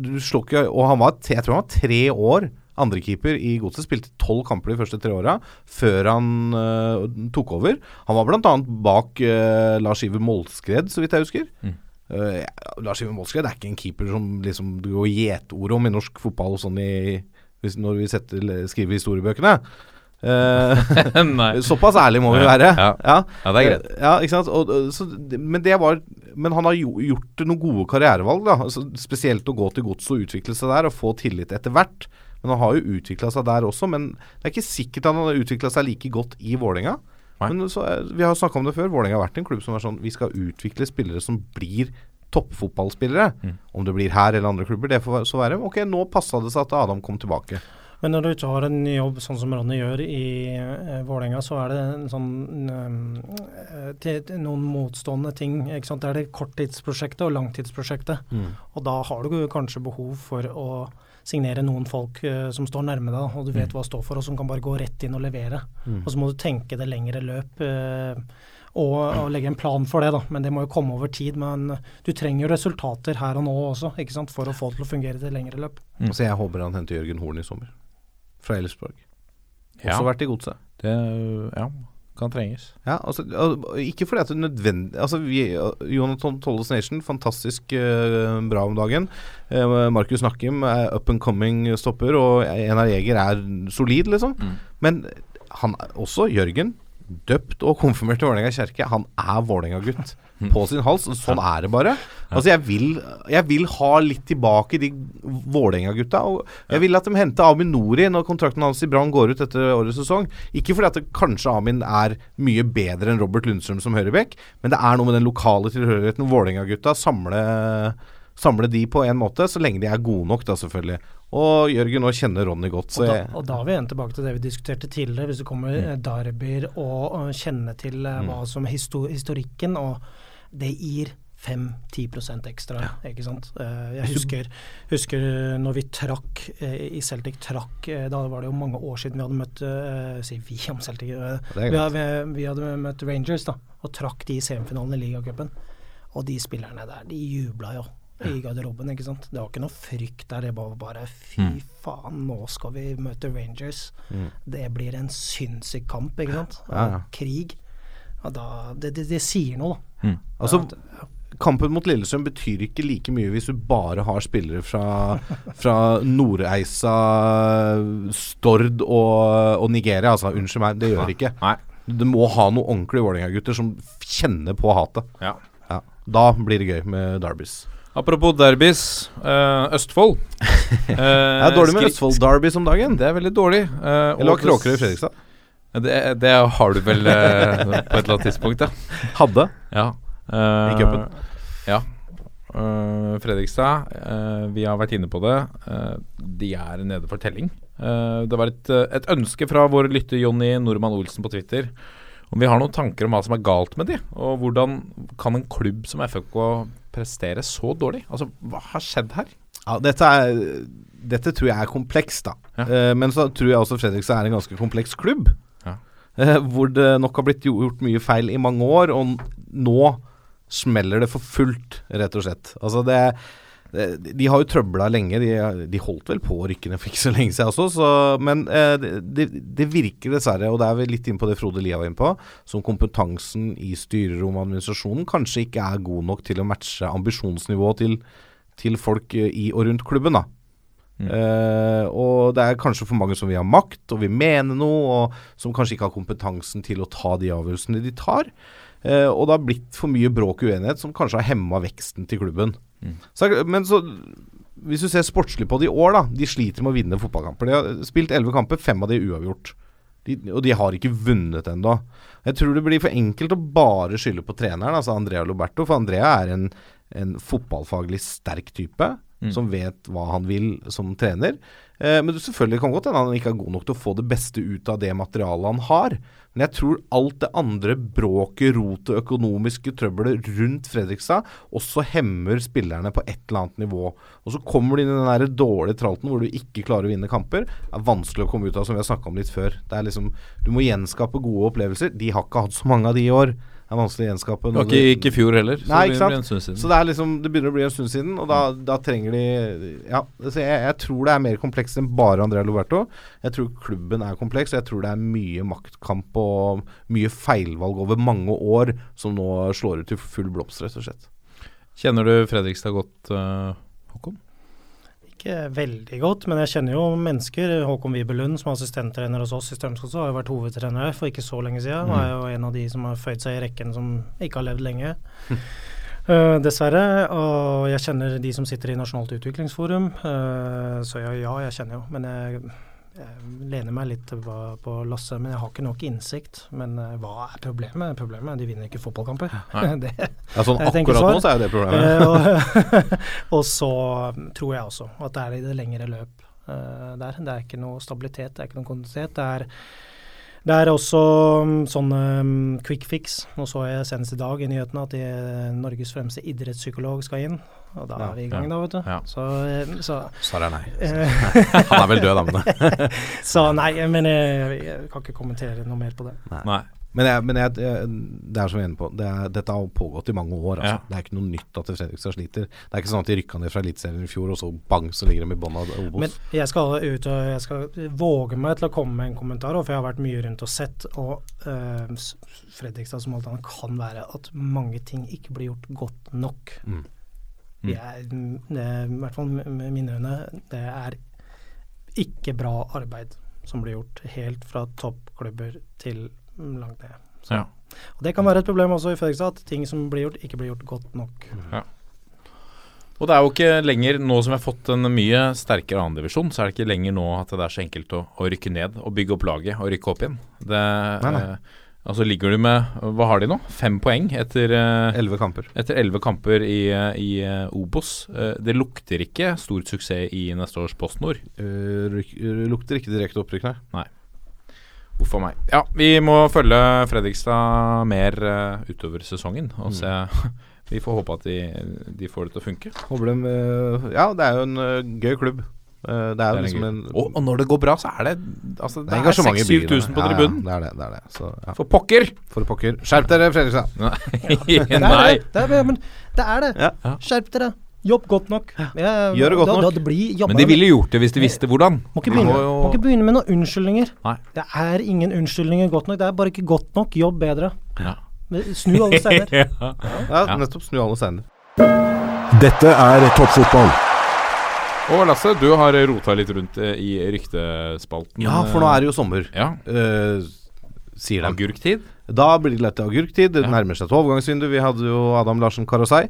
Du slår ikke Og han var, jeg tror han var tre år andrekeeper i Godset. Spilte tolv kamper de første tre åra før han uh, tok over. Han var bl.a. bak uh, Lars Iver Molskred, så vidt jeg husker. Mm. Uh, Lars Iver Molskred er ikke en keeper som liksom det går gjetord om i norsk fotball sånn i, hvis, når vi setter, skriver historiebøkene. Såpass ærlig må vi være. ja. Ja. Ja, det er greit. Ja? Og, så, men, det var, men han har jo, gjort noen gode karrierevalg. altså, Spesielt å gå til gods og utvikle seg der, og få tillit etter hvert. Men han har jo utvikla seg der også. Men det er ikke sikkert han har utvikla seg like godt i Vålerenga. Men så, vi har snakka om det før. Vålerenga har vært en klubb som er sånn Vi skal utvikle spillere som blir toppfotballspillere. Mm. Om det blir her eller andre klubber, det får så være. Ok, nå passa det seg at Adam kom tilbake. Men når du ikke har en jobb sånn som Ronny gjør i eh, Vålerenga, så er det en sånn eh, til, til noen motstående ting. Ikke sant? Det er det korttidsprosjektet og langtidsprosjektet. Mm. Og da har du kanskje behov for å signere noen folk uh, som står nærme deg, og du vet hva det står for, og som kan bare gå rett inn og levere. Mm. Og så må du tenke det lengre løp. Uh, og, og legge en plan for det, da. Men det må jo komme over tid. Men du trenger jo resultater her og nå også, ikke sant? for å få det til å fungere til lengre løp. Så jeg håper han henter Jørgen Horn i sommer. Fra Elfsborg. Også Ja. vært i godset. Det ja, kan trenges. Ja, altså, ikke fordi at det er nødvendig Altså, vi, Jonathan Tolles Nation, fantastisk uh, bra om dagen. Uh, Markus Nakkim er up and coming stopper, og Enar Jeger er solid, liksom. Mm. Men han også, Jørgen, døpt og konfirmert i Vålerenga kjerke, han er Vålerenga-gutt på sin hals. Sånn er det bare. Altså, jeg vil, jeg vil ha litt tilbake de Vålerenga-gutta. Jeg vil at de henter Amin Nori når kontrakten hans i Brann går ut etter årets sesong. Ikke fordi at det, kanskje Amin er mye bedre enn Robert Lundstrøm som høyrebekk, men det er noe med den lokale tilhørigheten. Vålerenga-gutta samle, samle de på en måte, så lenge de er gode nok, da selvfølgelig. Og Jørgen nå kjenner Ronny godt, så Og da, og da er vi igjen tilbake til det vi diskuterte tidligere. Hvis det kommer mm. derbyer og, og kjenne til eh, hva som er histo historikken, og det gir 5-10% ekstra. ikke sant? Eh, jeg husker, husker når vi trakk eh, i Celtic trakk eh, Da var det jo mange år siden vi hadde møtt Sier vi om Celtic. eh, vi, hadde, vi hadde møtt Rangers da, og trakk de i semifinalen i ligacupen. Og de spillerne der, de jubla jo i garderoben, ikke sant. Det var ikke noe frykt der, det var bare fy Mm. faen, nå skal vi møte Rangers. Mm. Det blir en sinnssyk kamp, ikke sant. Ja, ja. Krig. Og da, det, det, det sier noe, da. Mm. Altså, Ja, kampen mot Lillestrøm betyr ikke like mye hvis du bare har spillere fra, fra Nordreisa, Stord og, og Nigeria. Altså, unnskyld meg, det gjør det ikke. Nei. Du må ha noen ordentlige Vålerenga-gutter som kjenner på hatet. Ja. Ja. Da blir det gøy med Derbys. Apropos derbys. Øh, Østfold. Eh, Det er dårlig med Østfold Derbys om dagen. Det er veldig dårlig. eh, Eller var Kråkerøy i Fredrikstad? Det, det har du vel eh, på et eller annet tidspunkt, ja. Hadde. ja. Eh, I cupen. Ja. Eh, Fredrikstad, eh, vi har vært inne på det. Eh, de er nede for telling. Eh, det var et, eh, et ønske fra vår lytter Jonny Normann Olsen på Twitter om vi har noen tanker om hva som er galt med de, og hvordan kan en klubb som FK prestere så dårlig? Altså, hva har skjedd her? Ja, dette, er, dette tror jeg er komplekst, da. Ja. Eh, men så tror jeg også Fredrikstad er en ganske kompleks klubb. Eh, hvor det nok har blitt gjort mye feil i mange år, og nå smeller det for fullt, rett og slett. Altså det, det De har jo trøbla lenge. De, de holdt vel på å rykke ned for ikke så lenge siden også, så, men eh, det, det, virker dessverre, og det er vi litt inn på det Frode Lia var inne på, som kompetansen i styrerom og administrasjonen kanskje ikke er god nok til å matche ambisjonsnivået til, til folk eh, i og rundt klubben. da Eh, og det er kanskje for mange som vil ha makt og vil mene noe, og som kanskje ikke har kompetansen til å ta de avgjørelsene de tar. Uh, og det har blitt for mye bråk og uenighet som kanskje har hemma veksten til klubben. Så, men så hvis du ser sportslig på det i år, da. De sliter med å vinne fotballkamper. De har spilt elleve kamper, fem av de er uavgjort. De, og de har ikke vunnet ennå. Jeg tror det blir for enkelt å bare skylde på treneren, altså Andrea Loberto. For Andrea er en, en fotballfaglig sterk type Mm. som vet hva han vil som trener. Eh, men selvfølgelig kan godt hende han ikke er god nok til å få det beste ut av det materialet han har. Men jeg tror alt det andre bråket, rotet, økonomiske trøbbelet rundt Fredrikstad også hemmer spillerne på et eller annet nivå. Og så kommer du inn i den der dårlige tralten hvor du ikke klarer å vinne kamper. Det er vanskelig å komme ut av, som vi har snakka om litt før. Det er liksom, du må gjenskape gode opplevelser. De har ikke hatt så mange av de i år. Er vanskelig å gjenskape. Det var ikke, ikke i fjor heller. Så Nei, det ikke blir en stund siden. Så det er liksom Det begynner å bli en stund siden, og da, da trenger de Ja, jeg, jeg tror det er mer komplekst enn bare Andrea Loberto. Jeg tror klubben er kompleks, og jeg tror det er mye maktkamp og mye feilvalg over mange år som nå slår ut i full blomst, rett og slett. Kjenner du Fredrikstad godt, eh, Håkon? Ikke veldig godt, men jeg kjenner jo mennesker. Håkon Wibelund, som er assistenttrener hos oss i Strømsgodset, har jo vært hovedtrener her for ikke så lenge siden. Og er jo en av de som har føyd seg i rekken som ikke har levd lenge. Uh, dessverre. Og jeg kjenner de som sitter i Nasjonalt utviklingsforum. Uh, så ja, ja, jeg kjenner jo. Men jeg, jeg lener meg litt på, på Lasse. Men jeg har ikke nok innsikt. Men eh, hva er problemet? Problemet er de vinner ikke fotballkamper. det, Ja, sånn akkurat nå så er det problemet. Eh, og, og så tror jeg også at det er i det lengre løp. uh, der. Det er ikke noe stabilitet, det er ikke noe kontinuitet. Det er, det er også sånn sånne mm, quick fix. Nå så jeg senest i dag i nyhetene at de, Norges fremste idrettspsykolog skal inn. Og da Ja, er vi i gang, ja, da, vet du. ja. Så, eh, så, Sa jeg nei. eh, Han er vel død, da, men så nei, men jeg, jeg kan ikke kommentere noe mer på det. Nei. Men, jeg, men jeg, jeg, det er som vi er inne på, det er, dette har pågått i mange år. Altså. Ja. Det er ikke noe nytt at Fredrikstad sliter. Det er ikke sånn at de rykka ned fra Eliteserien i fjor, og så bang, så ligger de i bånn av Obos. Men jeg skal ut og jeg skal våge meg til å komme med en kommentar, for jeg har vært mye rundt og sett. Og øh, Fredrikstad som alt annet kan være at mange ting ikke blir gjort godt nok. Mm. Mm. Det, I hvert fall med mine øyne, det er ikke bra arbeid som blir gjort. Helt fra toppklubber til langt ned. Så. Ja. Og Det kan være et problem også i Fredrikstad, at ting som blir gjort, ikke blir gjort godt nok. Og det er jo ikke lenger, nå som vi har fått en mye sterkere annendivisjon, så er det ikke lenger nå at det er så enkelt å, å rykke ned og bygge opp laget og rykke opp igjen. Det, Nei, nei. Altså ligger du med Hva har de nå? Fem poeng etter eh, Elleve kamper. etter elleve kamper i, eh, i eh, Obos. Det lukter ikke stor suksess i neste års PostNord. Uh, uh, lukter ikke direkte opprykk, nei. Uff a meg. Ja, vi må følge Fredrikstad mer uh, utover sesongen og Mm. se Vi får håpe at de, de får det til å funke. Ja, det er jo en gøy klubb. Uh, det er jo er liksom en og, og når det går bra, så er det Altså, det, det er er engasjement i byen. 6000-7000 på Ja, tribunen. Ja, det er det. det, er det. Så, ja. For pokker! For pokker. Skjerp dere, Fredrikstad! Nei. Det er det. Det men det er det. Ja. Skjerp dere. Jobb godt nok. Jeg- Gjør det godt da, nok. Da, det blir Men de ville gjort det hvis de visste hvordan. Må ikke, begynne, må jo- må ikke begynne med noen unnskyldninger. Nei. Det er ingen unnskyldninger godt nok. Det er bare ikke godt nok. Jobb bedre. Ja. Snu alle steiner. ja. Ja, Ja. nettopp. Snu alle steiner. Dette er toppfotball. Og Lasse, du har rota litt rundt eh, i ryktespalten. Ja, for nå er det jo sommer, Ja. uh, sier de. Agurktid. Da blir det lett agurktid. Det Ja. nærmer seg et overgangsvindu. Vi hadde jo Adam Larsen Karasei.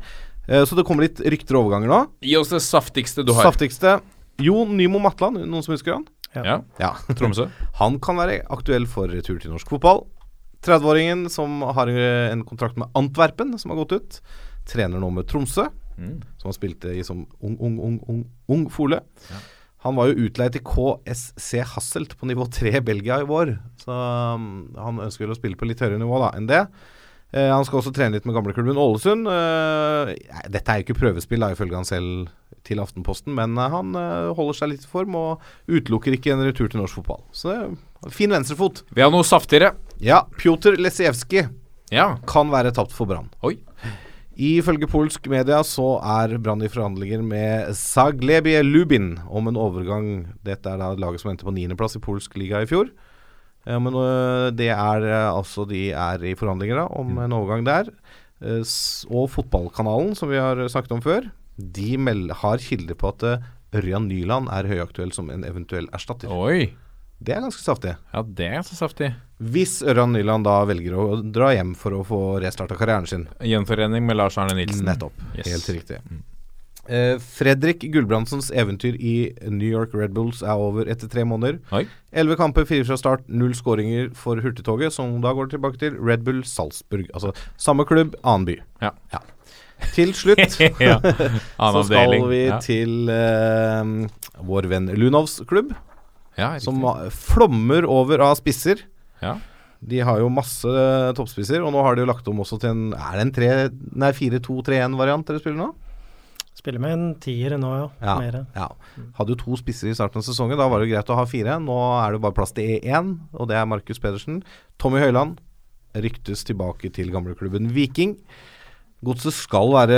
Uh, så det kommer litt rykter og overganger nå. Gi oss det saftigste du har. Saftigste Jon Nymo Matland, noen som husker han? Ja. Ja. Tromsø. Han kan være aktuell for retur til norsk fotball. 30-åringen som har eh, en kontrakt med Antwerpen, som har gått ut. Trener nå med Tromsø, Mm. som han spilte i som ung, ung, ung, ung, ung fole. Han var jo utleid til KSC Hasselt på nivå 3 i Belgia i vår, så um, han ønsker vel å spille på litt høyere nivå da enn det. Eh, han skal også trene litt med gamleklubben Ålesund. Eh, dette er jo ikke prøvespill, da, ifølge han selv til Aftenposten, men eh, han holder seg litt i form og utelukker ikke en retur til norsk fotball. Så det er fin venstrefot. Vi har noe saftigere. Ja, Pjotr Lesijevskij Ja. kan være tapt for Brann. Oi. Ifølge polsk media så er Brann i forhandlinger med Zaglebie Lubin om en overgang. Dette er da laget som endte på niendeplass i polsk liga i fjor. Ja, men øh, det er øh, altså De er i forhandlinger da om en overgang der. Eh, og Fotballkanalen, som vi har snakket om før, de har kilder på at Ørjan Nyland er høyaktuell som en eventuell erstatter. Oi. Det er ganske saftig. Ja, det er ganske saftig. Hvis Ørjan Nyland da velger å dra hjem for å få restarta karrieren sin. Gjenforening med Lars Arne Nilsen. Nettopp. Yes. Helt riktig. Eh, Fredrik Gulbrandsens eventyr i New York Red Bulls er over etter tre måneder. Elleve kamper, fire fra start, null skåringer for Hurtigtoget, som da går tilbake til Red Bull Salzburg. Altså samme klubb, annen by. Ja. Til slutt ja. så skal vi ja. til uh, vår venn Lunovs klubb, ja, som flommer over av spisser. Ja. De har jo masse eh, toppspisser, og nå har de jo lagt om også til en Er det en tre, nei 4-2-3-1-variant dere spiller nå? Spiller med en tier nå, jo. Ja, Mere. ja. Hadde jo to spisser i starten av sesongen. Da var det jo greit å ha fire. Nå er det bare plass til én, og det er Markus Pedersen. Tommy Høiland ryktes tilbake til gamleklubben Viking. Godset skal være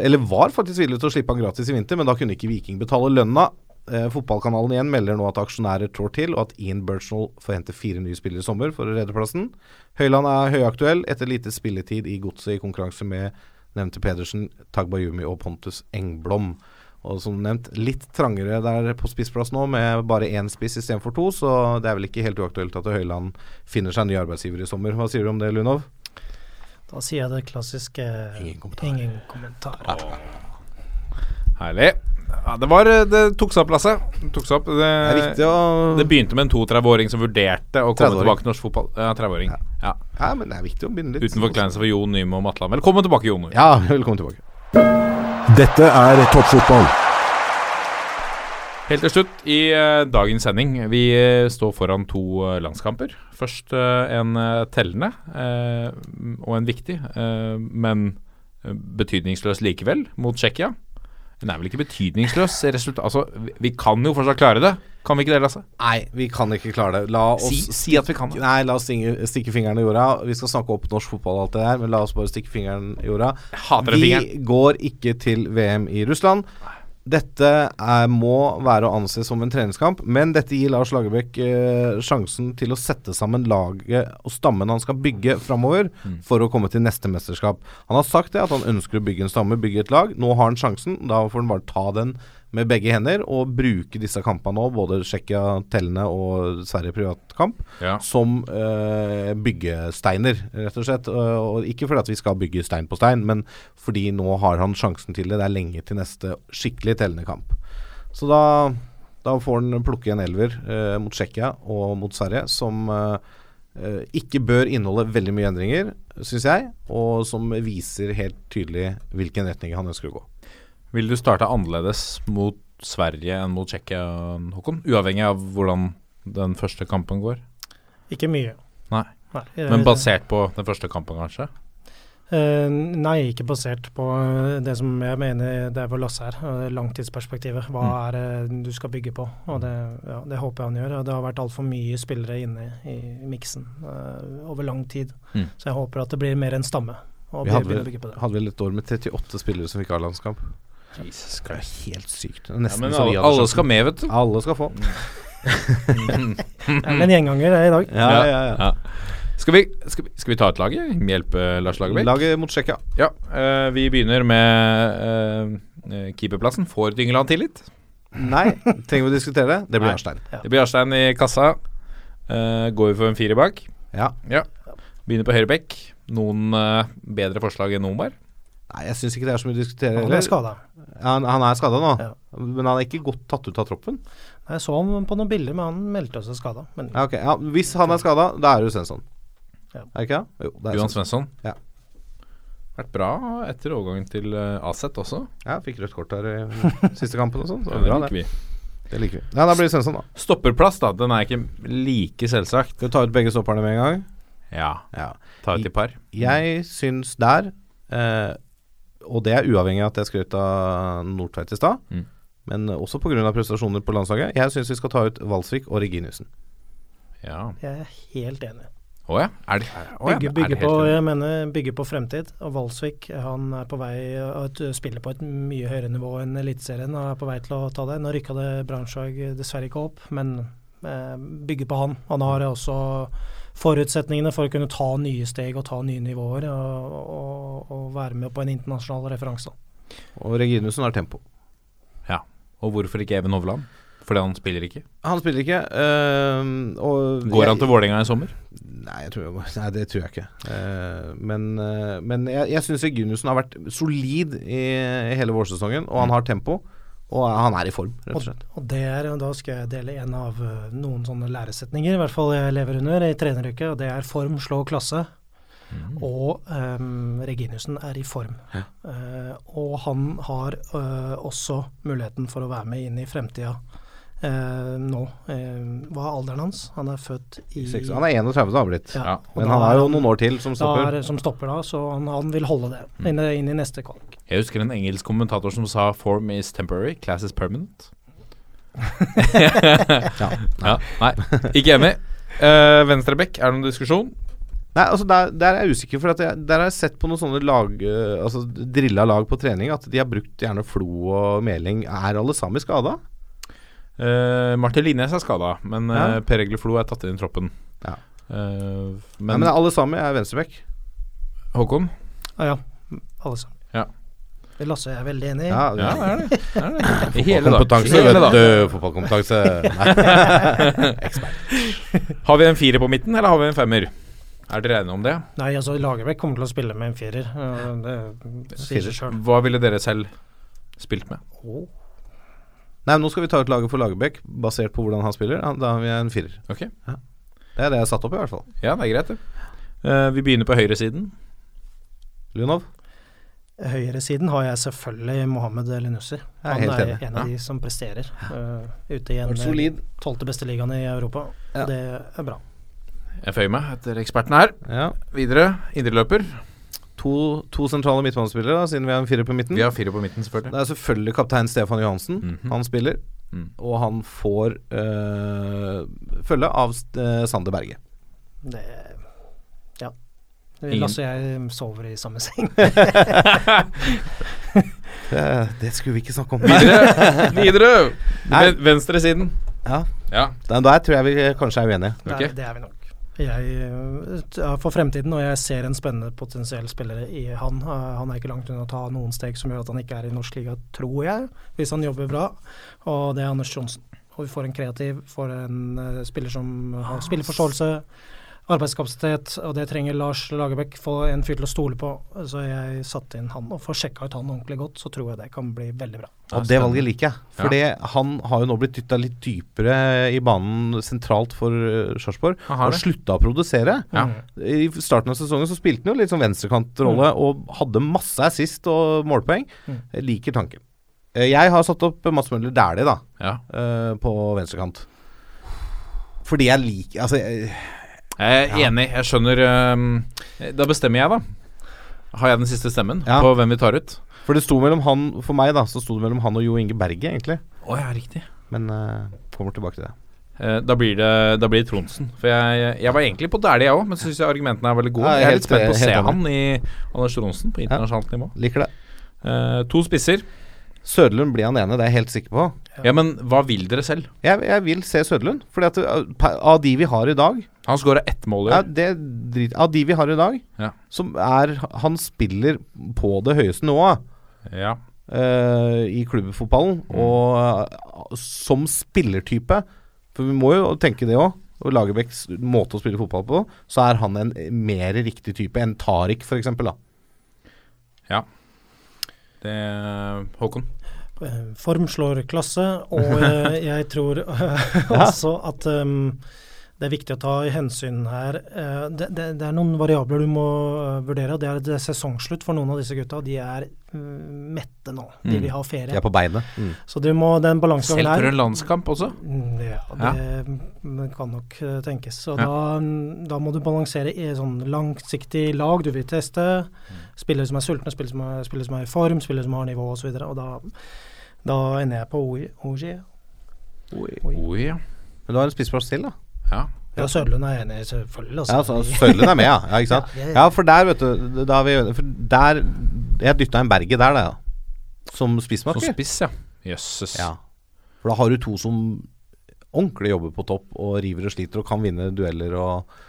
Eller var faktisk villig til å slippe han gratis i vinter, men da kunne ikke Viking betale lønna. Eh, fotballkanalen igjen melder nå at aksjonærer trår til, og at Ian Birchnell får hente fire nye spillere i sommer for å redde plassen. Høyland er høyaktuell etter lite spilletid i Godset i konkurranse med nevnte Pedersen, Tagbayumi og Pontus Engblom. Og som nevnt, litt trangere der på spissplass nå, med bare én spiss istedenfor to, så det er vel ikke helt uaktuelt at Høyland finner seg en ny arbeidsgiver i sommer. Hva sier du om det, Lunov? Da sier jeg det klassiske Ingen kommentar. Ingen kommentar. Herlig. Ja, det var Det tok seg opp, Lasse. Det tok seg opp. Det, Det er viktig å det begynte med en 32-åring som vurderte å komme tilbake til norsk fotball. Ja, 30-åring. Ja. Ja, men det er viktig å begynne litt. Uten forkleinelse for Jon Nymo og Matland. Velkommen tilbake, Jon. Ja, velkommen tilbake. Dette er toppfotball. Helt til slutt i uh, dagens sending. Vi uh, står foran to uh, landskamper. Først eh, en eh, tellende eh, og en viktig, eh, men eh, betydningsløs likevel, mot Tsjekkia. Den er vel ikke betydningsløs resultat... Altså, vi, kan jo fortsatt klare det. Kan vi ikke det, Lasse? Nei, vi kan ikke klare det. La oss Si, si at vi kan det. Nei, la oss stikke, stikke fingeren i jorda. Vi skal snakke opp norsk fotball og alt det der, men la oss bare stikke fingeren i jorda. hater den Vi fingeren. går ikke til VM i Russland. Dette er, må være å anse som en treningskamp, men dette gir Lars Lagerbäck eh, sjansen til å sette sammen laget og stammen han skal bygge framover Mm. for å komme til neste mesterskap. Han har sagt det, at han ønsker å bygge en stamme, bygge et lag. Nå har han sjansen. Da får han bare ta den med begge hender og bruke disse kampene nå, både Tsjekkia tellende og Sverige privatkamp, Ja. som uh, byggesteiner, rett og slett. Uh, og ikke fordi at vi skal bygge stein på stein, men fordi nå har han sjansen til det. Det er lenge til neste skikkelig tellende kamp. Så da, da får han plukke en elver uh, mot Tsjekkia og mot Sverige, som ikke bør inneholde veldig mye endringer, syns jeg, og som viser helt tydelig hvilken retning han ønsker å gå. Vil du starte annerledes mot Sverige enn mot Tsjekkia, Håkon? Uavhengig av hvordan den første kampen går? Ikke mye. Nei. Nei, Men basert på den første kampen, kanskje? Uh, nei, ikke basert på eh, det som jeg mener det er for Lasse her, eh, langtidsperspektivet. Hva Mm. er det du skal bygge på? Og det, ja, det håper jeg han gjør. Det har vært altfor mye spillere inne i miksen uh, over lang tid. Mm. Så jeg håper at det blir mer en stamme. Og Vi hadde begynne å bygge på det. hadde vi et år med 38 spillere som fikk A-landskamp. Jesus Det er helt sykt. Er Ja, men alle, alle skal med, vet du. Alle skal få. Det er en gjenganger det i dag. Ja, ja, ja. Ja. Skal, vi, skal, vi, skal vi ta et lag? ja? Hjelpe Lars Lagerbäck? Laget mot Tsjekkia. Ja, uh, vi begynner med eh, eh, keeperplassen. Får Dyngeland tillit? Nei, trenger vi å diskutere det? Det blir. Arstein. Det blir Arstein i kassa. Uh, går vi for en firer bak? Ja. Begynner på høyre bekk. Noen eh, bedre forslag enn Omar? Nei, jeg syns ikke det er så mye å diskutere. Han er skada. Han, han er skada nå, Ja. men han er ikke godt tatt ut av troppen. Jeg så ham på noen bilder, men han meldte seg skada. Ja, okay. ja, hvis han er skada, da er det jo Svensson. Ja. Er det ikke det? Jo, det er Johan Svensson. Ja. Vært bra etter overgangen til uh, Aset også. Ja, fikk rødt kort der i siste kampen og sånn. Så Ja, det er liker det. vi. Det liker vi. Ja, da blir det Svensson, da. Stopperplass, da. Den er ikke like selvsagt. Skal du ta ut begge stopperne med en gang? Ja. Ja. Ta ut i par. Jeg syns der, eh, og det er uavhengig av at jeg skrøt av Nordtveit i stad, Mm. men også pga. prestasjoner på landslaget, jeg syns vi skal ta ut Valsvik og Reginiussen. Ja. jeg er helt enig. Å ja. Er det, oh ja. Bygge, Er bygge, det på, jeg mener, bygge på fremtid. Og Valsvik han er på vei og spiller på et mye høyere nivå enn Eliteserien. Og er på vei til å ta det. Nå rykka det Brannslag dessverre ikke opp, men eh, bygge på han. Han har også forutsetningene for å kunne ta nye steg og ta nye nivåer. Og, og, og være med på en internasjonal referanse. Og Reginussen har tempo. Ja. Og hvorfor ikke Even Hovland? Fordi han spiller ikke. Han spiller ikke. øh, og Går jeg- han til Vålerenga i sommer? Nei, jeg tror, nei, det tror jeg ikke. Uh, men, uh, men jeg, jeg syns Reginiussen har vært solid i, i hele vårsesongen, og han har tempo. Og han er i form, rett og slett. og det er, og da skal jeg dele en av eh, noen sånne læresetninger, i hvert fall jeg lever under i treneryrket, og det er form slå klasse. Og um, Reginiussen er i form. Uh, og han har uh, også muligheten for å være med inn i fremtida nå. Eh, hva er alderen hans? Han er født i Seks- Han er 31 da, blitt. Ja, Ja. Men han er har jo noen år til som da stopper. er, som stopper da, så han, han vil holde det inn, inn i neste kvalik. Jeg husker en engelsk kommentator som sa 'form is temporary, class is permanent'. ja, Nei, ikke enig. Uh, Venstrebekk, er det noen diskusjon? Nei, altså der, der er jeg usikker, for at jeg, der har jeg sett på noen sånne lag uh, Altså drilla lag på trening at de har brukt gjerne Flo og Meling. Er alle sammen skada? Uh, Martin Linnes er skada, men Ja. uh, Per Egil Flo er tatt inn i troppen. Ja. Uh, Men, ja, men alle sammen er venstreback. Håkon? Ah, ja, alle sammen. Ja. Lasse er veldig enig. Ja, Ja, det er det. Det er det. I hele dag. Fotballkompetanse, vet du. Fotballkompetanse. Ekspert. Har vi en firer på midten, eller har vi en femmer? Er dere enige om det? Nei, altså Lagerbäck kommer til å spille med en firer. Det sier seg sjøl. Hva ville dere selv spilt med? Nei, men nå skal vi ta ut laget for Lagerbäck basert på hvordan han spiller. Da har vi en firer. Ok, Det er det jeg har satt opp, i hvert fall. Ja, det er greit, det. Uh, vi begynner på høyresiden. Lunov? Høyresiden har jeg selvfølgelig Mohammed Linussi. Er Han er en av de som presterer uh, ute i en solid. tolvte beste ligaen i Europa. Ja. Det er bra. Jeg føyer meg etter eksperten her. Ja. Videre. Indreløper. To, to sentrale midtbanespillere, da, siden vi har en firer på midten. Vi har fire på midten, selvfølgelig. Det er selvfølgelig kaptein Stefan Johansen. Mhm. Han spiller. Mm. Og han får øh, følge av uh, Sander Berge. Det Ja. Lasse og jeg sover i samme seng. Det, det skulle vi ikke snakke om. Videre! Videre! Venstresiden. Ja, Ja. der, der tror jeg vi kanskje er uenige. Okay. Det, det er vi nok. Jeg, eh, for fremtiden, og jeg ser en spennende potensiell spiller i han. Eh, Han er ikke langt unna å ta noen steg som gjør at han ikke er i norsk liga, tror jeg, hvis han jobber bra. Og det er Anders Johnsen. Og vi får en kreativ, får en eh, spiller som har spilleforståelse, arbeidskapasitet, og det trenger Lars Lagerbäck. Få en fyr til å stole på. Så jeg satte inn han, og får sjekka ut han ordentlig godt, så tror jeg det kan bli veldig bra. Og det valget liker jeg. Fordi han har jo nå blitt dytta litt dypere i banen sentralt for uh, Sarpsborg. Og slutta å produsere. Ja. I starten av sesongen så spilte han jo litt sånn venstrekantrolle og hadde masse assist og målpoeng. Mm. Jeg liker tanken. Eh, Jeg har satt opp Mats Møller Dæhlie, da, ja. eh, på venstrekant. Fordi jeg liker Altså, jeg- er er enig. Jeg skjønner ehm, Da bestemmer jeg, da. Har jeg den siste stemmen Ja. på hvem vi tar ut? for det sto mellom han For meg, da, så sto det mellom han og Jo Inge Berge, egentlig. Å ja, riktig. Men uh, kommer tilbake til det. Eh, da blir det Da blir det Tronsen. For jeg, jeg var egentlig på Dæhlie, jeg òg, men så syns jeg argumentene er veldig gode. Ja, jeg er helt- litt spent på å se han i Anders Tronsen på internasjonalt nivå. Liker det. Uh, to spisser. Søderlund blir han ene, det er jeg helt sikker på. Ja, men hva vil dere selv? Jeg, jeg vil se Søderlund. Fordi at uh, av de vi har i dag Han skåra ett mål i ja, år. det drit, Av de vi har i dag, Ja. som er Han spiller på det høyeste nivået Ja. uh, i klubbfotballen. Og uh, som spillertype For vi må jo tenke det òg. Og Lagerbäcks måte å spille fotball på, så er han en mer riktig type enn Tariq, f.eks. Ja. Det Håkon. Eh, Form slår klasse, og eh, jeg tror også at um, det er viktig å ta i hensyn her. Eh, det, det, det er noen variabler du må eh, vurdere. og Det er det er sesongslutt for noen av disse gutta. De er mm, mette nå. De Mm. vil ha De ferie. er på beinet. Mm. Så du må, den balansegangen Selv for en landskamp også. Mm, Ja, det ja. kan nok eh, tenkes. Så Ja. da, da må du balansere i et sånn langsiktig lag du vil teste. Spillere som er sultne, spillere som er, spillere som er i form, spillere som har nivå osv. Og, så og da, da ender jeg på OG. OG. Ja. Men du har en spissplass til, da. ja. Ja, Sørlund er enig, selvfølgelig. Altså. Ja, altså, Sørlund er med, ja. ja. Ikke sant? Ja, Ja, for der, vet du da vi, for der Jeg dytta en Berge der, da. ja. Som Som spiss, ja. Jøsses. Ja. For da har du to som ordentlig jobber på topp og river og sliter og kan vinne dueller og Ja.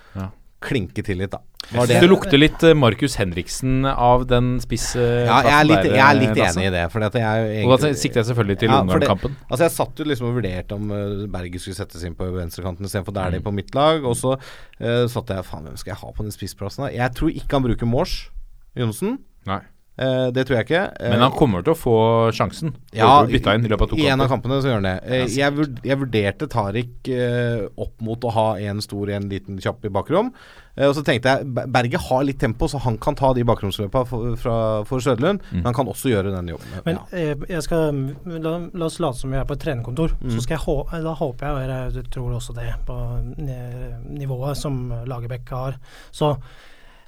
Klinke til litt, da. Det lukter litt eh, Markus Henriksen av den spiss... eh, ja, jeg er litt, jeg er litt eh, enig i det. Fordi jeg egentlig, Og da sikter jeg selvfølgelig til Ja, Ungarn-kampen. Altså Jeg satt jo liksom og vurderte om uh, skulle settes inn på venstrekanten istedenfor Mm. de på mitt lag. Og så uh, satt jeg Faen, hvem skal jeg ha på den spissplassen? da? Jeg tror ikke han bruker Mors Johnsen. Nei. Eh, det tror jeg ikke. Uh, Men han kommer til å få sjansen. Ja, bytta inn i løpet av to I en av kampene så gjør han det. Uh, Ja, jeg, vurd, jeg vurderte Tariq opp mot å ha en stor en liten kjapp i bakrom. Og så tenkte jeg Berget Berge har litt tempo, så han kan ta de bakromsløpa for, fra, for Søderlund. Men han kan også gjøre den jobben. Men ja. jeg skal, la, la oss late som vi er på et trenerkontor. Mm. Så jeg da håper jeg, og jeg tror også det, på nivået som Lagerbäck har. Så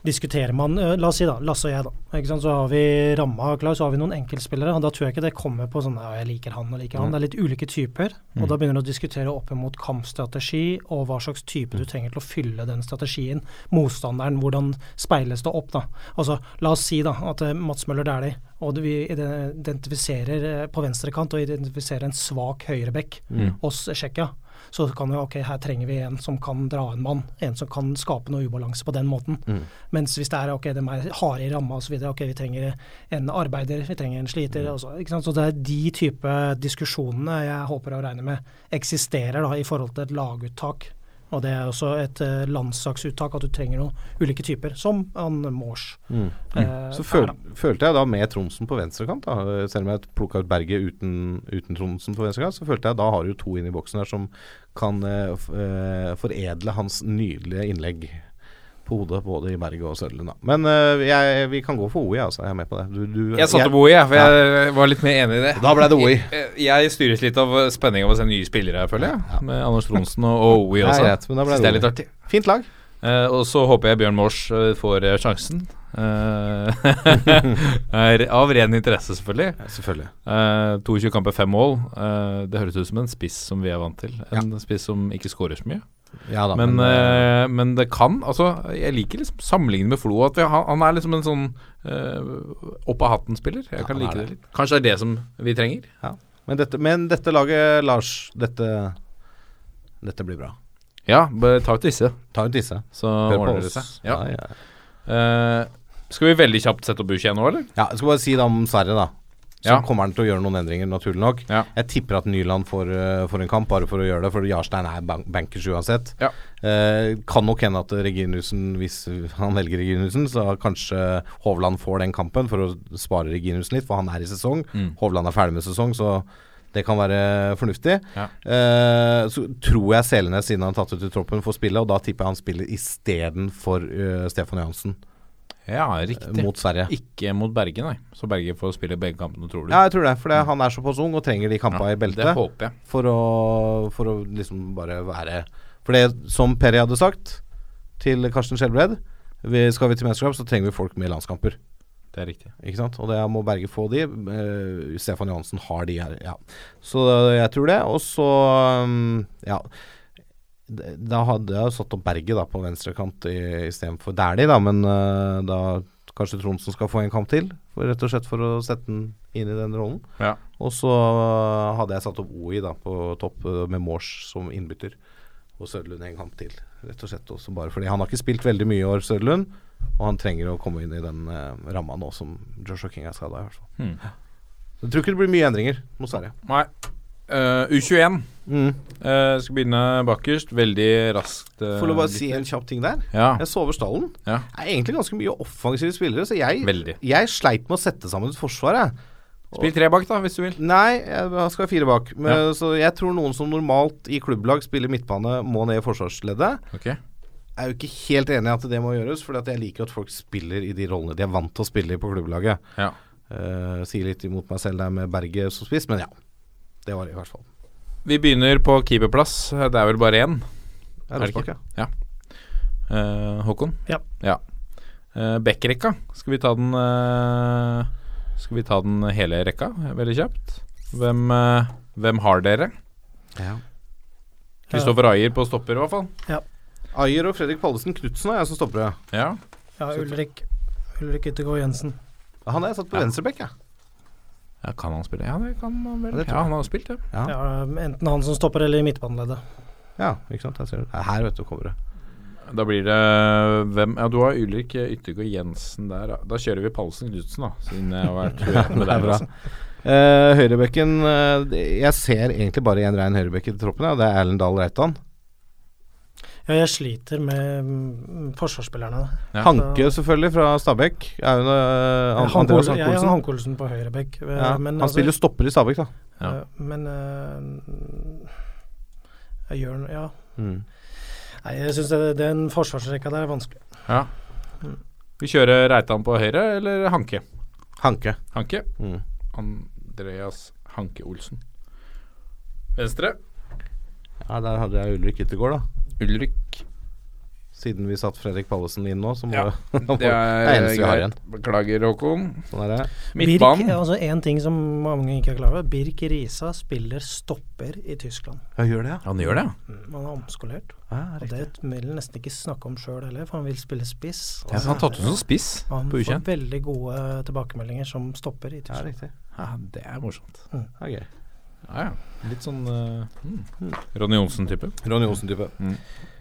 diskuterer man eh, La oss si da, Lasse og jeg, da. Så har vi ramma klar, så har vi noen enkeltspillere. Og da tror jeg ikke det kommer på sånn jeg liker han og liker han. Det er litt ulike typer. Og da begynner du å diskutere opp mot kampstrategi og hva slags type du trenger til å fylle den strategien. Motstanderen, hvordan speiles det opp, da. Altså, la oss si da at eh, Mats Møller Dæhlie og vi identifiserer på på venstrekant og identifiserer en svak høyrebekk hos Tsjekkia. Så kan vi, ok, her trenger vi en som kan dra en mann, en som kan skape noe ubalanse på den måten. Mens hvis det er ok, de er harde i ramma osv., ok, vi trenger en arbeider, vi trenger en sliter. også, ikke sant? Så det er de type diskusjonene jeg håper å regne med eksisterer da, i forhold til et laguttak. Og det er også et uh, landslagsuttak, at du trenger noen ulike typer, som han Mors. Mm. eh, Så er, føl, her, følte jeg da med Tromsen på venstrekant, da, selv om jeg plukka ut Berge uten, uten Tromsen på venstrekant, så følte jeg da har du to inn i boksen her som kan eh, eh, foredle hans nydelige innlegg på hodet både i Berget og Sørlund. Men uh, jeg, vi kan gå for OI, altså. Jeg er med på det. Du, du, Jeg satte på OI, jeg, for jeg var litt mer enig i det. Da ble det OI. Jeg, jeg styres litt av spenning av å se nye spillere, føler jeg. Med Anders Tronsen og, og OI også. da ble det det er litt artig. Fint lag. Uh, og så håper jeg Bjørn Mors får sjansen. Eh, av ren interesse, selvfølgelig. Selvfølgelig. Eh, 22 kamper, fem mål. Eh, det høres ut som en spiss som vi er vant til. En spiss som ikke skårer så mye. Ja da, men, men, uh, men det kan Altså, jeg liker liksom sammenlignet med Flo. At vi, han, han er liksom en sånn uh, opp av hatten-spiller. Jeg Ja, kan like det det. litt. Kanskje det er det som vi trenger. Men dette, men dette laget, Lars, dette Dette blir bra. Ja, bare ta ut disse, Ta ut disse. så Hør på ordner det seg. Ja. Ja, ja. Eh, skal vi veldig kjapt sette opp U21 nå, eller? Ja, jeg skal bare si da om Sverre, da. Så Ja. kommer han til å gjøre noen endringer, naturlig nok. Ja. Jeg tipper at Nyland får, eh, får en kamp, bare for å gjøre det. For Jarstein er bank bankers uansett. Ja. Eh, kan nok hende at Reginussen, hvis han velger Reginussen, så kanskje Hovland får den kampen for å spare Reginussen litt, for han er i sesong. Mm. Hovland er ferdig med sesong, så det kan være fornuftig. Ja. Uh, så tror jeg Selenes, siden han er tatt ut i troppen, får spille, og da tipper jeg han spiller istedenfor uh, Stefan Johansen Ja, riktig. mot Sverige. Ikke mot Berge, nei. Så Berge får spille begge kampene, tror du? Ja, jeg tror det. For han er såpass ung og trenger de kampene Ja, i beltet. Det håper jeg. For å, for å liksom bare være For det som Perry hadde sagt til Karsten Skjelbred vi, Skal vi til mesterskap, så trenger vi folk med landskamper. Det er riktig. Ikke sant? Og det må Berge få de. Uh, Stefan Johansen har de her, ja. Så jeg tror det. Og så um, Ja. Da hadde jeg jo satt opp Berge da på venstrekant istedenfor Dæhlie, da. Men uh, da kanskje Tronsen skal få en kamp til. For, rett og slett for å sette den inn i den rollen. Ja. Og så uh, hadde jeg satt opp OI da på topp eh, med Mors som innbytter. Og Søderlund en kamp til, rett og slett. Også bare fordi han har ikke spilt veldig mye i år, Søderlund. Og han trenger å komme inn i den uh, ramma nå som Joshua King er skada, i hvert fall. Hmm. Jeg tror ikke det blir mye endringer mot Sverige. Nei. Eh, U21 Mm. Uh, skal begynne bakerst. Veldig raskt. Uh, Får lov å bare si en kjapp ting der. Ja, Jeg så over stallen. Ja. Det er egentlig ganske mye offensive spillere, så jeg, veldig. jeg sleit med å sette sammen et forsvar, jeg. Spill tre bak, da, hvis du vil. Nei, jeg skal fire bak. Men, Så jeg tror noen som normalt i klubblag spiller midtbane, må ned i forsvarsleddet. Ok. Jeg er jo ikke helt enig i at det må gjøres, for jeg liker at folk spiller i de rollene de er vant til å spille i på klubblaget. Ja. Uh, sier litt imot meg selv der med Berget som spiss, men ja. Det var det i hvert fall. Vi begynner på keeperplass. Det er vel bare én. Det er Er ja. Uh, Håkon? Ja. Uh, Beck-rekka. Skal vi ta den uh, Skal vi ta den hele rekka, veldig kjapt? Hvem, uh, hvem har dere? ja. Kristoffer Ayer på stopper, i hvert fall. Ayer og Fredrik Pallesen Knutsen er jeg som stopper. ja. Ja. Ja, Ulrik, Ulrik Yttergård Jensen. Han har jeg satt på Ja. venstreback, jeg. Ja, kan han spille? Ja, det kan han vel. Ja, han har spilt, ja. Ja. Ja, enten han som stopper eller i midtbaneleddet. ja, ikke sant. Jeg ser det. Her, vet du, kommer det. Da blir det hvem Ja, du har Ulrik Yttergård Jensen der. Da kjører vi Palsen Knutsen, da. Siden jeg har vært med deg. bra. Eh, høyrebekken uh, Jeg ser egentlig bare en rein høyrebekk i troppen, ja. Det er Erlend Dahl Reitan. Ja, jeg sliter med mm, forsvarsspillerne. Ja. Hanke selvfølgelig fra Stabæk. Er jo, uh, Hanke Andreas Olsen, jeg Hanke har Olsen. Hanke Olsen på høyrebekk. eh, Ja, han altså- spiller stopper i Stabæk, da. Ja. eh, Men uh, jeg gjør noe Ja. Mm. Nei, jeg syns den forsvarsrekka der er vanskelig. Ja. Vi kjører Reitan på høyre, eller Hanke? Hanke. Hanke. Mm. Andreas Hanke Olsen. Venstre. Ja, der hadde jeg Ulrik Yttergård, da. Ulrik. Siden vi satt Fredrik Pallesen inn nå, så må Ja, det Det er Det eneste vi har igjen. Beklager, Håkon. Sånn er det. Midtbanen. Birk, altså En ting som mange ikke er klar over. Birk Risa spiller stopper i Tyskland. Ja, gjør det, ja. Han gjør det, ja. Han er omskolert. ja Og det vil han nesten ikke snakke om sjøl heller, for han vil spille spiss. ja han har tatt ut som spiss han på får U21. veldig gode tilbakemeldinger som stopper i Ja, Tyskland. riktig. Ja, det er morsomt. Ja, gøy. Ja, ja. Litt sånn uh, mm. Ronny Johnsen-type. Ronny Olsen-type.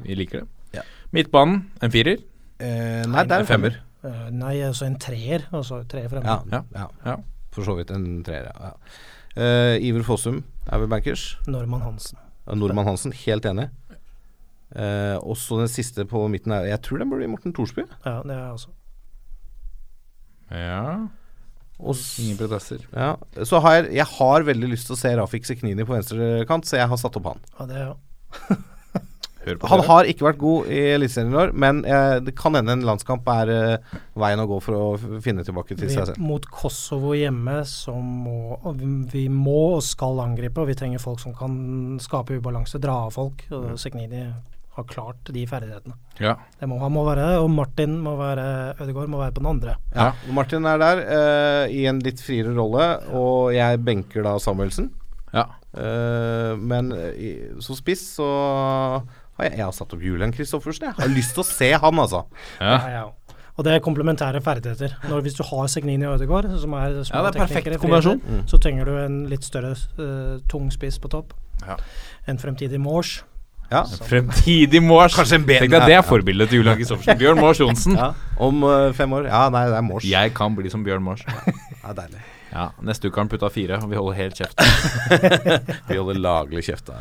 Vi liker det. Ja. Midtbanen, en firer. Eh, nei, det er en femmer. Uh, nei, altså en treer. Altså treer fremme. Ja, Ja. ja. Ja. For så vidt en treer, ja. ja. Eh, Iver Fossum er vel bankers. Normann Hansen. Norman Hansen, helt enig. Eh, også den siste på midten er Jeg tror den burde bli Morten Thorsby. Ja, det er jeg også. Ja. Ingen protester. ja. Så har jeg, jeg har veldig lyst til å se Rafik Seknini på venstre kant, så jeg har satt opp han. Ja, det er jo. Han har ikke vært god i Eliteserien i år, men eh, det kan hende en landskamp er eh, veien å gå for å finne tilbake til Vi, seg selv. mot Kosovo hjemme så må og vi må og skal angripe, og vi trenger folk som kan skape ubalanse, dra av folk. Og Segnini har klart de ferdighetene. Ja. Det må han må være, og Martin må være Ødegaard må være på den andre. Ja. Martin er der uh, i en litt friere rolle, og jeg benker da Samuelsen. Ja. Uh, men i, som spiss så har jeg, jeg har satt opp Julian Kristoffersen. Jeg har lyst til å se han, altså. Ja. Ja, ja. Og det er komplementære ferdigheter. Når, hvis du har Segnini og Ødegaard, som er små Ja, det er perfekt teknikere, kombinasjon. friere, så trenger du en litt større uh, tung spiss på topp. Ja. En fremtidig Mors. Ja. Fremtidig Mors. Kanskje en ben- Tenk deg, det er forbildet til Julian Kristoffersen. Bjørn Mors Johnsen. Ja. Om uh, fem år. Ja, nei, det er Mors. Jeg kan bli som Bjørn Mors. Ja, deilig. Ja, Neste uke har han putta fire, og vi holder helt kjeft. Vi holder laglig kjeft. da.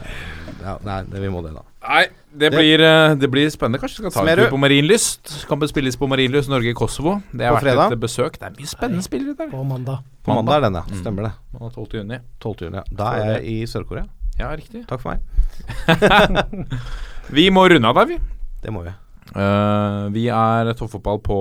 Ja, nei, det, vi må det, da. Nei, det blir, eh, det blir spennende. Kanskje vi skal ta en tur på Marienlyst. Kampen spilles på Marienlyst, Norge-Kosovo. Det har På vært fredag? et besøk. Det er mye spennende spillere der. På mandag. På mandag er den, ja. Stemmer det. Mm. 12. juni. 12. juni. Ja. Da er jeg i Sør-Korea. Ja, riktig. Takk for meg. Vi må runde av der, vi. Det må vi. Uh, vi er Toppfotball på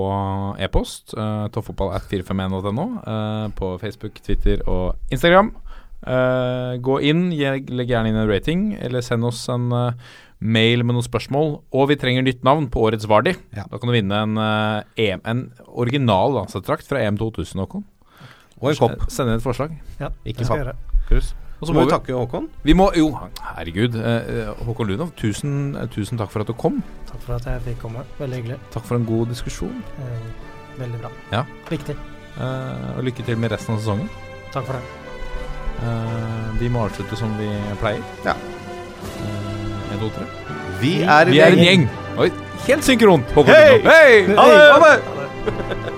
e-post. Uh, Toppfotball at 451.no. Uh, på Facebook, Twitter og Instagram. Uh, gå inn, legg gjerne inn en rating, eller send oss en eh, mail med noen spørsmål. Og vi trenger nytt navn på årets Vardi. Ja. Da kan du vinne en, eh, EM, en original landslagsdrakt fra EM 2000, Håkon. Og en kopp. Send inn et forslag. Ja, Ikke gjøre. Krus. Og Så må må vi vi takke Håkon. Vi må Jo, herregud. eh, Håkon Lunov, tusen, eh, tusen takk for at du kom. Takk for at jeg fikk komme. Veldig hyggelig. Takk for en god diskusjon. Eh, veldig bra. Ja. Viktig. Eh, og lykke til med resten av sesongen. Takk for det. Eh, vi må avslutte som vi pleier. Ja. Eh, en, to, tre. Vi er Vi er en gjeng. Oi, helt synkront. Håkon Hei! Lunov. Hei! Ha det!